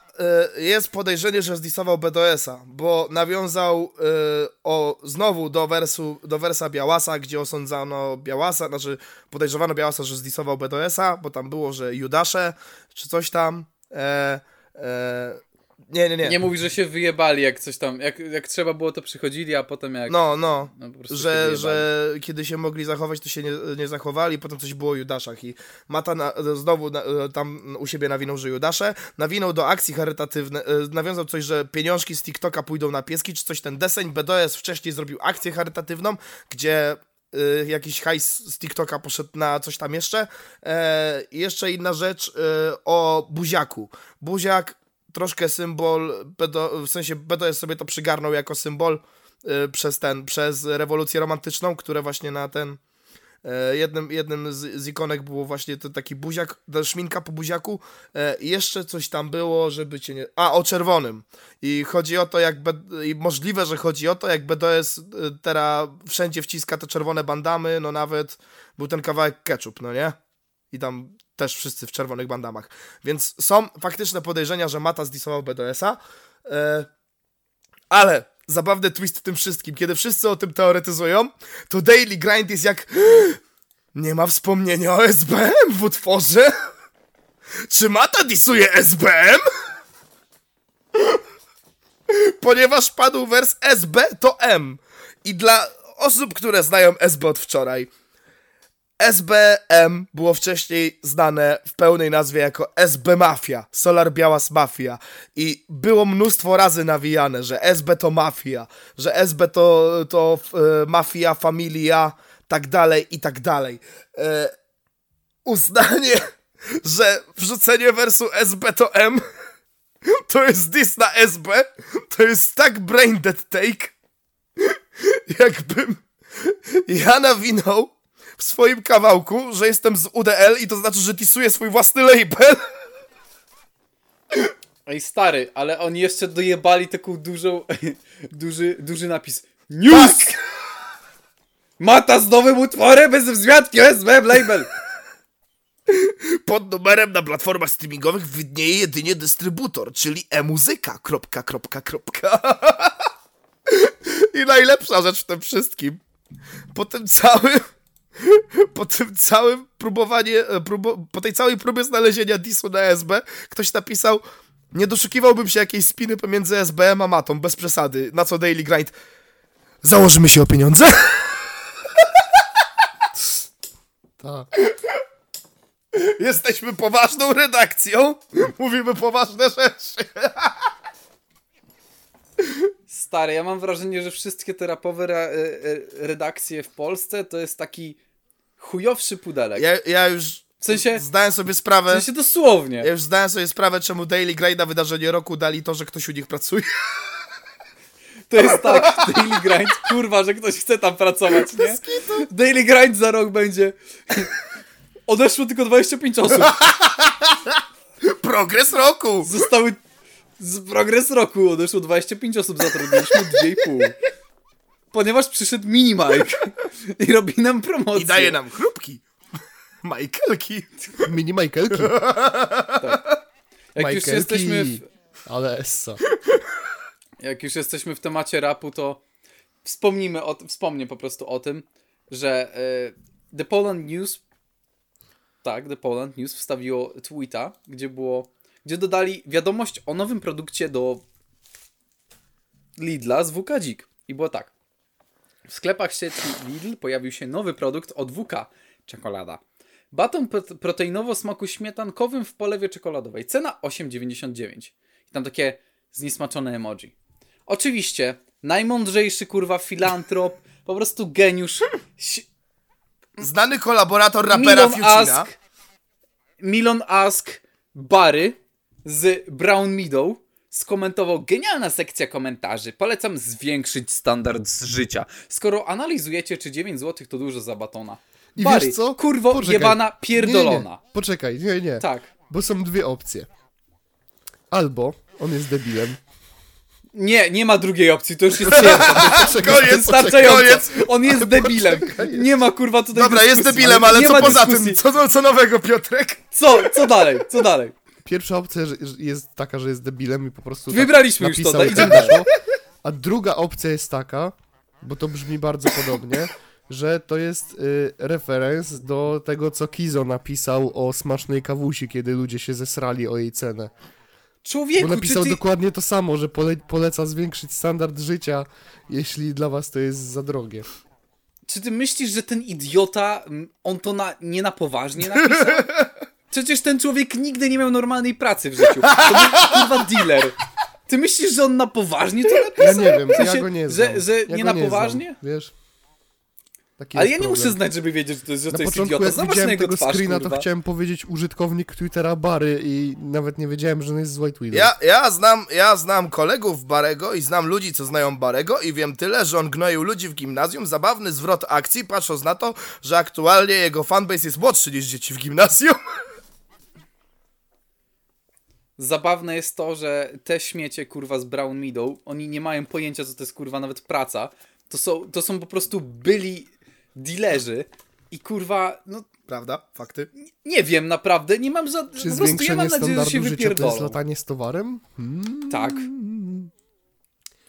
y, jest podejrzenie, że zdisował BDS-a, bo nawiązał y, o, znowu do wersu, do wersa Białasa, gdzie osądzano Białasa, znaczy podejrzewano Białasa, że zdisował BDS-a, bo tam było, że Judasze, czy coś tam, e, e, nie, nie, nie, Nie mówi, że się wyjebali, jak coś tam, jak, jak trzeba było, to przychodzili, a potem jak... no, no, no, że, że kiedy się mogli zachować, to się nie, nie zachowali, potem coś było o Judaszach i Mata na, znowu na, tam u siebie nawinął, że Judasze, nawinął do akcji charytatywnej, e, nawiązał coś, że pieniążki z TikToka pójdą na pieski, czy coś ten deseń, BDS wcześniej zrobił akcję charytatywną, gdzie y, jakiś hajs z TikToka poszedł na coś tam jeszcze. E, jeszcze inna rzecz y, o buziaku. Buziak, troszkę symbol, BDO, w sensie BDS sobie to przygarnął jako symbol y, przez ten, przez rewolucję romantyczną, które właśnie na ten e, jednym, jednym z, z ikonek było właśnie to taki buziak, szminka po buziaku i jeszcze coś tam było, żeby cię nie... A, o czerwonym. I chodzi o to, jak... B... I możliwe, że chodzi o to, jak BDS y, teraz wszędzie wciska te czerwone bandamy, no nawet był ten kawałek ketchup, no nie? I tam też wszyscy w czerwonych bandamach. Więc są faktyczne podejrzenia, że Mata zdisował BDS-a, e, ale zabawny twist w tym wszystkim, kiedy wszyscy o tym teoretyzują, to Daily Grind jest jak nie ma wspomnienia o SBM w utworze? Czy Mata disuje SBM? Ponieważ padł wers SB to M. I dla osób, które znają SB od wczoraj, SBM było wcześniej znane w pełnej nazwie jako SB Mafia, Solar Białas Mafia i było mnóstwo razy nawijane, że SB to mafia, że SB to, to e, mafia, familia, tak dalej i tak dalej. E, uznanie, że wrzucenie wersu SB to M to jest dis na SB, to jest tak brain dead take, jakbym ja nawinął w swoim kawałku, że jestem z UDL i to znaczy, że disuję swój własny label. Ej, stary, ale oni jeszcze dojebali taką dużą, duży, duży napis. News! Tak. Mata z nowym utworem bez wzmianki SBM label! Pod numerem na platformach streamingowych widnieje jedynie dystrybutor, czyli emuzyka. Kropka, kropka, kropka. I najlepsza rzecz w tym wszystkim. Po tym całym. Po tym całym próbowanie, e, po tej całej próbie znalezienia disu na SB, ktoś napisał, nie doszukiwałbym się jakiejś spiny pomiędzy SBM a matą, bez przesady. Na co Daily Grind? Założymy się o pieniądze? Tak. Jesteśmy poważną redakcją. Mówimy poważne rzeczy. Stary, ja mam wrażenie, że wszystkie te rapowe re, e, redakcje w Polsce to jest taki chujowszy pudelek. Ja, ja już W sensie, zdałem sobie w sprawę. sensie dosłownie. Ja już zdałem sobie sprawę, czemu Daily Grind na wydarzenie roku dali to, że ktoś u nich pracuje. To jest tak, Daily Grind, kurwa, że ktoś chce tam pracować, nie? Daily Grind za rok będzie... Odeszło tylko 25 osób. Progres roku! Zostały... Z progres roku odeszło 25 osób, zatrudniliśmy 2,5. Ponieważ przyszedł Mini Mike i robi nam promocję. I daje nam chrupki. Majkelki. Mini Michaelki. Jak już Michaelki. jesteśmy w, Ale essa. jak już jesteśmy w temacie rapu, to wspomnimy o, wspomnę po prostu o tym, że e, The Poland News tak, The Poland News wstawiło tweeta, gdzie było, gdzie dodali wiadomość o nowym produkcie do Lidla z WK Dzik. I było tak. W sklepach sieci Lidl pojawił się nowy produkt od WK czekolada. Baton pro- proteinowo smaku śmietankowym w polewie czekoladowej. Cena 8,99. I tam takie zniesmaczone emoji. Oczywiście, najmądrzejszy kurwa filantrop, po prostu geniusz. Znany kolaborator rapera Milon Fucina. Ask, Milon Ask Barry z Brown Meadow skomentował genialna sekcja komentarzy. Polecam zwiększyć standard z życia. Skoro analizujecie, czy 9 zł to dużo za batona. I Barry, wiesz co? kurwo Poczekaj. jebana Nie, nie, pierdolona. nie. Poczekaj, nie, nie. Tak. Bo są dwie opcje. Albo on jest debilem. Nie, nie ma drugiej opcji, to już jest pierwsza. Jest Koniec, wystarczająco. koniec. On jest debilem. Nie ma kurwa tutaj Dobra, jest dyskusji. debilem, ale co poza dyskusji. tym? Co, co nowego, Piotrek? Co, co dalej, co dalej? Pierwsza opcja jest taka, że jest debilem i po prostu tak Wybraliśmy już to, idziemy tak wyszło. A druga opcja jest taka, bo to brzmi bardzo podobnie, że to jest y, referenc do tego, co Kizo napisał o smacznej kawusi, kiedy ludzie się zesrali o jej cenę. Człowieku, Bo napisał ty... dokładnie to samo, że pole, poleca zwiększyć standard życia, jeśli dla was to jest za drogie. Czy ty myślisz, że ten idiota, mm, on to na, nie na poważnie napisał? Przecież ten człowiek nigdy nie miał normalnej pracy w życiu. To był kurwa dealer. Ty myślisz, że on na poważnie to napisał? Ja nie wiem, ja go nie że- znam. że ja nie na poważnie? Znam, wiesz? Taki Ale ja nie muszę problem. znać, żeby wiedzieć, że to jest, że Na to jest początku idiota. jak Zobacz na widziałem jego tego twarz, screena, kurwa. to chciałem powiedzieć użytkownik Twittera Bary i nawet nie wiedziałem, że on jest z White Widow. Ja, ja, znam, ja znam kolegów Barego i znam ludzi, co znają Barego i wiem tyle, że on gnoił ludzi w gimnazjum. Zabawny zwrot akcji, patrząc na to, że aktualnie jego fanbase jest młodszy niż dzieci w gimnazjum. Zabawne jest to, że te śmiecie, kurwa, z Brown Meadow, oni nie mają pojęcia, co to jest, kurwa, nawet praca. To są, to są po prostu byli dealerzy i, kurwa, no, Prawda? Fakty? nie wiem, naprawdę, nie mam za... Czy po prostu ja mam nadzieję, że się życia to jest wypierdolą. latanie z towarem? Hmm. Tak.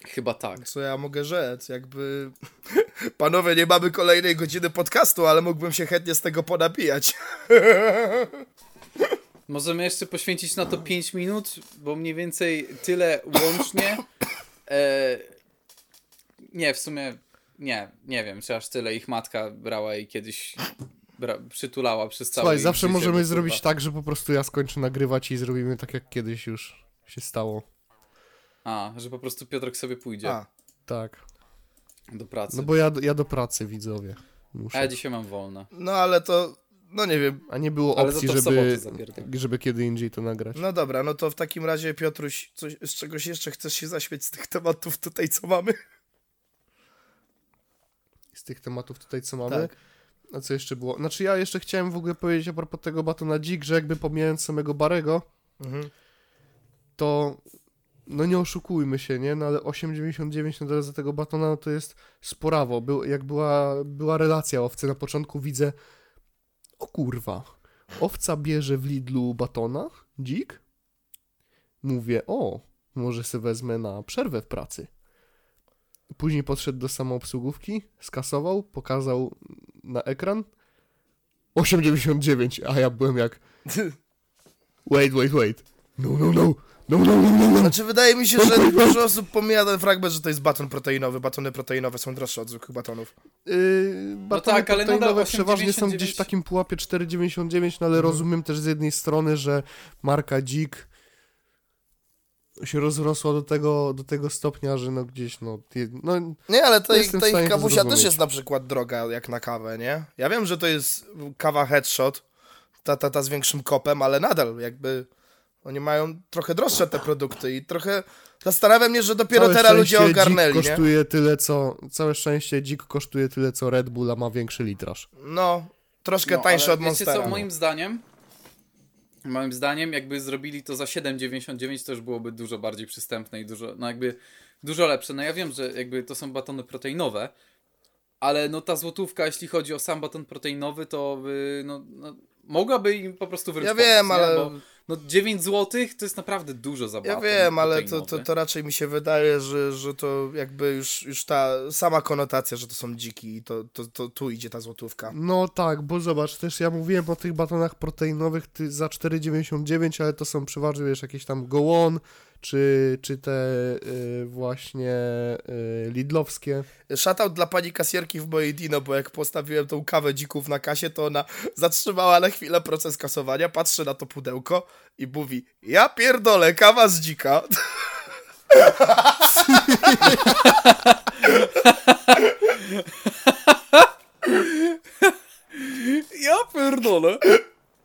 Chyba tak. Co ja mogę rzec? Jakby... Panowie, nie mamy kolejnej godziny podcastu, ale mógłbym się chętnie z tego ponabijać. Możemy jeszcze poświęcić na to 5 minut, bo mniej więcej tyle łącznie. E, nie, w sumie nie, nie wiem, czy aż tyle ich matka brała i kiedyś bra, przytulała przez całe Słuchaj, zawsze życie, możemy zrobić tak, że po prostu ja skończę nagrywać i zrobimy tak, jak kiedyś już się stało. A, że po prostu Piotrek sobie pójdzie A, Tak. do pracy. No bo ja, ja do pracy, widzowie. A Muszę. ja dzisiaj mam wolne. no ale to... No nie wiem. A nie było opcji, żeby, żeby kiedy indziej to nagrać. No dobra, no to w takim razie Piotruś, coś, z czegoś jeszcze chcesz się zaśmiać z tych tematów tutaj, co mamy? Z tych tematów tutaj, co mamy. Tak. A co jeszcze było? Znaczy ja jeszcze chciałem w ogóle powiedzieć a propos tego batona dzik, że jakby pomijając samego Barego, Mhm. to no nie oszukujmy się, nie? No ale 8,99 na dole za tego batona no to jest sporawo. Był, jak była, była relacja owcy na początku, widzę o kurwa, owca bierze w Lidlu batona, dzik. Mówię, o, może se wezmę na przerwę w pracy. Później podszedł do samoobsługówki, skasował, pokazał na ekran 8,99, a ja byłem jak wait, wait, wait. No, no, no. No, no, no, no, no. Znaczy, wydaje mi się, że dużo osób pomija ten fragment, że to jest baton proteinowy. Batony proteinowe są droższe od zwykłych batonów. Yy, batony tak, ale nadal proteinowe przeważnie są 8,99. gdzieś w takim pułapie 4,99, no ale Mhm. rozumiem też z jednej strony, że marka Dzik się rozrosła do tego, do tego stopnia, że no gdzieś, no, no Nie, ale w stanie ich to kawusia też jest na przykład droga jak na kawę, nie? Ja wiem, że to jest kawa headshot, ta, ta, ta z większym kopem, ale nadal jakby oni mają trochę droższe te produkty i trochę zastanawiam mnie, że dopiero całe teraz ludzie ogarnęli, Dzik nie? kosztuje tyle, co, całe szczęście Dzik kosztuje tyle, co Red Bull, a ma większy litraż. No, troszkę No, tańsze ale od wiecie Monstera. co, moim zdaniem, moim zdaniem, jakby zrobili to za 7,99, to już byłoby dużo bardziej przystępne i dużo, no jakby, dużo lepsze. No ja wiem, że jakby to są batony proteinowe, ale no ta złotówka, jeśli chodzi o sam baton proteinowy, to by, no, no mogłaby im po prostu wręcz Ja wiem, nie? ale- Bo, no 9 złotych to jest naprawdę dużo za Ja baton wiem, ale to, to, to raczej mi się wydaje, że, że to jakby już, już ta sama konotacja, że to są dziki i to, to, to tu idzie ta złotówka. No tak, bo zobacz, też ja mówiłem o tych batonach proteinowych ty, za 4,99, ale to są przeważnie wiesz, jakieś tam gołon, czy, czy te y, właśnie y, lidlowskie. Shoutout dla pani kasjerki w mojej Dino, bo jak postawiłem tą kawę dzików na kasie, to ona zatrzymała na chwilę proces kasowania, patrzy na to pudełko i mówi, ja pierdolę, kawa z dzika. Ja pierdolę!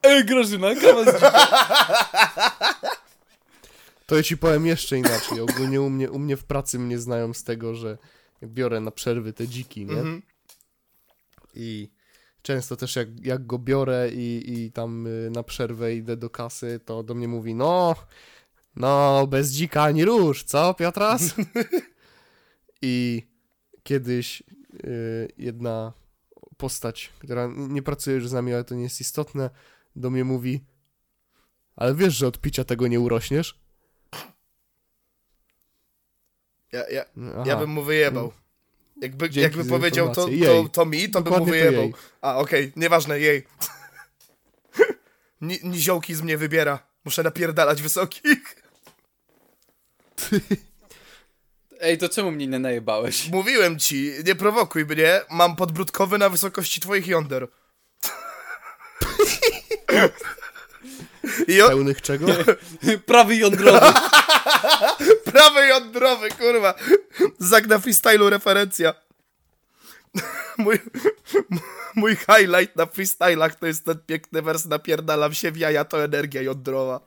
Ej, Grażyna, kawa z dzika. To ja ci powiem jeszcze inaczej. Ogólnie u mnie, u mnie w pracy mnie znają z tego, że biorę na przerwy te dziki, nie? Mhm. I często też jak, jak go biorę i, i tam y, na przerwę idę do kasy, to do mnie mówi, no, no, bez dzika ani rusz, co Piotras? I kiedyś y, jedna postać, która nie pracuje już z nami, ale to nie jest istotne, do mnie mówi, ale wiesz, że od picia tego nie urośniesz? Ja, ja, Aha. ja bym mu wyjebał. Jakby, Dzięki jakby za powiedział to, to, to mi, to bym mu Dokładnie wyjebał. jej. A, okej, nieważne, jej. Ni, niziołki z mnie wybiera. Muszę napierdalać wysokich. Ej, to czemu mnie nie najebałeś? Mówiłem ci, nie prowokuj mnie, mam podbródkowy na wysokości twoich jąder. I on, Pełnych czego? Prawy jądrowy. Prawy jądrowy, kurwa. Zagna freestylu referencja. Mój, mój highlight na freestylach to jest ten piękny wers napierdalam się w jaja, to energia jądrowa.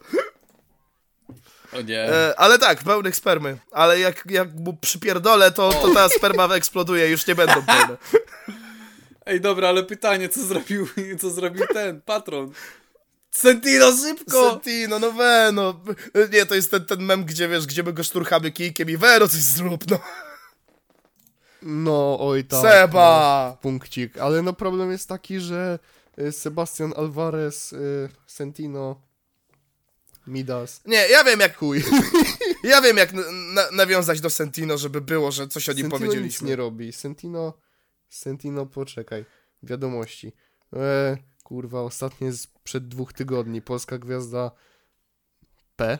O nie. E, ale tak, pełnych spermy. Ale jak, jak mu przypierdolę, to, to ta sperma eksploduje, już nie będą pełne. Ej, dobra, ale pytanie, co zrobił, co zrobił ten patron? Sentino, szybko! Sentino, no we, no. Nie, to jest ten, ten mem, gdzie wiesz, gdzie my go szturchamy kijkiem i Wero coś zrób, no. No, oj tak. Seba! No, punkcik. Ale no problem jest taki, że y, Sebastian Alvarez, y, Sentino, Midas. Nie, ja wiem jak, Chuj. ja wiem jak na, nawiązać do Sentino, żeby było, że coś o nim Sentino nic powiedzieliśmy. nie robi. Sentino, Sentino, poczekaj. Wiadomości. E, kurwa, ostatnie sprzed dwóch tygodni. Polska gwiazda P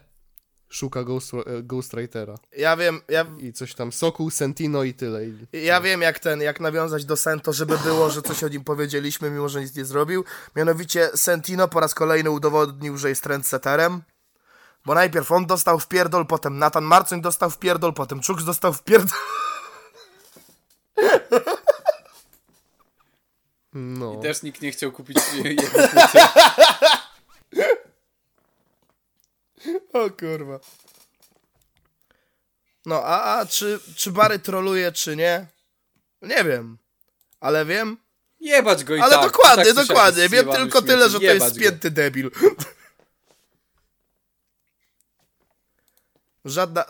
szuka ghost, e, Ghostwritera. Ja wiem, ja, I coś tam. Sokół, Sentino i tyle. I, ja wiem jak ten, jak nawiązać do Sento, żeby było, że coś o nim powiedzieliśmy, mimo że nic nie zrobił. Mianowicie Sentino po raz kolejny udowodnił, że jest trendsetterem. Bo najpierw on dostał w pierdol, potem Nathan Marcin dostał w pierdol, potem Czuks dostał w pierdol. No. I też nikt nie chciał kupić jego. O kurwa. No, a, a czy, czy Bary troluje, czy nie? Nie wiem. Ale wiem. Jebać go i Ale tak. dokładnie, tak dokładnie. Wiem tylko śmieci. tyle, że to jest Jebać go. spięty debil. Żadna.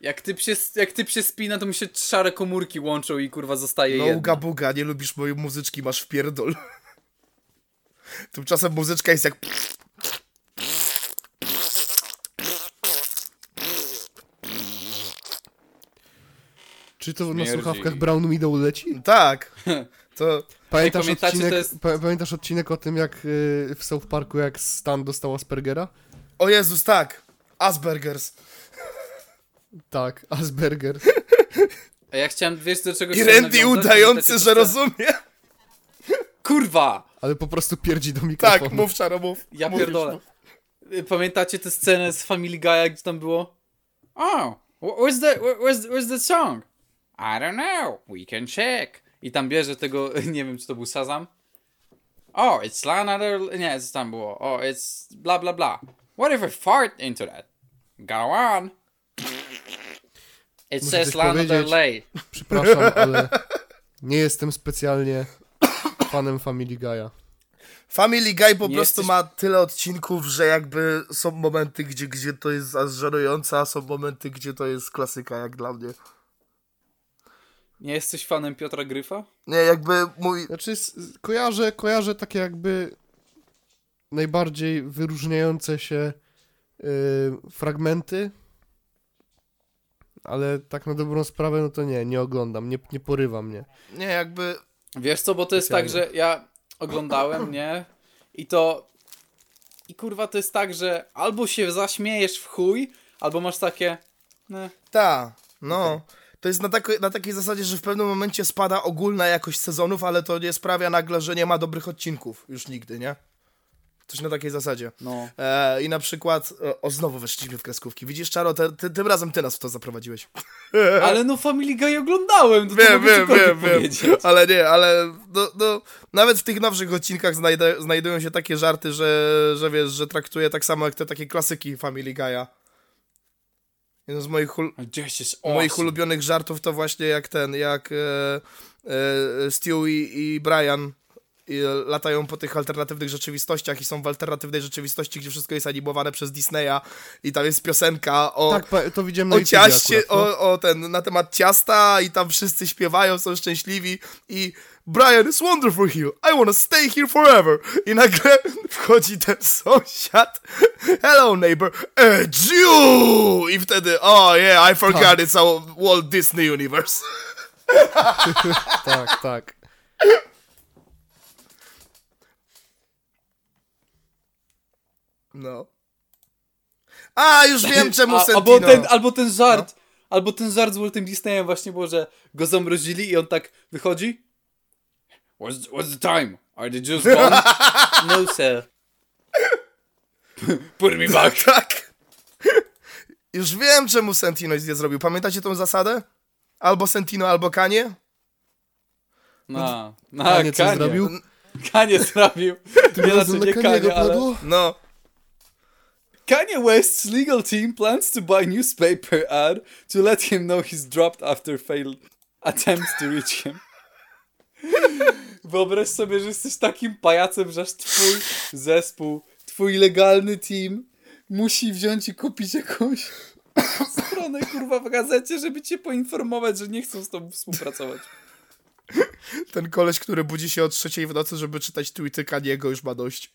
Jak typ, się, jak typ się spina, to mu się szare komórki łączą i kurwa zostaje No, jedno. uga buga, nie lubisz mojej muzyczki, masz w pierdol. Tymczasem muzyczka jest jak... Czy to na Śmierdzi. słuchawkach Brown Meadow leci? Tak. To... Pamiętasz, pamiętacie, odcinek, to jest- pa- pamiętasz odcinek o tym, jak y, w South Parku, jak Stan dostał Aspergera? O Jezus, tak. Aspergers. Tak, Asperger. A ja chciałem, wiesz do czego I Randy udający, że rozumie. Kurwa! Ale po prostu pierdzi do mikrofonu. Tak, mów Czaro, mów. Ja Mówisz, pierdolę. mów. Y, Pamiętacie tę scenę z Family Guy'a, gdzie tam było? Oh, wh- where's the, wh- where's, where's the song? I don't know, we can check. I tam bierze tego, nie wiem czy to był Shazam. Oh, it's Lana Del... Nie, co tam było? Oh, it's bla bla bla. What if I fart into that? Go on. It Muszę says Lana Del powiedzieć. Rey. Przepraszam, ale nie jestem specjalnie fanem Family Guy'a. Family Guy po Nie prostu jesteś- ma tyle odcinków, że jakby są momenty, gdzie, gdzie to jest aż żenujące, a są momenty, gdzie to jest klasyka, jak dla mnie. Nie jesteś fanem Piotra Gryfa? Nie, jakby mój... Znaczy, kojarzę, kojarzę takie jakby najbardziej wyróżniające się y, fragmenty, ale tak na dobrą sprawę, no to nie, nie oglądam, nie, nie porywa mnie. Nie, jakby... Wiesz co, bo to jest tak, że ja oglądałem, nie? I to... I kurwa to jest tak, że albo się zaśmiejesz w chuj, albo masz takie... Ne. Ta, no. To jest na, takiej na takiej zasadzie, że w pewnym momencie spada ogólna jakość sezonów, ale to nie sprawia nagle, że nie ma dobrych odcinków. Już nigdy, nie? Coś na takiej zasadzie. No. E, I na przykład... O, o, znowu weszliśmy w kreskówki. Widzisz, Czaro, te, ty, tym razem ty nas w to zaprowadziłeś. Ale no Family Guy oglądałem, to, to Wiem, wiem, wiem, wiem. Ale nie, ale no, no, nawet w tych nowszych odcinkach znajdę, znajdują się takie żarty, że, że wiesz, że traktuje tak samo jak te takie klasyki Family Guy'a. Jeden z moich, ul is moich awesome. ulubionych żartów to właśnie jak ten, jak e, e, Stu i, i Brian i latają po tych alternatywnych rzeczywistościach i są w alternatywnej rzeczywistości, gdzie wszystko jest animowane przez Disneya i tam jest piosenka o, tak, to widziałem na o ciaście, akurat, no. o, o ten, na temat ciasta i tam wszyscy śpiewają, są szczęśliwi i Brian is wonderful here, I wanna stay here forever. I nagle wchodzi ten sąsiad, hello neighbor, a Jew! I wtedy, oh yeah, I forgot Tak. it's our Walt Disney universe. Tak, tak. No. A, już wiem czemu A, Sentino. albo, ten, albo ten żart, No. albo ten żart z Waltem Disneyem właśnie było, że go zamrozili i on tak wychodzi. What's, what's the time? Are the Jews gone? no sir. Put me back. Tak. Już wiem, czemu Sentino nie zrobił. Pamiętacie tą zasadę? Albo Sentino, albo Kanie? No, no Kanie co Kanie. zrobił? Kanie zrobił. Tym Nie, znaczy na nie Kanie, ale... No. Kanye West's legal team plans to buy newspaper ad to let him know he's dropped after failed attempts to reach him. Wyobraź sobie, że jesteś takim pajacem, że aż twój zespół, twój legalny team musi wziąć i kupić jakąś stronę, kurwa, w gazecie, żeby cię poinformować, że nie chcą z tobą współpracować. Ten koleś, który budzi się o trzeciej w nocy, żeby czytać tweety Kaniego, już ma dość.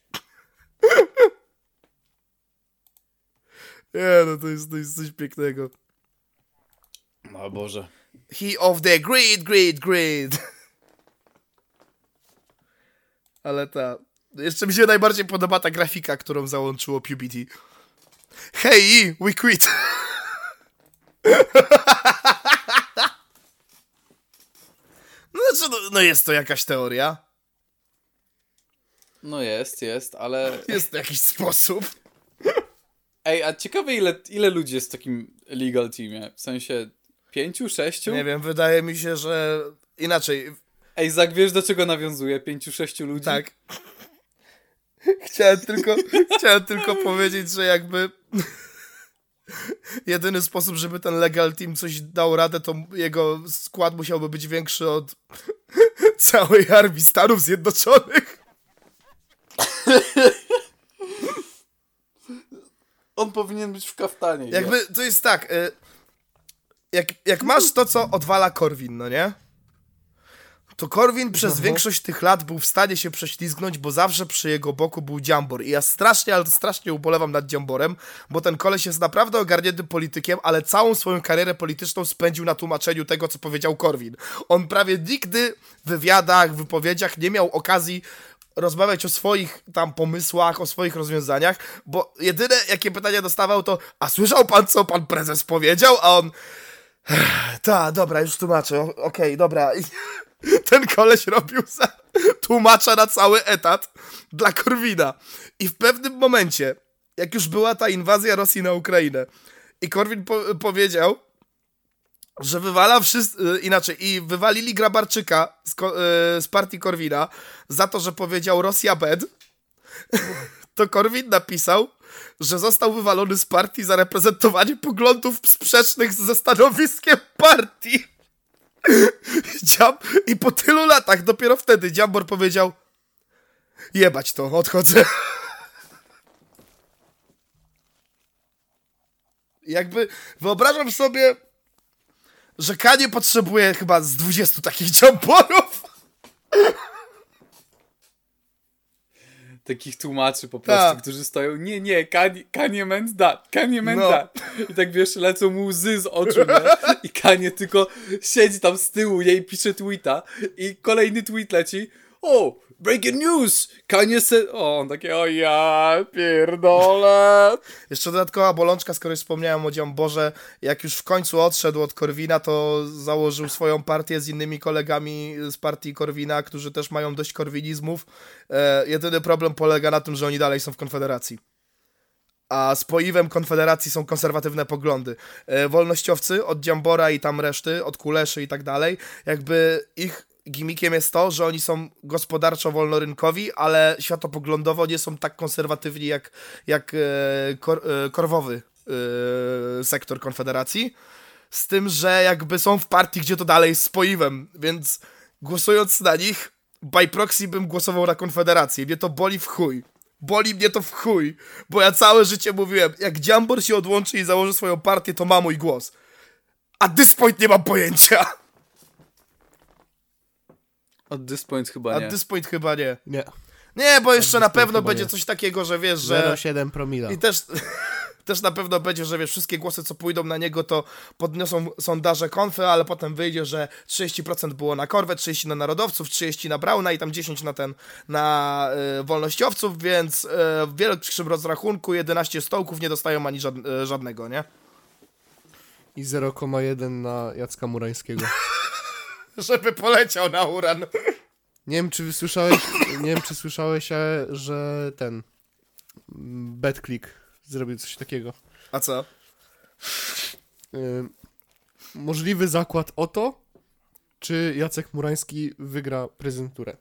Nie, no to jest, to jest coś pięknego. No Boże. He of the great, great, great. Ale ta... Jeszcze mi się najbardziej podoba ta grafika, którą załączyło PUBG. Hey, we quit. No, znaczy, no, no jest to jakaś teoria. No jest, jest, ale... Jest jakiś sposób. Ej, a ciekawe ile, ile ludzi jest w takim legal teamie? W sensie pięciu, sześciu? Nie wiem, wydaje mi się, że inaczej. Ej, Zak, wiesz do czego nawiązuje? Pięciu, sześciu ludzi? Tak. Chciałem tylko, chciałem tylko powiedzieć, że jakby jedyny sposób, żeby ten legal team coś dał radę, to jego skład musiałby być większy od całej armii Stanów Zjednoczonych. On powinien być w kaftanie. Jakby to jest tak, y, jak, jak masz to, co odwala Korwin, no nie? to Korwin przez No. większość tych lat był w stanie się prześlizgnąć, bo zawsze przy jego boku był Dziambor. I ja strasznie, ale strasznie ubolewam nad Dziamborem, bo ten koleś jest naprawdę ogarniętym politykiem, ale całą swoją karierę polityczną spędził na tłumaczeniu tego, co powiedział Korwin. On prawie nigdy w wywiadach, wypowiedziach nie miał okazji rozmawiać o swoich tam pomysłach, o swoich rozwiązaniach, bo jedyne jakie pytania dostawał to a słyszał pan, co pan prezes powiedział? A on ta, dobra, już tłumaczę, okej, dobra. I ten koleś robił za tłumacza na cały etat dla Korwina. I w pewnym momencie, jak już była ta inwazja Rosji na Ukrainę i Korwin po powiedział, że wywala wszyscy, inaczej, i wywalili Grabarczyka z, y, z partii Korwina za to, że powiedział Rosja bed, to Korwin napisał, że został wywalony z partii za reprezentowanie poglądów sprzecznych ze stanowiskiem partii. I po tylu latach, dopiero wtedy Dziambor powiedział jebać to, odchodzę. Jakby wyobrażam sobie, że Kanie potrzebuje chyba z 20 takich Dziamborów. Takich tłumaczy po prostu, Tak. którzy stoją, nie, nie, Kanye, Kanye meant that, Kanye meant No. that. I tak wiesz, lecą mu łzy z oczu, nie? I Kanye tylko siedzi tam z tyłu, jej pisze tweeta i kolejny tweet leci, o, breaking news, Kanye said, o, on takie, o ja pierdolę. Jeszcze dodatkowa bolączka, skoro już wspomniałem o Dziamborze, jak już w końcu odszedł od Korwina, to założył swoją partię z innymi kolegami z partii Korwina, którzy też mają dość korwinizmów. E, jedyny problem polega na tym, że oni dalej są w Konfederacji. A spoiwem Konfederacji są konserwatywne poglądy. E, wolnościowcy od Dziambora i tam reszty, od Kuleszy i tak dalej, jakby ich gimikiem jest to, że oni są gospodarczo wolnorynkowi, ale światopoglądowo nie są tak konserwatywni jak, jak e, kor, e, korwowy e, sektor Konfederacji. Z tym, że jakby są w partii, gdzie to dalej jest spoiwem, więc głosując na nich, by proxy bym głosował na Konfederację. Mnie to boli w chuj. Boli mnie to w chuj, bo ja całe życie mówiłem, jak Dziambor się odłączy i założy swoją partię, to ma mój głos. A this point nie mam pojęcia. Od this point chyba nie. this point chyba nie. Nie. Nie, bo jeszcze na pewno będzie nie. coś takiego, że wiesz, że... 0,7 promila. I też, też na pewno będzie, że wiesz, wszystkie głosy, co pójdą na niego, to podniosą sondaże konfy, ale potem wyjdzie, że 30% było na Korwę, 30% na narodowców, 30% na Brauna i tam 10% na ten, na y, wolnościowców, więc y, w większym rozrachunku 11 stołków nie dostają ani żad, y, żadnego, nie? I 0,1 na Jacka Murańskiego. Żeby poleciał na uran. Nie wiem, czy słyszałeś, nie wiem, czy słyszałeś, że ten BetClick zrobił coś takiego. A co? Y, możliwy zakład o to, czy Jacek Murański wygra prezenturę.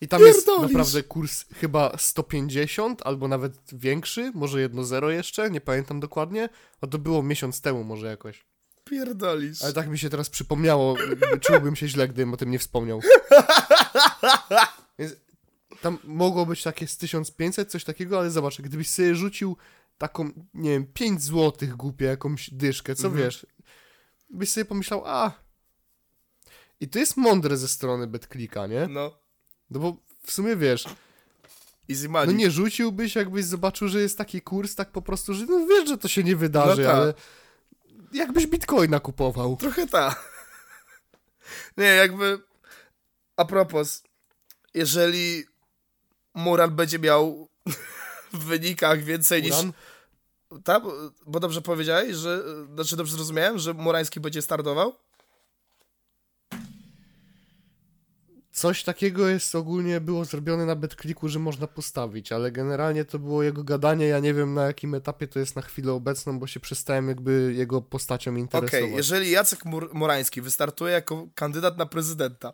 I tam jest naprawdę kurs chyba 150, albo nawet większy, może 1-0 jeszcze, nie pamiętam dokładnie. A to było miesiąc temu może jakoś. Pierdolisz. Ale tak mi się teraz przypomniało, czułbym się źle, gdybym o tym nie wspomniał. Więc tam mogło być takie z 1500, coś takiego, ale zobacz, gdybyś sobie rzucił taką, nie wiem, 5 złotych głupie jakąś dyszkę, co Mhm. wiesz, byś sobie pomyślał, a... I to jest mądre ze strony BetClicka, nie? No, No bo w sumie wiesz, easy no money. nie rzuciłbyś, jakbyś zobaczył, że jest taki kurs, tak po prostu, że no wiesz, że to się nie wydarzy, No tak. ale jakbyś bitcoina kupował. Trochę ta. Nie, jakby. A propos, jeżeli Mural będzie miał w wynikach więcej niż. Uran? Tak? Bo dobrze powiedziałeś, że. Znaczy dobrze zrozumiałem, że Murański będzie startował? Coś takiego jest ogólnie było zrobione na BetClicku, że można postawić, ale generalnie to było jego gadanie. Ja nie wiem na jakim etapie to jest na chwilę obecną, bo się przestałem jakby jego postacią Okej, interesować. jeżeli Jacek Mur Murański wystartuje jako kandydat na prezydenta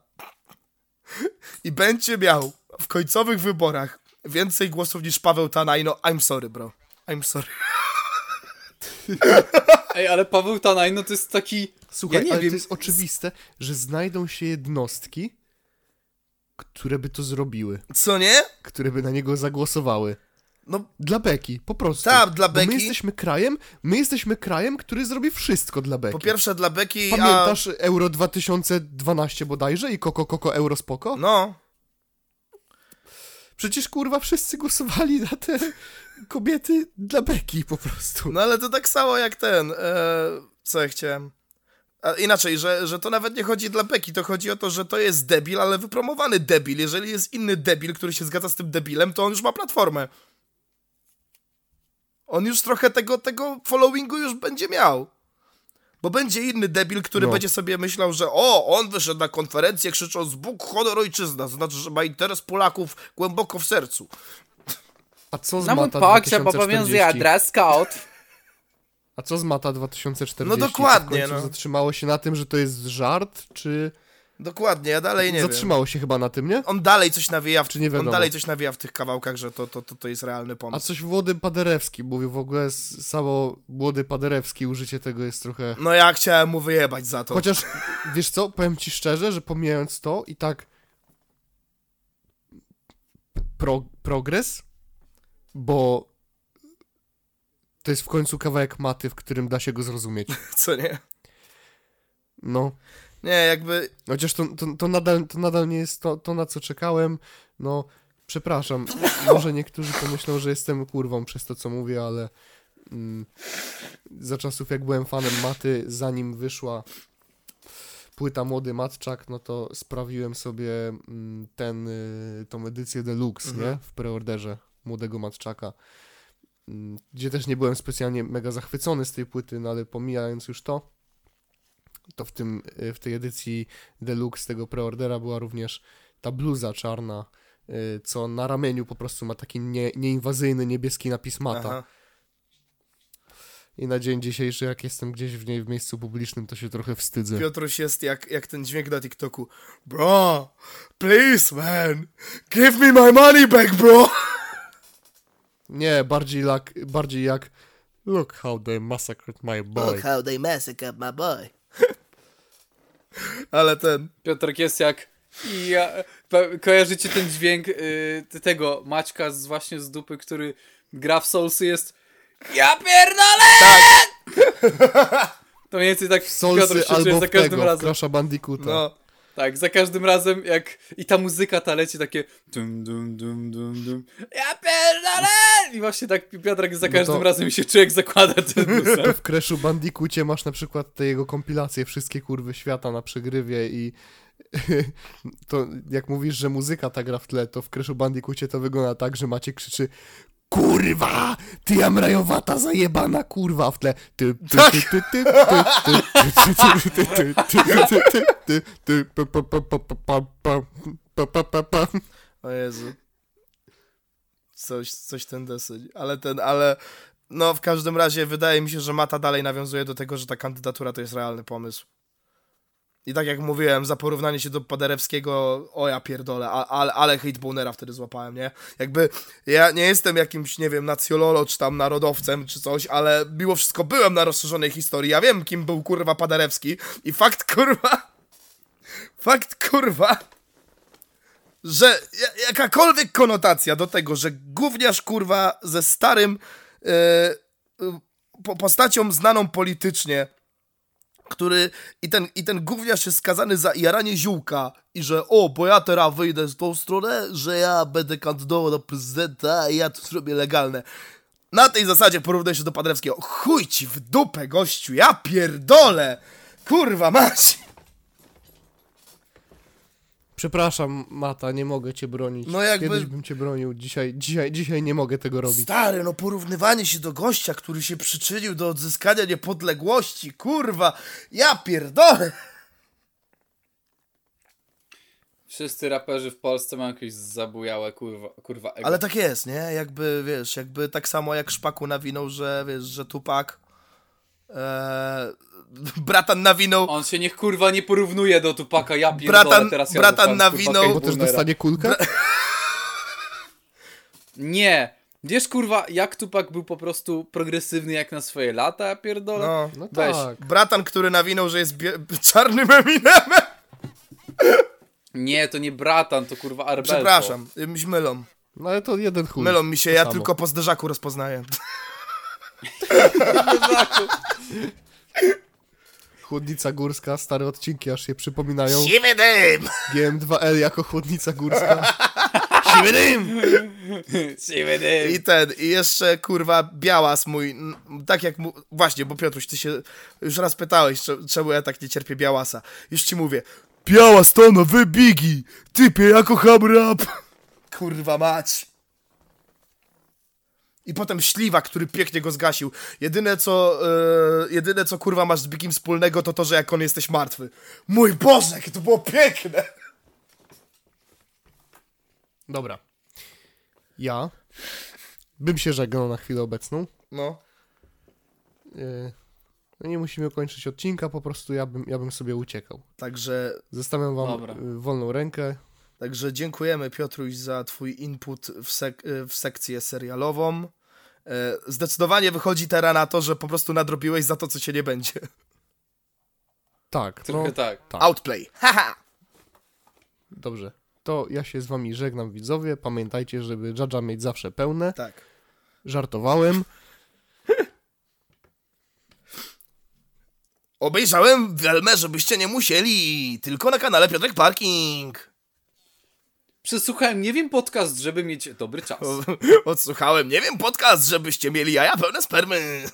i będzie miał w końcowych wyborach więcej głosów niż Paweł Tanaj, no I'm sorry, bro. I'm sorry. Ej, ale Paweł Tanaj, no to jest taki... Słuchaj, ja nie ale wiem, to jest oczywiste, że znajdą się jednostki, które by to zrobiły, Co nie? które by na niego zagłosowały. No, Dla beki, po prostu. Tak, dla Bo beki. my jesteśmy krajem, my jesteśmy krajem, który zrobi wszystko dla beki. po pierwsze dla Beki, Pamiętasz Euro 2012 bodajże i Koko Koko Euro Spoko? a... No, Przecież kurwa wszyscy głosowali na te kobiety dla beki po prostu. no ale to tak samo jak ten, e, co ja chciałem... Inaczej, że, że to nawet nie chodzi dla Beki, to chodzi o to, że to jest debil, ale wypromowany debil. Jeżeli jest inny debil, który się zgadza z tym debilem, to on już ma platformę. On już trochę tego, tego followingu już będzie miał. Bo będzie inny debil, który No. będzie sobie myślał, że o, on wyszedł na konferencję krzycząc Bóg, honor, ojczyzna. To znaczy, że ma interes Polaków głęboko w sercu. A co z mój Mata pokrzep 2040? obowiązuje dress code. A co z Mata 2040? No dokładnie, no. zatrzymało się na tym, że to jest żart, czy... Dokładnie, ja dalej nie wiem. zatrzymało się chyba na tym, nie? On dalej coś nawija w, Czy nie on dalej coś nawija w tych kawałkach, że to, to, to, to jest realny A pomysł. coś Włody Paderewski mówił, w ogóle samo Włody Paderewski, użycie tego jest trochę... No ja chciałem mu wyjebać za to. Chociaż, wiesz co, powiem ci szczerze, że pomijając to i tak pro, progres, bo to jest w końcu kawałek maty, w którym da się go zrozumieć. Co nie? No, Nie, jakby chociaż to, to, to, nadal, to nadal nie jest to, to, na co czekałem. No, przepraszam, może niektórzy pomyślą, że jestem kurwą przez to, co mówię, ale mm, za czasów, jak byłem fanem maty, zanim wyszła płyta Młody Matczak, no to sprawiłem sobie mm, ten, y, tą edycję deluxe, Mhm. nie? W preorderze Młodego Matczaka. Mm, Gdzie też nie byłem specjalnie mega zachwycony z tej płyty, no ale pomijając już to, to w, tym, y, w tej edycji deluxe tego preordera była również ta bluza czarna, y, co na ramieniu po prostu ma taki nie, nieinwazyjny niebieski napis mata. aha. I na dzień dzisiejszy, jak jestem gdzieś w niej w miejscu publicznym, to się trochę wstydzę. Piotruś jest jak, jak ten dźwięk na TikToku. Bro, please man, give me my money back, bro. Nie, bardziej, jak, bardziej jak Look how they massacred my boy. how they massacred my boy. Ale ten, Piotrek jest jak... Ja, kojarzycie ten dźwięk y, tego Maćka z, właśnie z dupy, który gra w Soulsy jest Ja pierdolę! To mniej więcej tak Piotr się czuje albo za każdym tego, razem. Crasha Bandicoota. no, Tak, za każdym razem jak... I ta muzyka ta leci takie... Dum, dum, dum, dum, dum. Ja pierdolę! I właśnie tak Piotrek za No każdym to- razem się czuje jak zakłada ten. W Crashu Bandicoocie masz na przykład te jego kompilacje, wszystkie kurwy świata na przegrywie i to jak mówisz, że muzyka ta gra w tle, to w Crashu Bandicoocie to wygląda tak, że Macie krzyczy Kurwa! Ty jamrajowata zajebana kurwa w tle. Ty, ty, ty, ty, ty, ty, ty, ty, ty, o Jezu. Coś, coś ten deseń. Ale ten, ale... No, w każdym razie wydaje mi się, że Mata dalej nawiązuje do tego, że ta kandydatura to jest realny pomysł. I tak jak mówiłem, za porównanie się do Paderewskiego, o ja pierdolę, ale, ale hitbonera wtedy złapałem, nie? Jakby ja nie jestem jakimś, nie wiem, nacjololo czy tam narodowcem czy coś, ale mimo wszystko byłem na rozszerzonej historii. Ja wiem, kim był kurwa Paderewski i fakt kurwa, fakt kurwa, że ja- jakakolwiek konotacja do tego, że gówniarz kurwa ze starym po, postacią znaną politycznie, który i ten, i ten gówniarz jest skazany za jaranie ziółka i że o, bo ja teraz wyjdę z tą stronę, że ja będę kandydował do prezydenta i ja to zrobię legalne. Na tej zasadzie porównaj się do Padrewskiego. Chuj ci w dupę, gościu, ja pierdolę! Kurwa, mać! Przepraszam, Mata, nie mogę cię bronić. No jakby- Kiedyś bym cię bronił, dzisiaj, dzisiaj, dzisiaj nie mogę tego robić. Stary, no porównywanie się do gościa, który się przyczynił do odzyskania niepodległości, kurwa, ja pierdolę! Wszyscy raperzy w Polsce mają jakieś zabujałe kurwa, kurwa ego. Ale tak jest, nie? Jakby, wiesz, jakby tak samo jak Szpaku nawinął, że, wiesz, że Tupak e, bratan nawinął, On się niech kurwa nie porównuje do Tupaka, ja pierdolę, Bratan- teraz ja bratan kurwa, nawinął- Bo też dostanie kulkę? Nie! Wiesz kurwa, jak Tupak był po prostu progresywny jak na swoje lata, ja pierdolę? no, No Weź. tak. bratan, który nawinął, że jest czarnym Eminemem. Nie, to nie Bratan, to kurwa Arbelko. Przepraszam, mi się mylą. No ale to jeden chuj. Mylą mi się, to ja samo. tylko po zderzaku rozpoznaję. Chłodnica górska, stare odcinki aż się przypominają. Siwy dym! GM2L jako chłodnica górska. Siwy dym! Siwy dym. I ten, i jeszcze kurwa białas mój, tak jak mu, właśnie, bo Piotruś, ty się już raz pytałeś, cze- czemu ja tak nie cierpię białasa. Już ci mówię, białas to nowy bigi, typie ja kocham rap. Kurwa mać. I potem śliwa, który pięknie go zgasił. Jedyne co, e, jedyne co kurwa masz z Bigim wspólnego to to, że jak on jesteś martwy. Mój Boże, jakie to było piękne! Dobra. Ja bym się żegnał na chwilę obecną. No. Yy, no nie musimy kończyć odcinka, po prostu ja bym, ja bym sobie uciekał. Także Zostawiam wam Dobra. y, wolną rękę. Także dziękujemy Piotruś za twój input w, sek w sekcję serialową. E, Zdecydowanie wychodzi teraz na to, że po prostu nadrobiłeś za to, co cię nie będzie. Tak, Trochę no, tak. tak. Outplay. Haha! Dobrze. To ja się z wami żegnam, widzowie. Pamiętajcie, żeby Jadża mieć zawsze pełne. Tak. Żartowałem. Obejrzałem Welmę, żebyście nie musieli. Tylko na kanale Piotrek Parking. Przesłuchałem, nie wiem, podcast, żeby mieć dobry czas. Odsłuchałem, nie wiem, podcast, żebyście mieli jaja pełne spermy.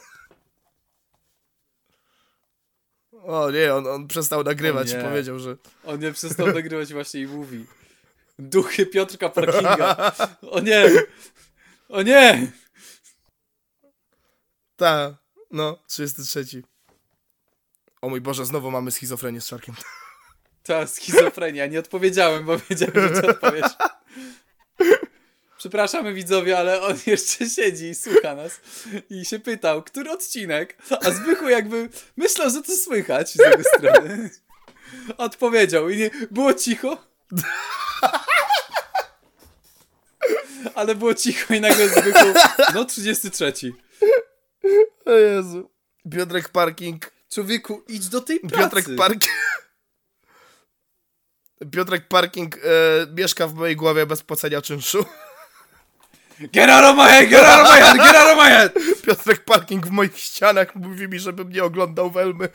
O nie, on, on przestał nagrywać i powiedział, że... On nie przestał nagrywać właśnie i mówi. Duchy Piotrka Parkinga. O nie! O nie! Ta, no, 33. O mój Boże, znowu mamy schizofrenię z Czarkiem. Ta schizofrenia. Nie odpowiedziałem, bo wiedziałem, że ty odpowiesz. Przepraszamy widzowie, ale on jeszcze siedzi i słucha nas i się pytał, który odcinek, a Zbychu jakby myślał, że to słychać z jego strony. Odpowiedział i nie, było cicho. Ale było cicho i nagle Zbychu, no 33. O Jezu. Piotrek Parking. Człowieku, idź do tej pracy. Piotrek Parking. Piotrek Parking e, mieszka w mojej głowie bez płacenia czynszu. Get out of my head, get out of my head, get out of my head! Piotrek Parking w moich ścianach mówi mi, żebym nie oglądał Welmy.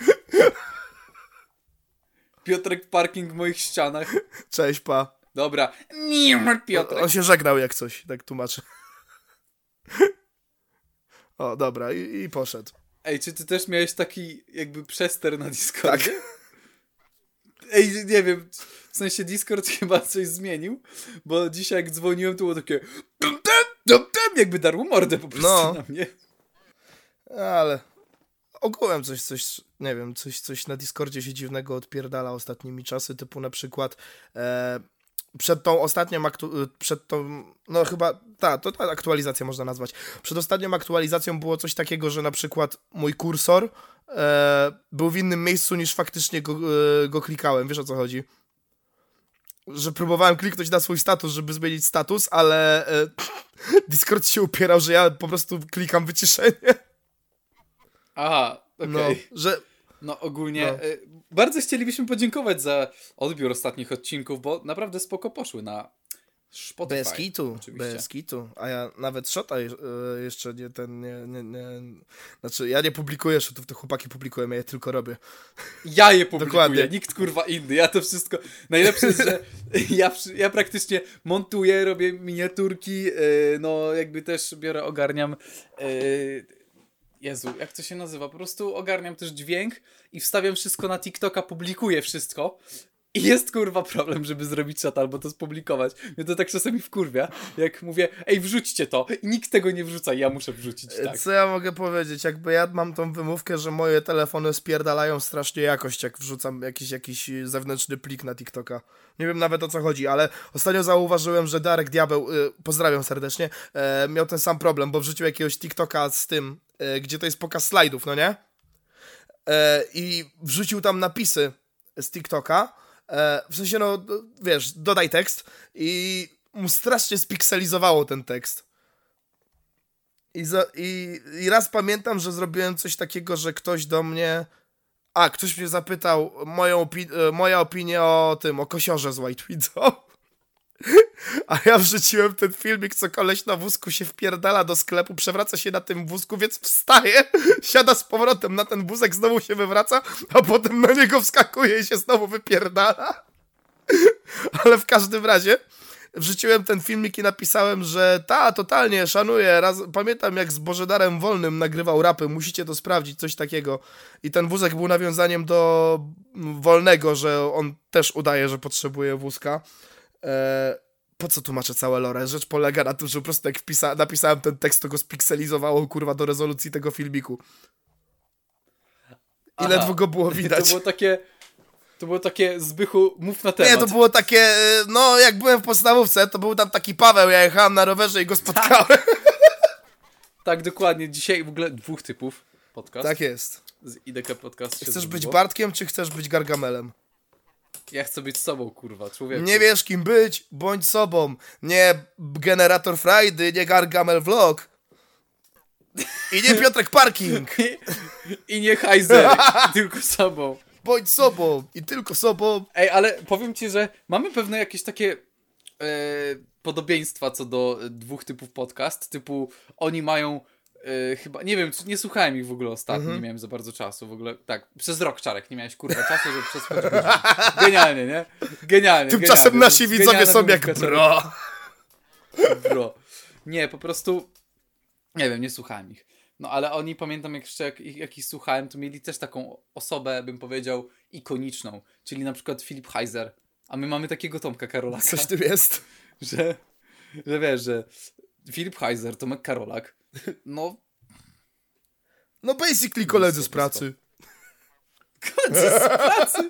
Piotrek Parking w moich ścianach. Cześć, pa. Dobra. Nie ma Piotrek. On się żegnał jak coś, tak tłumaczę. O, dobra, i, i poszedł. Ej, czy ty też miałeś taki jakby przester na Discordzie? Ej, nie wiem, w sensie Discord chyba coś zmienił, bo dzisiaj jak dzwoniłem, to było takie dum, dum, dum, dum, jakby darło mordę po prostu No. na mnie. Ale ogółem coś, coś, nie wiem, coś, coś na Discordzie się dziwnego odpierdala ostatnimi czasy, typu na przykład e, przed tą ostatnią, przed tą, no chyba, ta, to ta aktualizacja można nazwać. Przed ostatnią aktualizacją było coś takiego, że na przykład mój kursor e, był w innym miejscu niż faktycznie go, e, go klikałem, wiesz o co chodzi? Że próbowałem kliknąć na swój status, żeby zmienić status, ale e, Discord się upierał, że ja po prostu klikam wyciszenie. Aha, okej. No, No, że ogólnie No. y, bardzo chcielibyśmy podziękować za odbiór ostatnich odcinków, bo naprawdę spoko poszły na Spotify. bez kitu, oczywiście. bez kitu. A ja nawet shota e, jeszcze nie ten, nie, nie, nie, znaczy ja nie publikuję shotów, to chłopaki publikują, ja je tylko robię. Ja je publikuję, Dokładnie. nikt kurwa inny. Ja to wszystko. Najlepsze jest, że ja, ja praktycznie montuję, robię miniaturki, yy, no jakby też biorę, ogarniam. Yy, Jezu, jak to się nazywa? Po prostu ogarniam też dźwięk i wstawiam wszystko na TikToka, publikuję wszystko. I jest kurwa problem, żeby zrobić czat albo to spublikować. Mnie to tak czasami wkurwia, jak mówię, ej, wrzućcie to. I nikt tego nie wrzuca, i ja muszę wrzucić, tak. Co ja mogę powiedzieć? Jakby ja mam tą wymówkę, że moje telefony spierdalają strasznie jakość, jak wrzucam jakiś, jakiś zewnętrzny plik na TikToka. Nie wiem nawet o co chodzi, ale ostatnio zauważyłem, że Darek Diabeł, y, pozdrawiam serdecznie, e, miał ten sam problem, bo wrzucił jakiegoś TikToka z tym, e, gdzie to jest pokaz slajdów, no nie? E, I wrzucił tam napisy z TikToka, e, w sensie no, wiesz, dodaj tekst i mu strasznie spikselizowało ten tekst. I, za, i, I raz pamiętam, że zrobiłem coś takiego, że ktoś do mnie. A, ktoś mnie zapytał moją opi- e, moja opinia o tym, o kosiorze z White Widow. A ja wrzuciłem ten filmik, co koleś na wózku się wpierdala do sklepu, przewraca się na tym wózku, więc wstaje, siada z powrotem na ten wózek, znowu się wywraca, a potem na niego wskakuje i się znowu wypierdala. Ale w każdym razie wrzuciłem ten filmik i napisałem, że ta, totalnie, szanuję. Raz, pamiętam jak z Bożedarem Wolnym nagrywał rapy, musicie to sprawdzić, coś takiego. I ten wózek był nawiązaniem do Wolnego, że on też udaje, że potrzebuje wózka. E, po co tłumaczę całe lore? Rzecz polega na tym, że po prostu jak wpisa- napisałem ten tekst, to go spikselizowało, kurwa, do rezolucji tego filmiku. I Aha. ledwo go było To widać. było takie... To było takie, Zbychu, mów na temat. Nie, to było takie, e, no jak byłem w podstawówce, to był tam taki Paweł, ja jechałem na rowerze i go spotkałem. Tak, dokładnie. Dzisiaj w ogóle dwóch typów podcast. Tak jest. Z IDK Podcast Chcesz być. Bartkiem, czy chcesz być Gargamelem? Ja chcę być sobą, kurwa, człowieku. Nie wiesz kim być, bądź sobą. Nie Generator Friday, nie Gargamel Vlog. I nie Piotrek Parking. I nie Heiser, tylko sobą. Bądź sobą i tylko sobą. Ej, ale powiem ci, że mamy pewne jakieś takie e, podobieństwa co do dwóch typów podcast, typu oni mają e, chyba, nie wiem, czy nie słuchałem ich w ogóle ostatnio, Mhm. nie miałem za bardzo czasu w ogóle, tak, przez rok Czarek, nie miałeś kurwa czasu, żeby godzinę. Genialnie, nie? Genialnie, Tymczasem genialnie. nasi widzowie są jak bro. Bro. Nie, po prostu, nie wiem, nie słuchałem ich. No ale oni, pamiętam jak jeszcze jak, jak ich słuchałem, to mieli też taką osobę, bym powiedział, ikoniczną, czyli na przykład Filip Heiser. A my mamy takiego Tomka Karolaka, Coś tym jest. że, że wiesz, że Filip Heiser, Tomek Karolak, no No basically koledzy z pracy. pracy.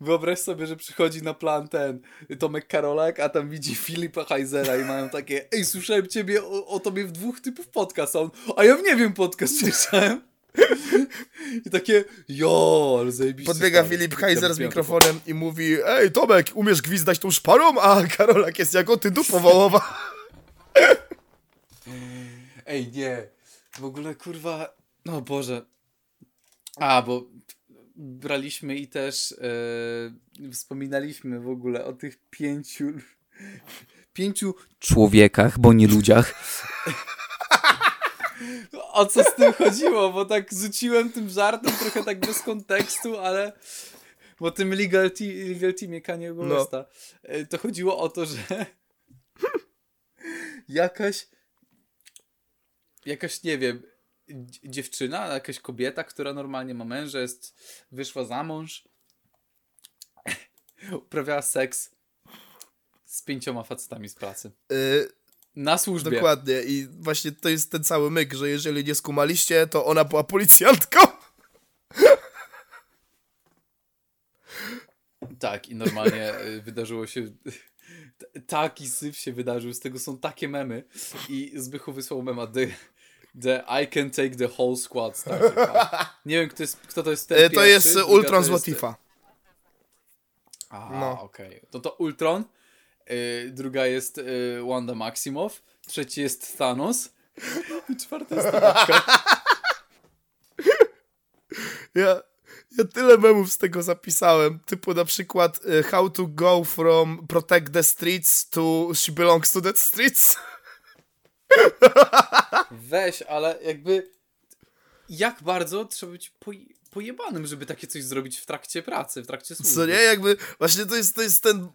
Wyobraź sobie, że przychodzi na plan ten Tomek Karolak, a tam widzi Filipa Heisera i mają takie ej, słyszałem ciebie o, o tobie w dwóch typów podcast, a on, a ja nie wiem podcast słyszałem. I takie, jo, ale zajebiście. Podbiega stary. Filip Heiser z mikrofonem i mówi Ej Tomek, umiesz gwizdać tą szparą? A Karolak jest jako ty dupo wołowa. Ej, nie. W ogóle, kurwa, no Boże. A, bo braliśmy i też e, wspominaliśmy w ogóle o tych pięciu pięciu człowiekach, bo nie ludziach. O co z tym chodziło? Bo tak rzuciłem tym żartem trochę tak bez kontekstu, ale bo tym Legal, te legal Teamie Kanye Westa e, to chodziło o to, że jakaś jakaś, nie wiem, dzie- dziewczyna, jakaś kobieta, która normalnie ma męża, jest, wyszła za mąż, uprawiała seks z pięcioma facetami z pracy. Y, Na służbie. dokładnie. I właśnie to jest ten cały myk, że jeżeli nie skumaliście, to ona była policjantką. Tak, i normalnie y, wydarzyło się. Taki syf się wydarzył, z tego są takie memy. I Zbychu wysłał mema The, the I can take the whole squad. starter pack. Nie wiem, kto, jest, kto to jest ten. Y, to pierwszy, jest Ultron z Latifa. A, No. okej. To to Ultron. Y, druga jest y, Wanda Maximoff. Trzeci jest Thanos. I czwarta jest. Ja, ja tyle memów z tego zapisałem. Typu na przykład How to go from protect the streets to she belongs to the streets. Weź, ale jakby. Jak bardzo trzeba być poj- pojebanym, żeby takie coś zrobić w trakcie pracy, w trakcie służby. Co nie? Jakby właśnie to jest, to jest ten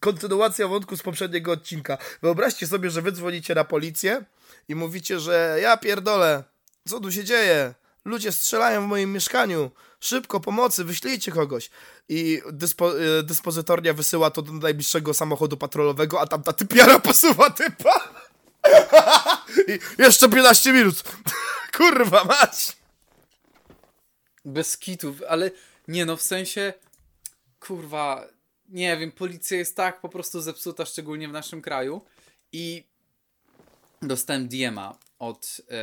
kontynuacja wątku z poprzedniego odcinka. Wyobraźcie sobie, że wy dzwonicie na policję i mówicie, że ja pierdolę, co tu się dzieje? Ludzie strzelają w moim mieszkaniu. Szybko, pomocy, wyślijcie kogoś. I dyspo, y, dyspozytornia wysyła to do najbliższego samochodu patrolowego, a tamta typiara posuwa typa. Jeszcze 15 minut. Kurwa mać. Bez kitów, ale nie no, w sensie, kurwa, nie wiem, policja jest tak po prostu zepsuta, szczególnie w naszym kraju i dostałem DM-a od e,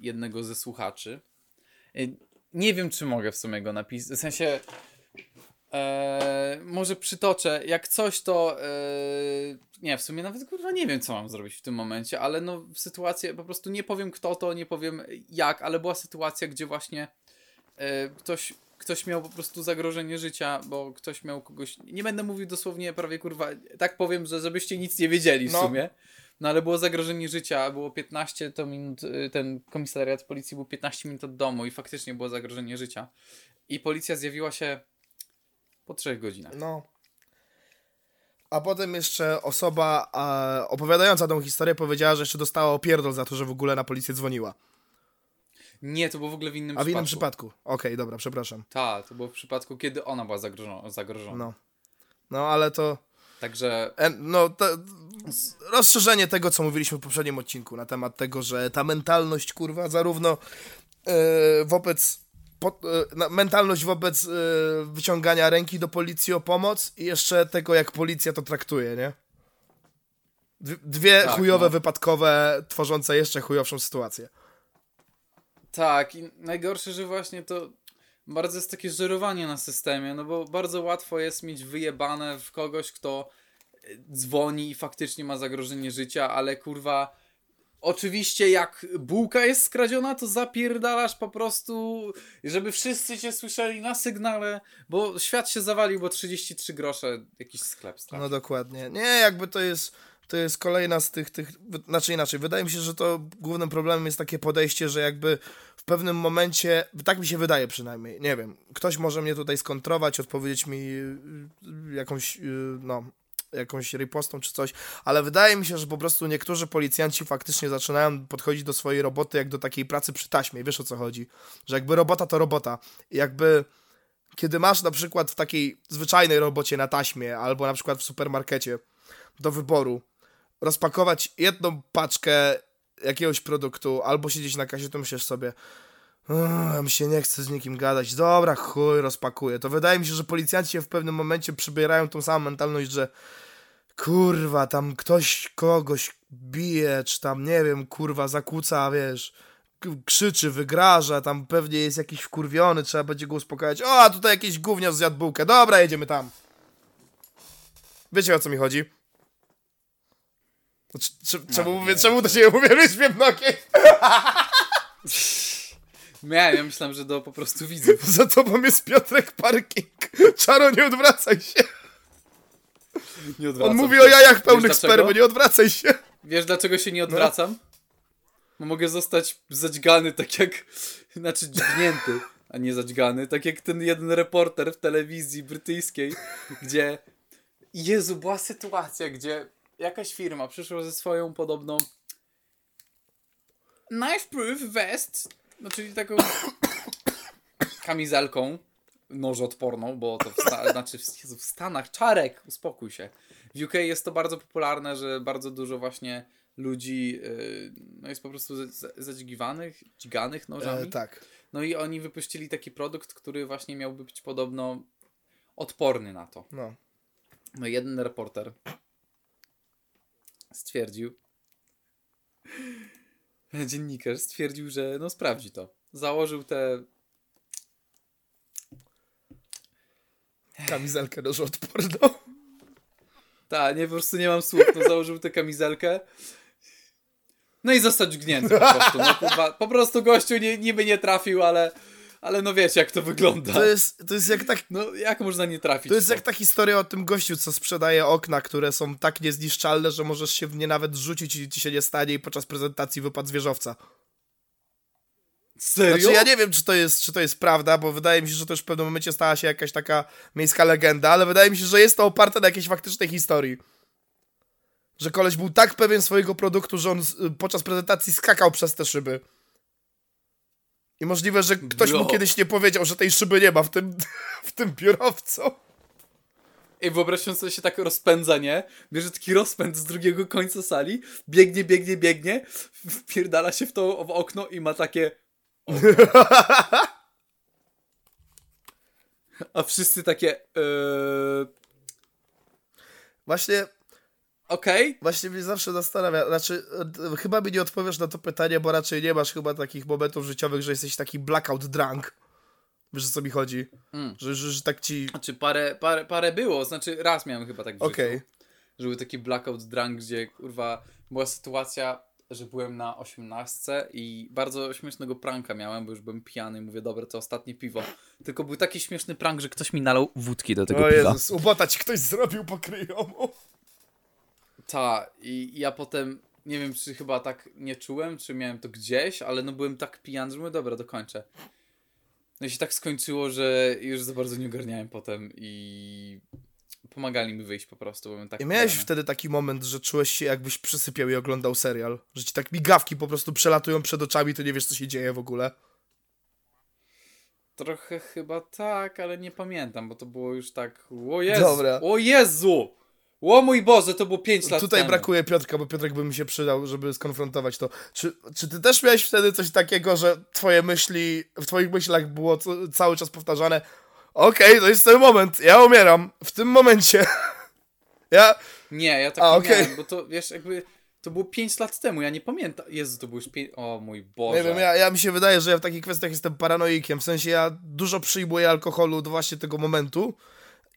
jednego ze słuchaczy. E, nie wiem, czy mogę w sumie go napisać, w sensie e, może przytoczę, jak coś to e, nie, w sumie nawet kurwa nie wiem, co mam zrobić w tym momencie, ale no w sytuacji, po prostu nie powiem kto to, nie powiem jak, ale była sytuacja, gdzie właśnie e, ktoś ktoś miał po prostu zagrożenie życia, bo ktoś miał kogoś. Nie będę mówił dosłownie prawie kurwa. Tak powiem, że żebyście nic nie wiedzieli w No. sumie. No ale było zagrożenie życia, było 15 to minut, y, ten komisariat policji był 15 minut od domu i faktycznie było zagrożenie życia. I policja zjawiła się po trzech godzinach. No. A potem jeszcze osoba e, opowiadająca tą historię powiedziała, że jeszcze dostała opierdol za to, że w ogóle na policję dzwoniła. Nie, to było w ogóle w innym A w przypadku. innym przypadku. Okej, dobra, przepraszam. Tak, to było w przypadku, kiedy ona była zagrożona. zagrożona. No. No, ale to... Także E, No, to rozszerzenie tego, co mówiliśmy w poprzednim odcinku na temat tego, że ta mentalność, kurwa, zarówno e, wobec. Po, e, mentalność wobec e, wyciągania ręki do policji o pomoc i jeszcze tego, jak policja to traktuje, nie? Dwie, dwie Tak, chujowe, no. wypadkowe, tworzące jeszcze chujowszą sytuację. Tak, i najgorsze, że właśnie to bardzo jest takie żerowanie na systemie, no bo bardzo łatwo jest mieć wyjebane w kogoś, kto e, dzwoni i faktycznie ma zagrożenie życia, ale kurwa, oczywiście jak bułka jest skradziona, to zapierdalasz po prostu, żeby wszyscy cię słyszeli na sygnale, bo świat się zawalił, bo 33 grosze jakiś sklep stracił. No dokładnie. Nie, jakby to jest, to jest kolejna z tych, tych, znaczy inaczej, wydaje mi się, że to głównym problemem jest takie podejście, że jakby w pewnym momencie, tak mi się wydaje przynajmniej, nie wiem, ktoś może mnie tutaj skontrować, odpowiedzieć mi y, y, jakąś, y, no, jakąś ripostą czy coś, ale wydaje mi się, że po prostu niektórzy policjanci faktycznie zaczynają podchodzić do swojej roboty jak do takiej pracy przy taśmie, wiesz o co chodzi, że jakby robota to robota. Jakby kiedy masz na przykład w takiej zwyczajnej robocie na taśmie, albo na przykład w supermarkecie do wyboru rozpakować jedną paczkę jakiegoś produktu, albo siedzieć na kasie, to myślisz sobie "Uuu, mi się nie chce z nikim gadać, dobra, chuj, rozpakuję. To wydaje mi się, że policjanci w pewnym momencie przybierają tą samą mentalność, że kurwa, tam ktoś kogoś bije, czy tam, nie wiem, kurwa, zakłóca, wiesz, krzyczy, wygraża, tam pewnie jest jakiś wkurwiony, trzeba będzie go uspokajać. O, a tutaj jakiś gówniarz zjadł bułkę, dobra, jedziemy tam. Wiecie o co mi chodzi? C- czemu, nie, mówię, czemu do siebie mówię nogi? Miałem, ja myślałem, że do po prostu widzów. Za tobą jest Piotrek Parking. Czaro, nie odwracaj się. Nie odwracam On mówi się. o jajach pełnych spermy, nie odwracaj się. Wiesz dlaczego się nie odwracam? Bo mogę zostać zadźgany tak jak... Znaczy dźgnięty, a nie zadźgany. Tak jak ten jeden reporter w telewizji brytyjskiej, gdzie... Jezu, była sytuacja, gdzie jakaś firma przyszła ze swoją podobną knife proof vest, no czyli taką kamizelką nożoodporną, bo to w, znaczy w, Jezu, w Stanach, czarek, uspokój się. W UK jest to bardzo popularne, że bardzo dużo właśnie ludzi yy, no jest po prostu zadźgiwanych, dźganych nożami. E, tak. No i oni wypuścili taki produkt, który właśnie miałby być podobno odporny na to. No. No jeden reporter stwierdził, dziennikarz stwierdził, że no sprawdzi to. Założył te Kamizelkę nożoodporną. Tak, nie, po prostu nie mam słów. No, założył tę kamizelkę. No i zostać gnięty po prostu. No, po prostu gościu nie, niby nie trafił, ale, ale no wiecie jak to wygląda. To jest, to jest jak tak No jak można nie trafić? To jest w jak ta historia o tym gościu, co sprzedaje okna, które są tak niezniszczalne, że możesz się w nie nawet rzucić i ci się nie stanie i podczas prezentacji wypadł z wieżowca. Serio? Znaczy ja nie wiem, czy to, jest, czy to jest prawda, bo wydaje mi się, że to już w pewnym momencie stała się jakaś taka miejska legenda, ale wydaje mi się, że jest to oparte na jakiejś faktycznej historii. Że koleś był tak pewien swojego produktu, że on podczas prezentacji skakał przez te szyby. I możliwe, że ktoś mu kiedyś nie powiedział, że tej szyby nie ma w tym, w tym biurowcu. Ej, wyobraźcie sobie się tak rozpędza, nie? Bierze taki rozpęd z drugiego końca sali, biegnie, biegnie, biegnie, wpierdala się w to w okno i ma takie... A wszyscy takie... Yy... Właśnie Okej, Właśnie mnie zawsze zastanawia, znaczy e, chyba mi nie odpowiesz na to pytanie, bo raczej nie masz chyba takich momentów życiowych, że jesteś taki blackout drunk. Wiesz o co mi chodzi? Mm. Że, że, że tak ci... Znaczy parę, parę, parę było, znaczy raz miałem chyba tak w Okej. że był taki blackout drunk, gdzie kurwa była sytuacja, że byłem na osiemnastce i bardzo śmiesznego pranka miałem, bo już byłem pijany i mówię, dobra, to ostatnie piwo. Tylko był taki śmieszny prank, że ktoś mi nalał wódki do tego O piwa. Jezus, ubota ci ktoś zrobił po kryjomu. Ta, i ja potem, nie wiem, czy chyba tak nie czułem, czy miałem to gdzieś, ale no byłem tak pijany, że mówię, dobra, dokończę. No i się tak skończyło, że już za bardzo nie ogarniałem potem i pomagali mi wyjść po prostu, byłem tak I miałeś pijany. wtedy taki moment, że czułeś się jakbyś przysypiał i oglądał serial? Że ci tak migawki po prostu przelatują przed oczami, to nie wiesz co się dzieje w ogóle? Trochę chyba tak, ale nie pamiętam, bo to było już tak, o Jezu, Dobra. o Jezu, o mój Boże, to było 5 lat Tutaj temu. brakuje Piotrka, bo Piotrek by mi się przydał, żeby skonfrontować to. Czy, czy ty też miałeś wtedy coś takiego, że twoje myśli, w twoich myślach było co, cały czas powtarzane Okej, to jest ten moment, ja umieram, w tym momencie. ja, Nie, ja tak A, nie okej. miałem, bo to, wiesz, jakby, to było 5 lat temu, ja nie pamiętam. Jezu, to było już 5, o mój Boże. nie wiem, ja, ja mi się wydaje, że ja w takich kwestiach jestem paranoikiem, w sensie ja dużo przyjmuję alkoholu do właśnie tego momentu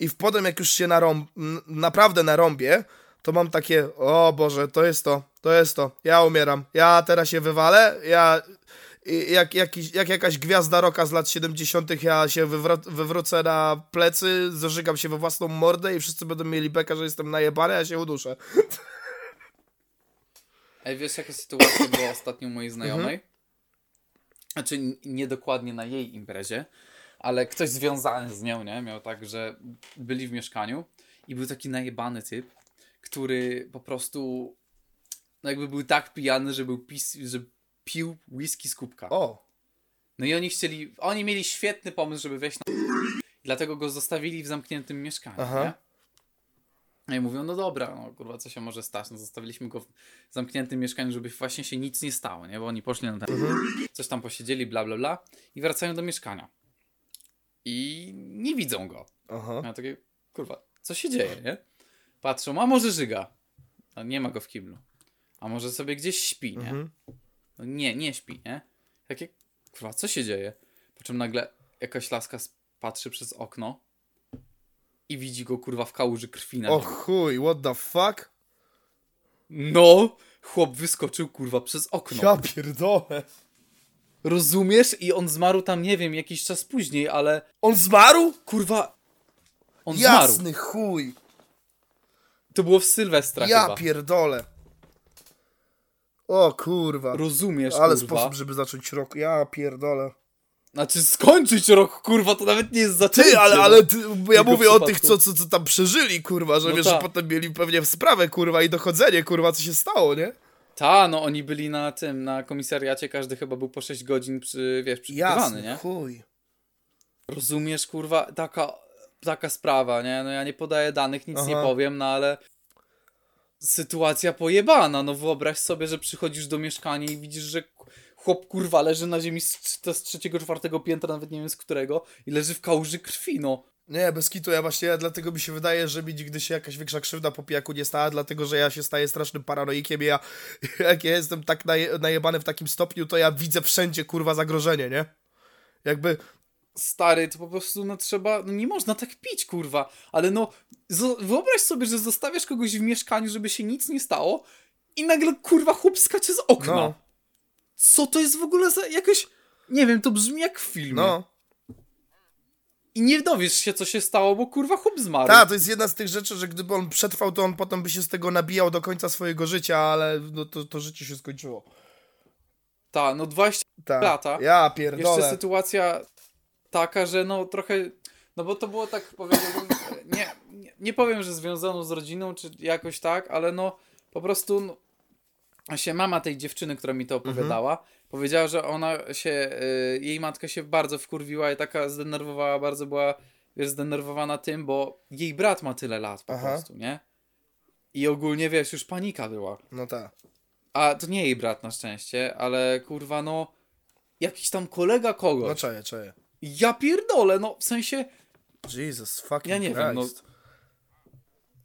i w potem jak już się narąb, naprawdę narąbię, to mam takie, o Boże, to jest to, to jest to, ja umieram, ja teraz się wywalę, ja jak, jakiś, jak jakaś gwiazda roka z lat 70. ja się wywro- wywrócę na plecy, zażygam się we własną mordę i wszyscy będą mieli beka, że jestem najebany, a ja się uduszę. Ej, wiesz jaka sytuacja była ostatnio mojej znajomej? Mhm. Znaczy, n- nie dokładnie na jej imprezie, ale ktoś związany z nią, nie? Miał tak, że byli w mieszkaniu i był taki najebany typ, który po prostu no jakby był tak pijany, że był pis, że pił whisky z kubka. O, No i oni chcieli, oni mieli świetny pomysł, żeby wejść na dlatego go zostawili w zamkniętym mieszkaniu, Aha. nie? No i mówią, no dobra, no kurwa, co się może stać? No zostawiliśmy go w zamkniętym mieszkaniu, żeby właśnie się nic nie stało, nie? Bo oni poszli na ten, coś tam posiedzieli, bla, bla, bla i wracają do mieszkania. I nie widzą go. aha. Ja takie, kurwa, co się dzieje, nie? Patrzą, a może żyga? A nie ma go w kiblu. A może sobie gdzieś śpi, nie? Mhm. No nie, nie śpi, nie? Takie, kurwa, co się dzieje? Po czym nagle jakaś laska patrzy przez okno i widzi go, kurwa, w kałuży krwi na O nim. chuj, what the fuck? No! Chłop wyskoczył, kurwa, przez okno. Ja pierdolę. Rozumiesz? I on zmarł tam, nie wiem, jakiś czas później, ale On zmarł? kurwa, on zmarł. Jasny chuj. To było w Sylwestra Ja chyba. pierdolę. O kurwa. Rozumiesz, Ale kurwa. sposób, żeby zacząć rok. Ja pierdolę. Znaczy skończyć rok, kurwa, to nawet nie jest zaczęcie. Ty, ale, no. ale ty, ja mówię o tych, co, co, co tam przeżyli, kurwa, że No wiesz, tak. że potem mieli pewnie sprawę, kurwa, i dochodzenie, kurwa, co się stało, nie? Ta, no oni byli na tym, na komisariacie, każdy chyba był po 6 godzin przy, wiesz, przypywany, nie? chuj. Rozumiesz, kurwa, taka, taka sprawa, nie? No ja nie podaję danych, nic Aha. nie powiem, no ale sytuacja pojebana, no wyobraź sobie, że przychodzisz do mieszkania i widzisz, że chłop, kurwa, leży na ziemi z, z trzeciego, czwartego piętra, nawet nie wiem z którego i leży w kałuży krwi, no. Nie, bez kitu, ja właśnie, ja, dlatego mi się wydaje, że mi nigdy się jakaś większa krzywda po pijaku nie stała, dlatego, że ja się staję strasznym paranoikiem i ja, jak ja jestem tak naje, najebany w takim stopniu, to ja widzę wszędzie, kurwa, zagrożenie, nie? Jakby, Stary, to po prostu, no trzeba, no nie można tak pić, kurwa, ale no, wyobraź sobie, że zostawiasz kogoś w mieszkaniu, żeby się nic nie stało i nagle, kurwa, chłop skacze z okna. no, Co to jest w ogóle za jakoś, nie wiem, to brzmi jak w filmie. no. I nie dowiesz się, co się stało, bo kurwa chłop zmarł. Tak, to jest jedna z tych rzeczy, że gdyby on przetrwał, to on potem by się z tego nabijał do końca swojego życia, ale no to, to życie się skończyło. Ta, no 20 Tak. Lata. Ja Jeszcze pierdolę. sytuacja taka, że no trochę, no bo to było tak, powiedziałbym, nie, nie, powiem, że związaną z rodziną, czy jakoś tak, ale no po prostu, no, się mama tej dziewczyny, która mi to opowiadała, powiedziała, że ona się, y, jej matka się bardzo wkurwiła i taka zdenerwowała, bardzo była, wiesz, zdenerwowana tym, bo jej brat ma tyle lat po Aha. prostu, nie? I ogólnie, wiesz, już panika była. No tak. A to nie jej brat na szczęście, ale kurwa, no, jakiś tam kolega kogoś. No czaję, czaję. Ja pierdolę, no w sensie, Jesus fucking ja nie wiem, no.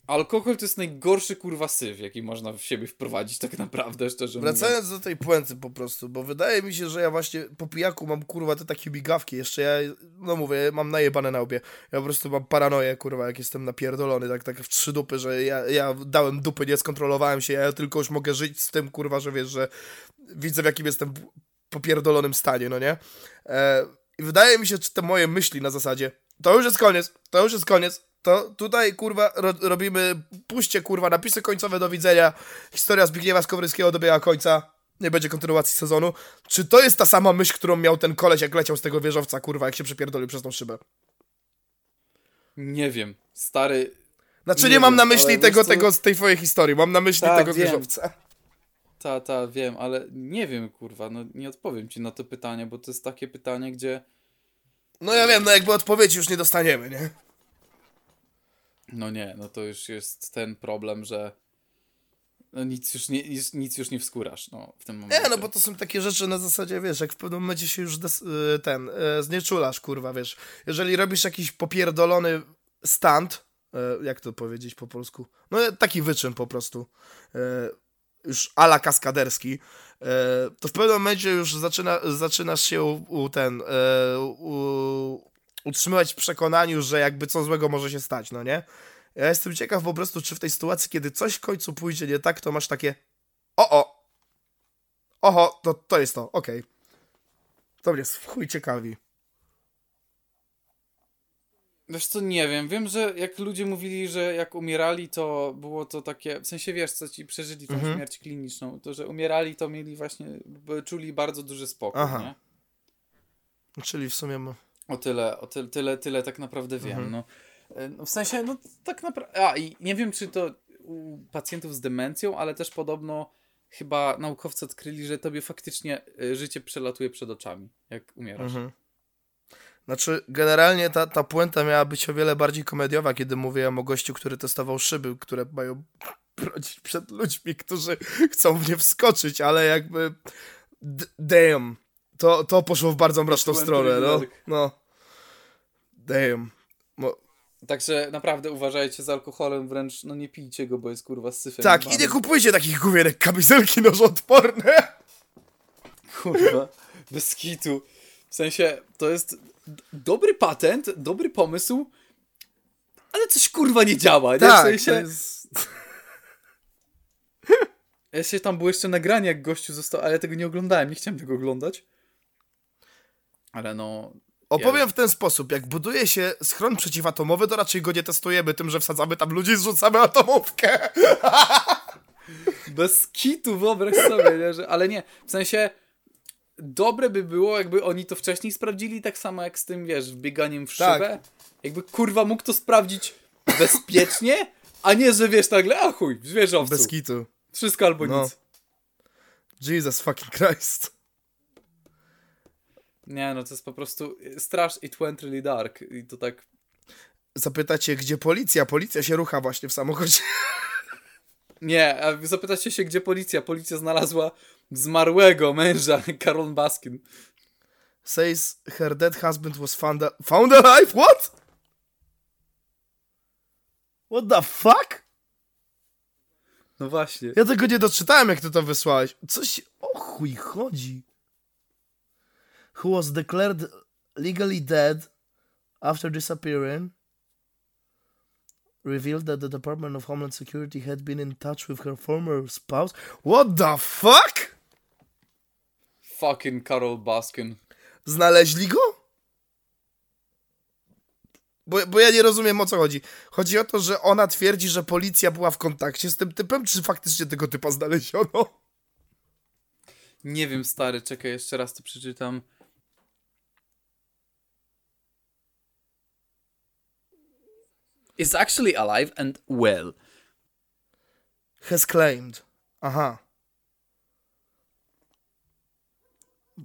Alkohol to jest najgorszy kurwa syf, jaki można w siebie wprowadzić tak naprawdę, szczerze mówiąc. Wracając do tej puenty po prostu, bo wydaje mi się, że ja właśnie po pijaku mam kurwa te takie migawki, jeszcze ja, no mówię, mam najebane na łbie. Ja po prostu mam paranoję kurwa, jak jestem napierdolony, tak, tak w trzy dupy, że ja, ja dałem dupy, nie skontrolowałem się, ja tylko już mogę żyć z tym kurwa, że wiesz, że widzę w jakim jestem popierdolonym stanie, no nie? E, wydaje mi się, że te moje myśli na zasadzie, to już jest koniec, to już jest koniec, to tutaj kurwa ro robimy, puśćcie kurwa napisy końcowe do widzenia, historia Zbigniewa Skowryskiego dobiega końca, nie będzie kontynuacji sezonu. Czy to jest ta sama myśl, którą miał ten koleś, jak leciał z tego wieżowca, kurwa, jak się przepierdolił przez tą szybę? Nie wiem, stary... Znaczy nie, Nie mam wiem, na myśli tego, co- tego z tej twojej historii, mam na myśli Tak, tego wiem. wieżowca. Ta, ta, wiem, ale nie wiem, kurwa, no nie odpowiem ci na to pytanie, bo to jest takie pytanie, gdzie... No ja wiem, no jakby odpowiedzi już nie dostaniemy, nie? No nie, no to już jest ten problem, że no nic już nie, nic- nic już nie wskórasz, no, w tym momencie. Nie, no bo to są takie rzeczy na zasadzie, wiesz, jak w pewnym momencie się już des, y, ten, y, znieczulasz, kurwa, wiesz. Jeżeli robisz jakiś popierdolony stand, y, jak to powiedzieć po polsku? No taki wyczyn po prostu, już ala kaskaderski, to w pewnym momencie już zaczyna, zaczynasz się u, u ten, u, utrzymywać w przekonaniu, że jakby co złego może się stać, no nie? Ja jestem ciekaw po prostu, czy w tej sytuacji, kiedy coś w końcu pójdzie nie tak, to masz takie o, o, Oho, to, to jest to, okej. To mnie w chuj ciekawi. Wiesz co, nie wiem, wiem, że jak ludzie mówili, że jak umierali, to było to takie, w sensie wiesz, co ci przeżyli tą Mhm. śmierć kliniczną, to że umierali, to mieli właśnie, czuli bardzo duży spokój, Aha. nie? Czyli w sumie... m- O tyle, o tyle, tyle, tyle tak naprawdę wiem. Mhm. No. E, no w sensie, no tak naprawdę. A i nie wiem, czy to u pacjentów z demencją, ale też podobno chyba naukowcy odkryli, że tobie faktycznie e, życie przelatuje przed oczami, jak umierasz. Mhm. Znaczy, generalnie ta, ta puenta miała być o wiele bardziej komediowa, kiedy mówiłem o gościu, który testował szyby, które mają bronić przed ludźmi, którzy chcą w nie wskoczyć, ale jakby... Damn. To, to poszło w bardzo mroczną stronę, no. No. Damn. Mo- Także naprawdę uważajcie z alkoholem, wręcz no nie pijcie go, bo jest kurwa z syfem. tak, i nie kupujcie takich gówienek kamizelki nożoodporne. Kurwa, bez kitu. W sensie, to jest dobry patent, dobry pomysł, ale coś kurwa nie działa. nie? Tak, w sensie, jest... Ja się tam było jeszcze nagranie, jak gościu został, ale ja tego nie oglądałem, nie chciałem tego oglądać. Ale no. Opowiem w ten sposób, jak buduje się schron przeciwatomowy, to raczej go nie testujemy tym, że wsadzamy tam ludzi i zrzucamy atomówkę. Bez kitu, wyobraź sobie, nie? Że, ale nie, w sensie. Dobre by było, jakby oni to wcześniej sprawdzili, tak samo jak z tym, wiesz, wbieganiem w Tak. szybę. Jakby kurwa mógł to sprawdzić bezpiecznie, a nie, że wiesz nagle, a chuj, w zwierzowcu. Bez kitu. Wszystko albo No. nic. Jesus fucking Christ. Nie, no to jest po prostu strasz, it went really dark. I to tak Zapytacie, gdzie policja? Policja się rucha właśnie w samochodzie. Nie, a zapytacie się, gdzie policja? Policja znalazła zmarłego męża, Karol Baskin. Says her dead husband was found, a- found alive? What? What the fuck? No właśnie. Ja tego nie doczytałem, jak ty to wysłałeś. Coś o chuj chodzi. Who was declared legally dead after disappearing revealed that the Department of Homeland Security had been in touch with her former spouse. What the fuck? Fucking Karol Baskin. Znaleźli go? Bo, bo ja nie rozumiem o co chodzi. Chodzi o to, że ona twierdzi, że policja była w kontakcie z tym typem, czy faktycznie tego typa znaleziono? Nie wiem, stary, czekaj, jeszcze raz to przeczytam. Is actually alive and well. Has claimed. Aha.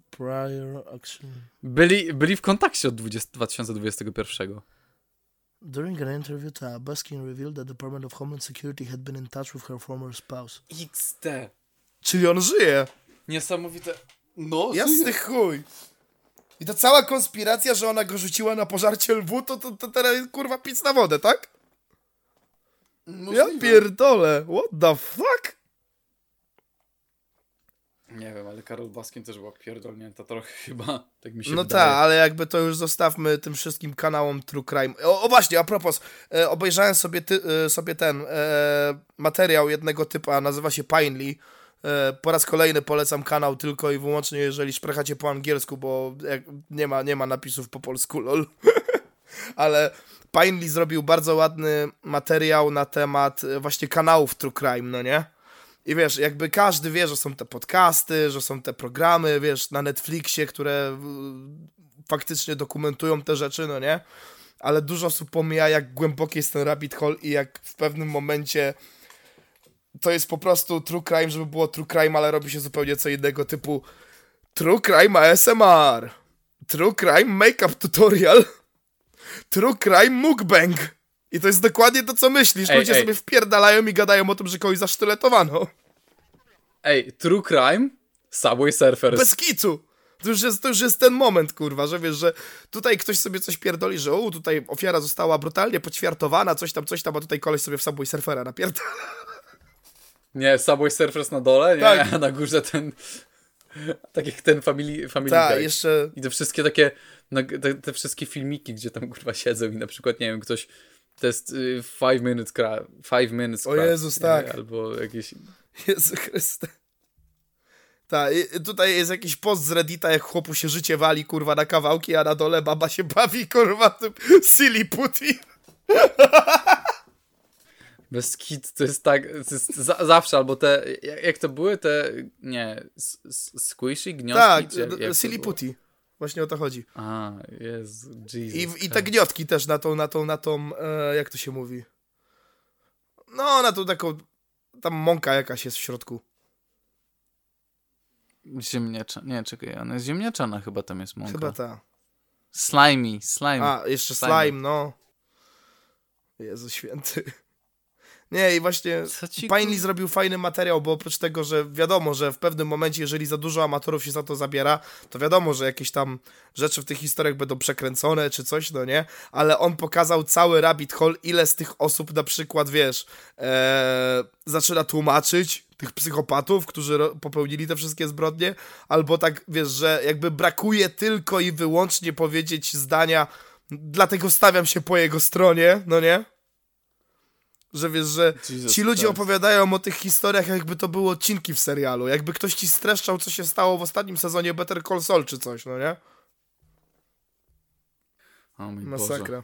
Prior action. Byli, byli w kontakcie od 20, 2021. During an interview to Baskin revealed that the Department of Homeland Security had been in touch with her former spouse. XD. Czyli on żyje. Niesamowite. No, Jasny chuj. I ta cała konspiracja, że ona go rzuciła na pożarcie lwu, to, to, to teraz jest kurwa pic na wodę, tak? Ja pierdolę, what the fuck? Nie wiem, ale Karol Baskin też była pierdolnięta trochę chyba, tak mi się No tak, ale jakby to już zostawmy tym wszystkim kanałom True Crime. O, o właśnie, a propos, e, obejrzałem sobie, ty, e, sobie ten e, materiał jednego typa, nazywa się Pinely. E, po raz kolejny polecam kanał tylko i wyłącznie, jeżeli szprechacie po angielsku, bo nie, ma, nie ma napisów po polsku, lol. ale Pinely zrobił bardzo ładny materiał na temat e, właśnie kanałów True Crime, no nie? I wiesz, jakby każdy wie, że są te podcasty, że są te programy, wiesz, na Netflixie, które faktycznie dokumentują te rzeczy, no nie? Ale dużo osób pomija, jak głęboki jest ten rabbit hole i jak w pewnym momencie to jest po prostu true crime, żeby było true crime, ale robi się zupełnie co innego, typu true crime ASMR, true crime makeup tutorial, true crime mukbang. I to jest dokładnie to, co myślisz. Ej, Ludzie ej. sobie wpierdalają i gadają o tym, że kogoś zasztyletowano. Ej, True Crime, Subway Surfers. Bez kicu. To już, jest, to już jest ten moment, kurwa, że wiesz, że tutaj ktoś sobie coś pierdoli, że o, tutaj ofiara została brutalnie poćwiartowana, coś tam, coś tam, a tutaj koleś sobie w Subway Surfera napierdala. Nie, Subway Surfers na dole, nie, Tak. a na górze ten, tak jak ten Family, family Tak, Guy. jeszcze... I te wszystkie takie, te, te wszystkie filmiki, gdzie tam kurwa siedzą i na przykład, nie wiem, ktoś, to jest y, five minutes craft, five minutes O Jezus, nie? tak. Albo jakieś, Jezu Chryste. Tak, tutaj jest jakiś post z Reddita, jak chłopu się życie wali, kurwa, na kawałki, a na dole baba się bawi, kurwa, tym silly putty. bez kit, to jest tak, to jest za, zawsze, albo te, jak, jak to były, te, nie, squishy, gnioski, Tak, silly putty. Właśnie o to chodzi. A, Jezu, Jesus I, I te gniotki też na tą, na tą, na tą, e, jak to się mówi? No, na tą taką, tam mąka jakaś jest w środku. Ziemniacza, nie, czekaj, ona jest ziemniaczana chyba tam jest mąka. Chyba ta. Slimy, slime. A, jeszcze Slime. slime, no. Jezu święty. Nie, i właśnie Pinely zrobił fajny materiał, bo oprócz tego, że wiadomo, że w pewnym momencie, jeżeli za dużo amatorów się za to zabiera, to wiadomo, że jakieś tam rzeczy w tych historiach będą przekręcone czy coś, no nie? Ale on pokazał cały rabbit hole, ile z tych osób na przykład, wiesz, e, zaczyna tłumaczyć tych psychopatów, którzy popełnili te wszystkie zbrodnie, albo tak, wiesz, że jakby brakuje tylko i wyłącznie powiedzieć zdania, dlatego stawiam się po jego stronie, no nie? Że wiesz, że Jesus ci ludzie opowiadają o tych historiach, jakby to były odcinki w serialu. Jakby ktoś ci streszczał, co się stało w ostatnim sezonie Better Call Saul czy coś, no nie? O mój Boże. Masakra.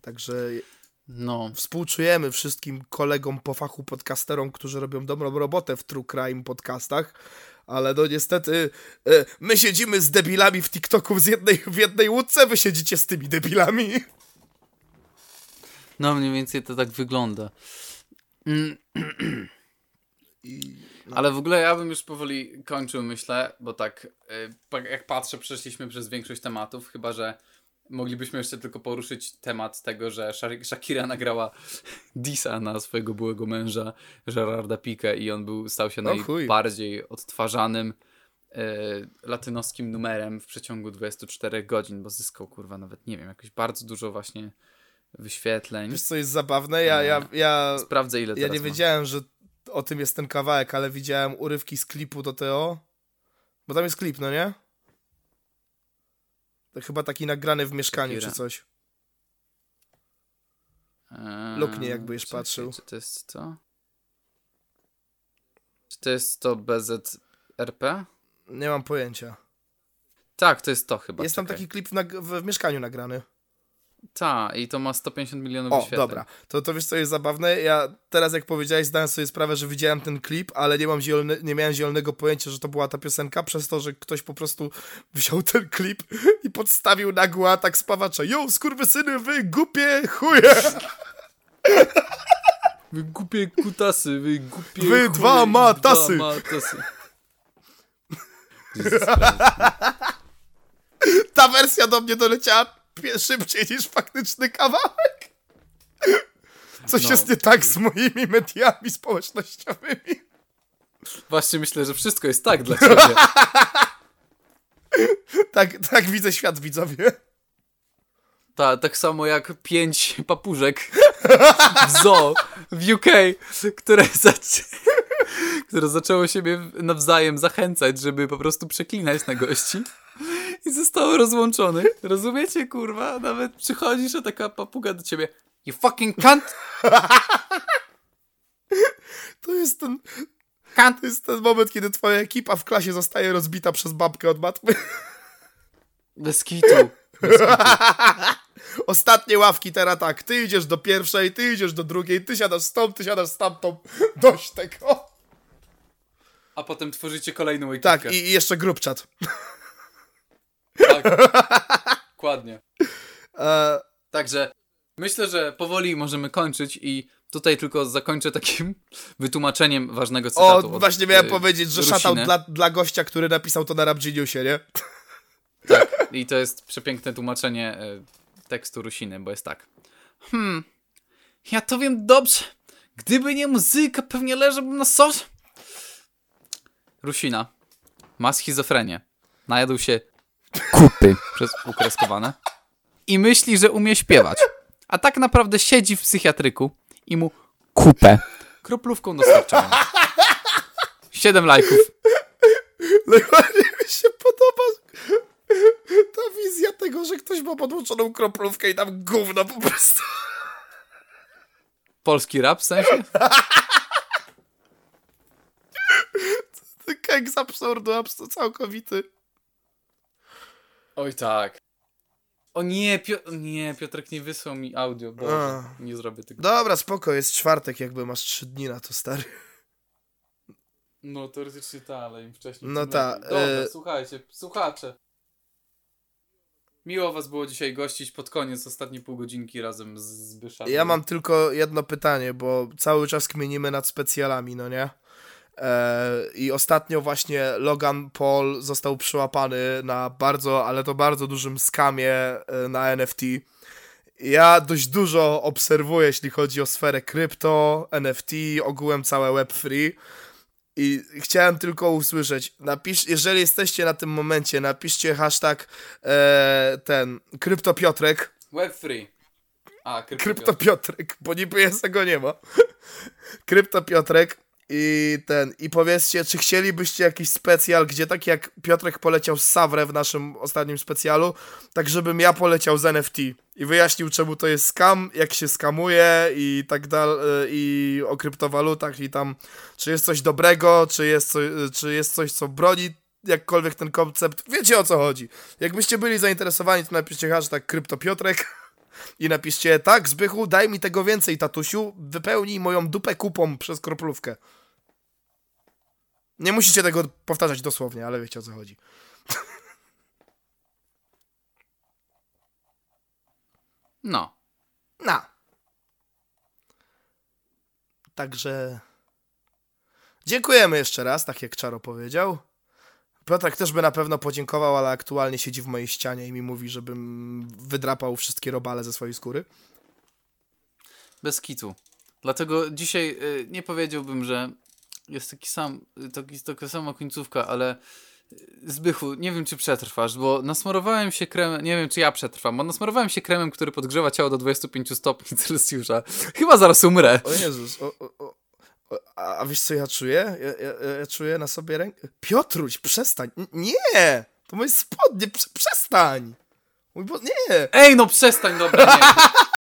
Także No, współczujemy wszystkim kolegom po fachu podcasterom, którzy robią dobrą robotę w True Crime podcastach, ale no niestety e, my siedzimy z debilami w TikToku z jednej, w jednej łódce, wy siedzicie z tymi debilami. No mniej więcej to tak wygląda. I, Ale w ogóle ja bym już powoli kończył, myślę, bo tak, y, jak patrzę, przeszliśmy przez większość tematów, chyba że moglibyśmy jeszcze tylko poruszyć temat tego, że Shakira nagrała disa na swojego byłego męża, Gerarda Piqué i on był, stał się najbardziej odtwarzanym y, latynoskim numerem w przeciągu 24 godzin, bo zyskał, kurwa, nawet, nie wiem, jakoś bardzo dużo właśnie wyświetleń. wiesz co jest zabawne? Ja, ja, ja, Sprawdzę, ile ja nie ma. wiedziałem, że o tym jest ten kawałek, ale widziałem urywki z klipu do Teo. Bo tam jest klip, no nie? To chyba taki nagrany w mieszkaniu czy coś. Eee, Luknie, jakbyś czekaj, patrzył. Czy to jest to? Czy to jest to BZRP? Nie mam pojęcia. Tak, to jest to chyba. jest tam czekaj. taki klip w, w mieszkaniu nagrany. Ta, i to ma 150 milionów O, wyświetleń. dobra. To, to wiesz co jest zabawne? Ja teraz jak powiedziałeś, zdałem sobie sprawę, że widziałem ten klip, ale nie, mam zielone, nie miałem zielonego pojęcia, że to była ta piosenka, przez to, że ktoś po prostu wziął ten klip i podstawił nagły atak spawacza. Yo, skurwysyny, wy głupie chuje! Wy głupie kutasy, wy głupie Wy chuje, dwa matasy. Dwa matasy. Ta wersja do mnie doleciała szybciej niż faktyczny kawałek. Coś No. jest nie tak z moimi mediami społecznościowymi. Właśnie myślę, że wszystko jest tak dla ciebie. Tak, tak widzę świat, widzowie. Ta, tak samo jak pięć papużek w zoo w UK, które, zaczę... które zaczęło siebie nawzajem zachęcać, żeby po prostu przeklinać na gości. I zostało rozłączonych. Rozumiecie, kurwa? Nawet przychodzisz, a taka papuga do ciebie You fucking cunt! To jest ten, Cunt! to jest ten moment, kiedy twoja ekipa w klasie zostaje rozbita przez babkę od matmy. Bez kitu. Bez kitu. Ostatnie ławki teraz tak, ty idziesz do pierwszej, ty idziesz do drugiej, ty siadasz z tą, ty siadasz z tamtą. Dość tego. A potem tworzycie kolejną ekipkę. Tak, i, i jeszcze group chat. Tak. Dokładnie. E, Także myślę, że powoli możemy kończyć i tutaj tylko zakończę takim wytłumaczeniem ważnego o, cytatu. od, właśnie miałem y, powiedzieć, że shoutout dla, dla gościa, który napisał to na Rap Geniusie, nie? Tak, i to jest przepiękne tłumaczenie y, tekstu Rusiny, bo jest tak. Hmm, ja to wiem dobrze. Gdyby nie muzyka, pewnie leżałbym na sos. Rusina ma schizofrenię. Najadł się kupy przez ukreskowane i myśli, że umie śpiewać. A tak naprawdę siedzi w psychiatryku i mu kupę kroplówką dostarczają. Siedem lajków. Najbardziej mi się podoba ta wizja tego, że ktoś ma podłączoną kroplówkę i tam gówno po prostu. Polski rap w sensie? Kek z absurdu, absurd całkowity. Oj tak. O nie, Pio- nie, Piotrek nie wysłał mi audio, bo A. nie zrobię tego. Dobra, spoko, jest czwartek, jakby masz trzy dni na to, stary. No teoretycznie ta, ale im wcześniej. No tym ta, lepiej. Dobra, e- słuchajcie, słuchacze. Miło was było dzisiaj gościć pod koniec, ostatnie pół godzinki razem z Zbyszem. Ja mam tylko jedno pytanie, bo cały czas kmienimy nad specjalami, no nie? E, I ostatnio właśnie Logan Paul został przyłapany na bardzo, ale to bardzo dużym skamie e, na NFT. Ja dość dużo obserwuję, jeśli chodzi o sferę krypto, NFT, ogółem całe Web3. I chciałem tylko usłyszeć, napisz, jeżeli jesteście na tym momencie, napiszcie hashtag e, ten, kryptopiotrek, Web3. A, krypto. Krypto Piotrek, bo niby jest go nie ma. Krypto Piotrek i ten, i powiedzcie, czy chcielibyście jakiś specjal, gdzie tak jak Piotrek poleciał z Savre w naszym ostatnim specjalu, tak żebym ja poleciał z NFT i wyjaśnił, czemu to jest scam, jak się skamuje i tak dalej, i o kryptowalutach i tam, czy jest coś dobrego, czy jest, co, czy jest coś, co broni jakkolwiek ten koncept. Wiecie o co chodzi. Jakbyście byli zainteresowani, to napiszcie hashtag kryptopiotrek i napiszcie, tak, Zbychu, daj mi tego więcej, tatusiu, wypełnij moją dupę kupą przez kroplówkę. Nie musicie tego powtarzać dosłownie, ale wiecie o co chodzi. No. No. Także dziękujemy jeszcze raz, tak jak Czaro powiedział. Piotrek też by na pewno podziękował, ale aktualnie siedzi w mojej ścianie i mi mówi, żebym wydrapał wszystkie robale ze swojej skóry. Bez kitu. Dlatego dzisiaj y, nie powiedziałbym, że jest taki sam, y, taki, taka sama końcówka, ale y, Zbychu, nie wiem czy przetrwasz, bo nasmarowałem się kremem, nie wiem czy ja przetrwam, bo nasmarowałem się kremem, który podgrzewa ciało do 25 stopni Celsjusza. Chyba zaraz umrę. O Jezus, o, o, o, o, a, a wiesz co ja czuję? Ja, ja, ja czuję na sobie rękę. Piotruś, przestań. N- Nie! To moje spodnie, prze, przestań! Mój bo... Nie! Ej, no przestań, dobra, nie.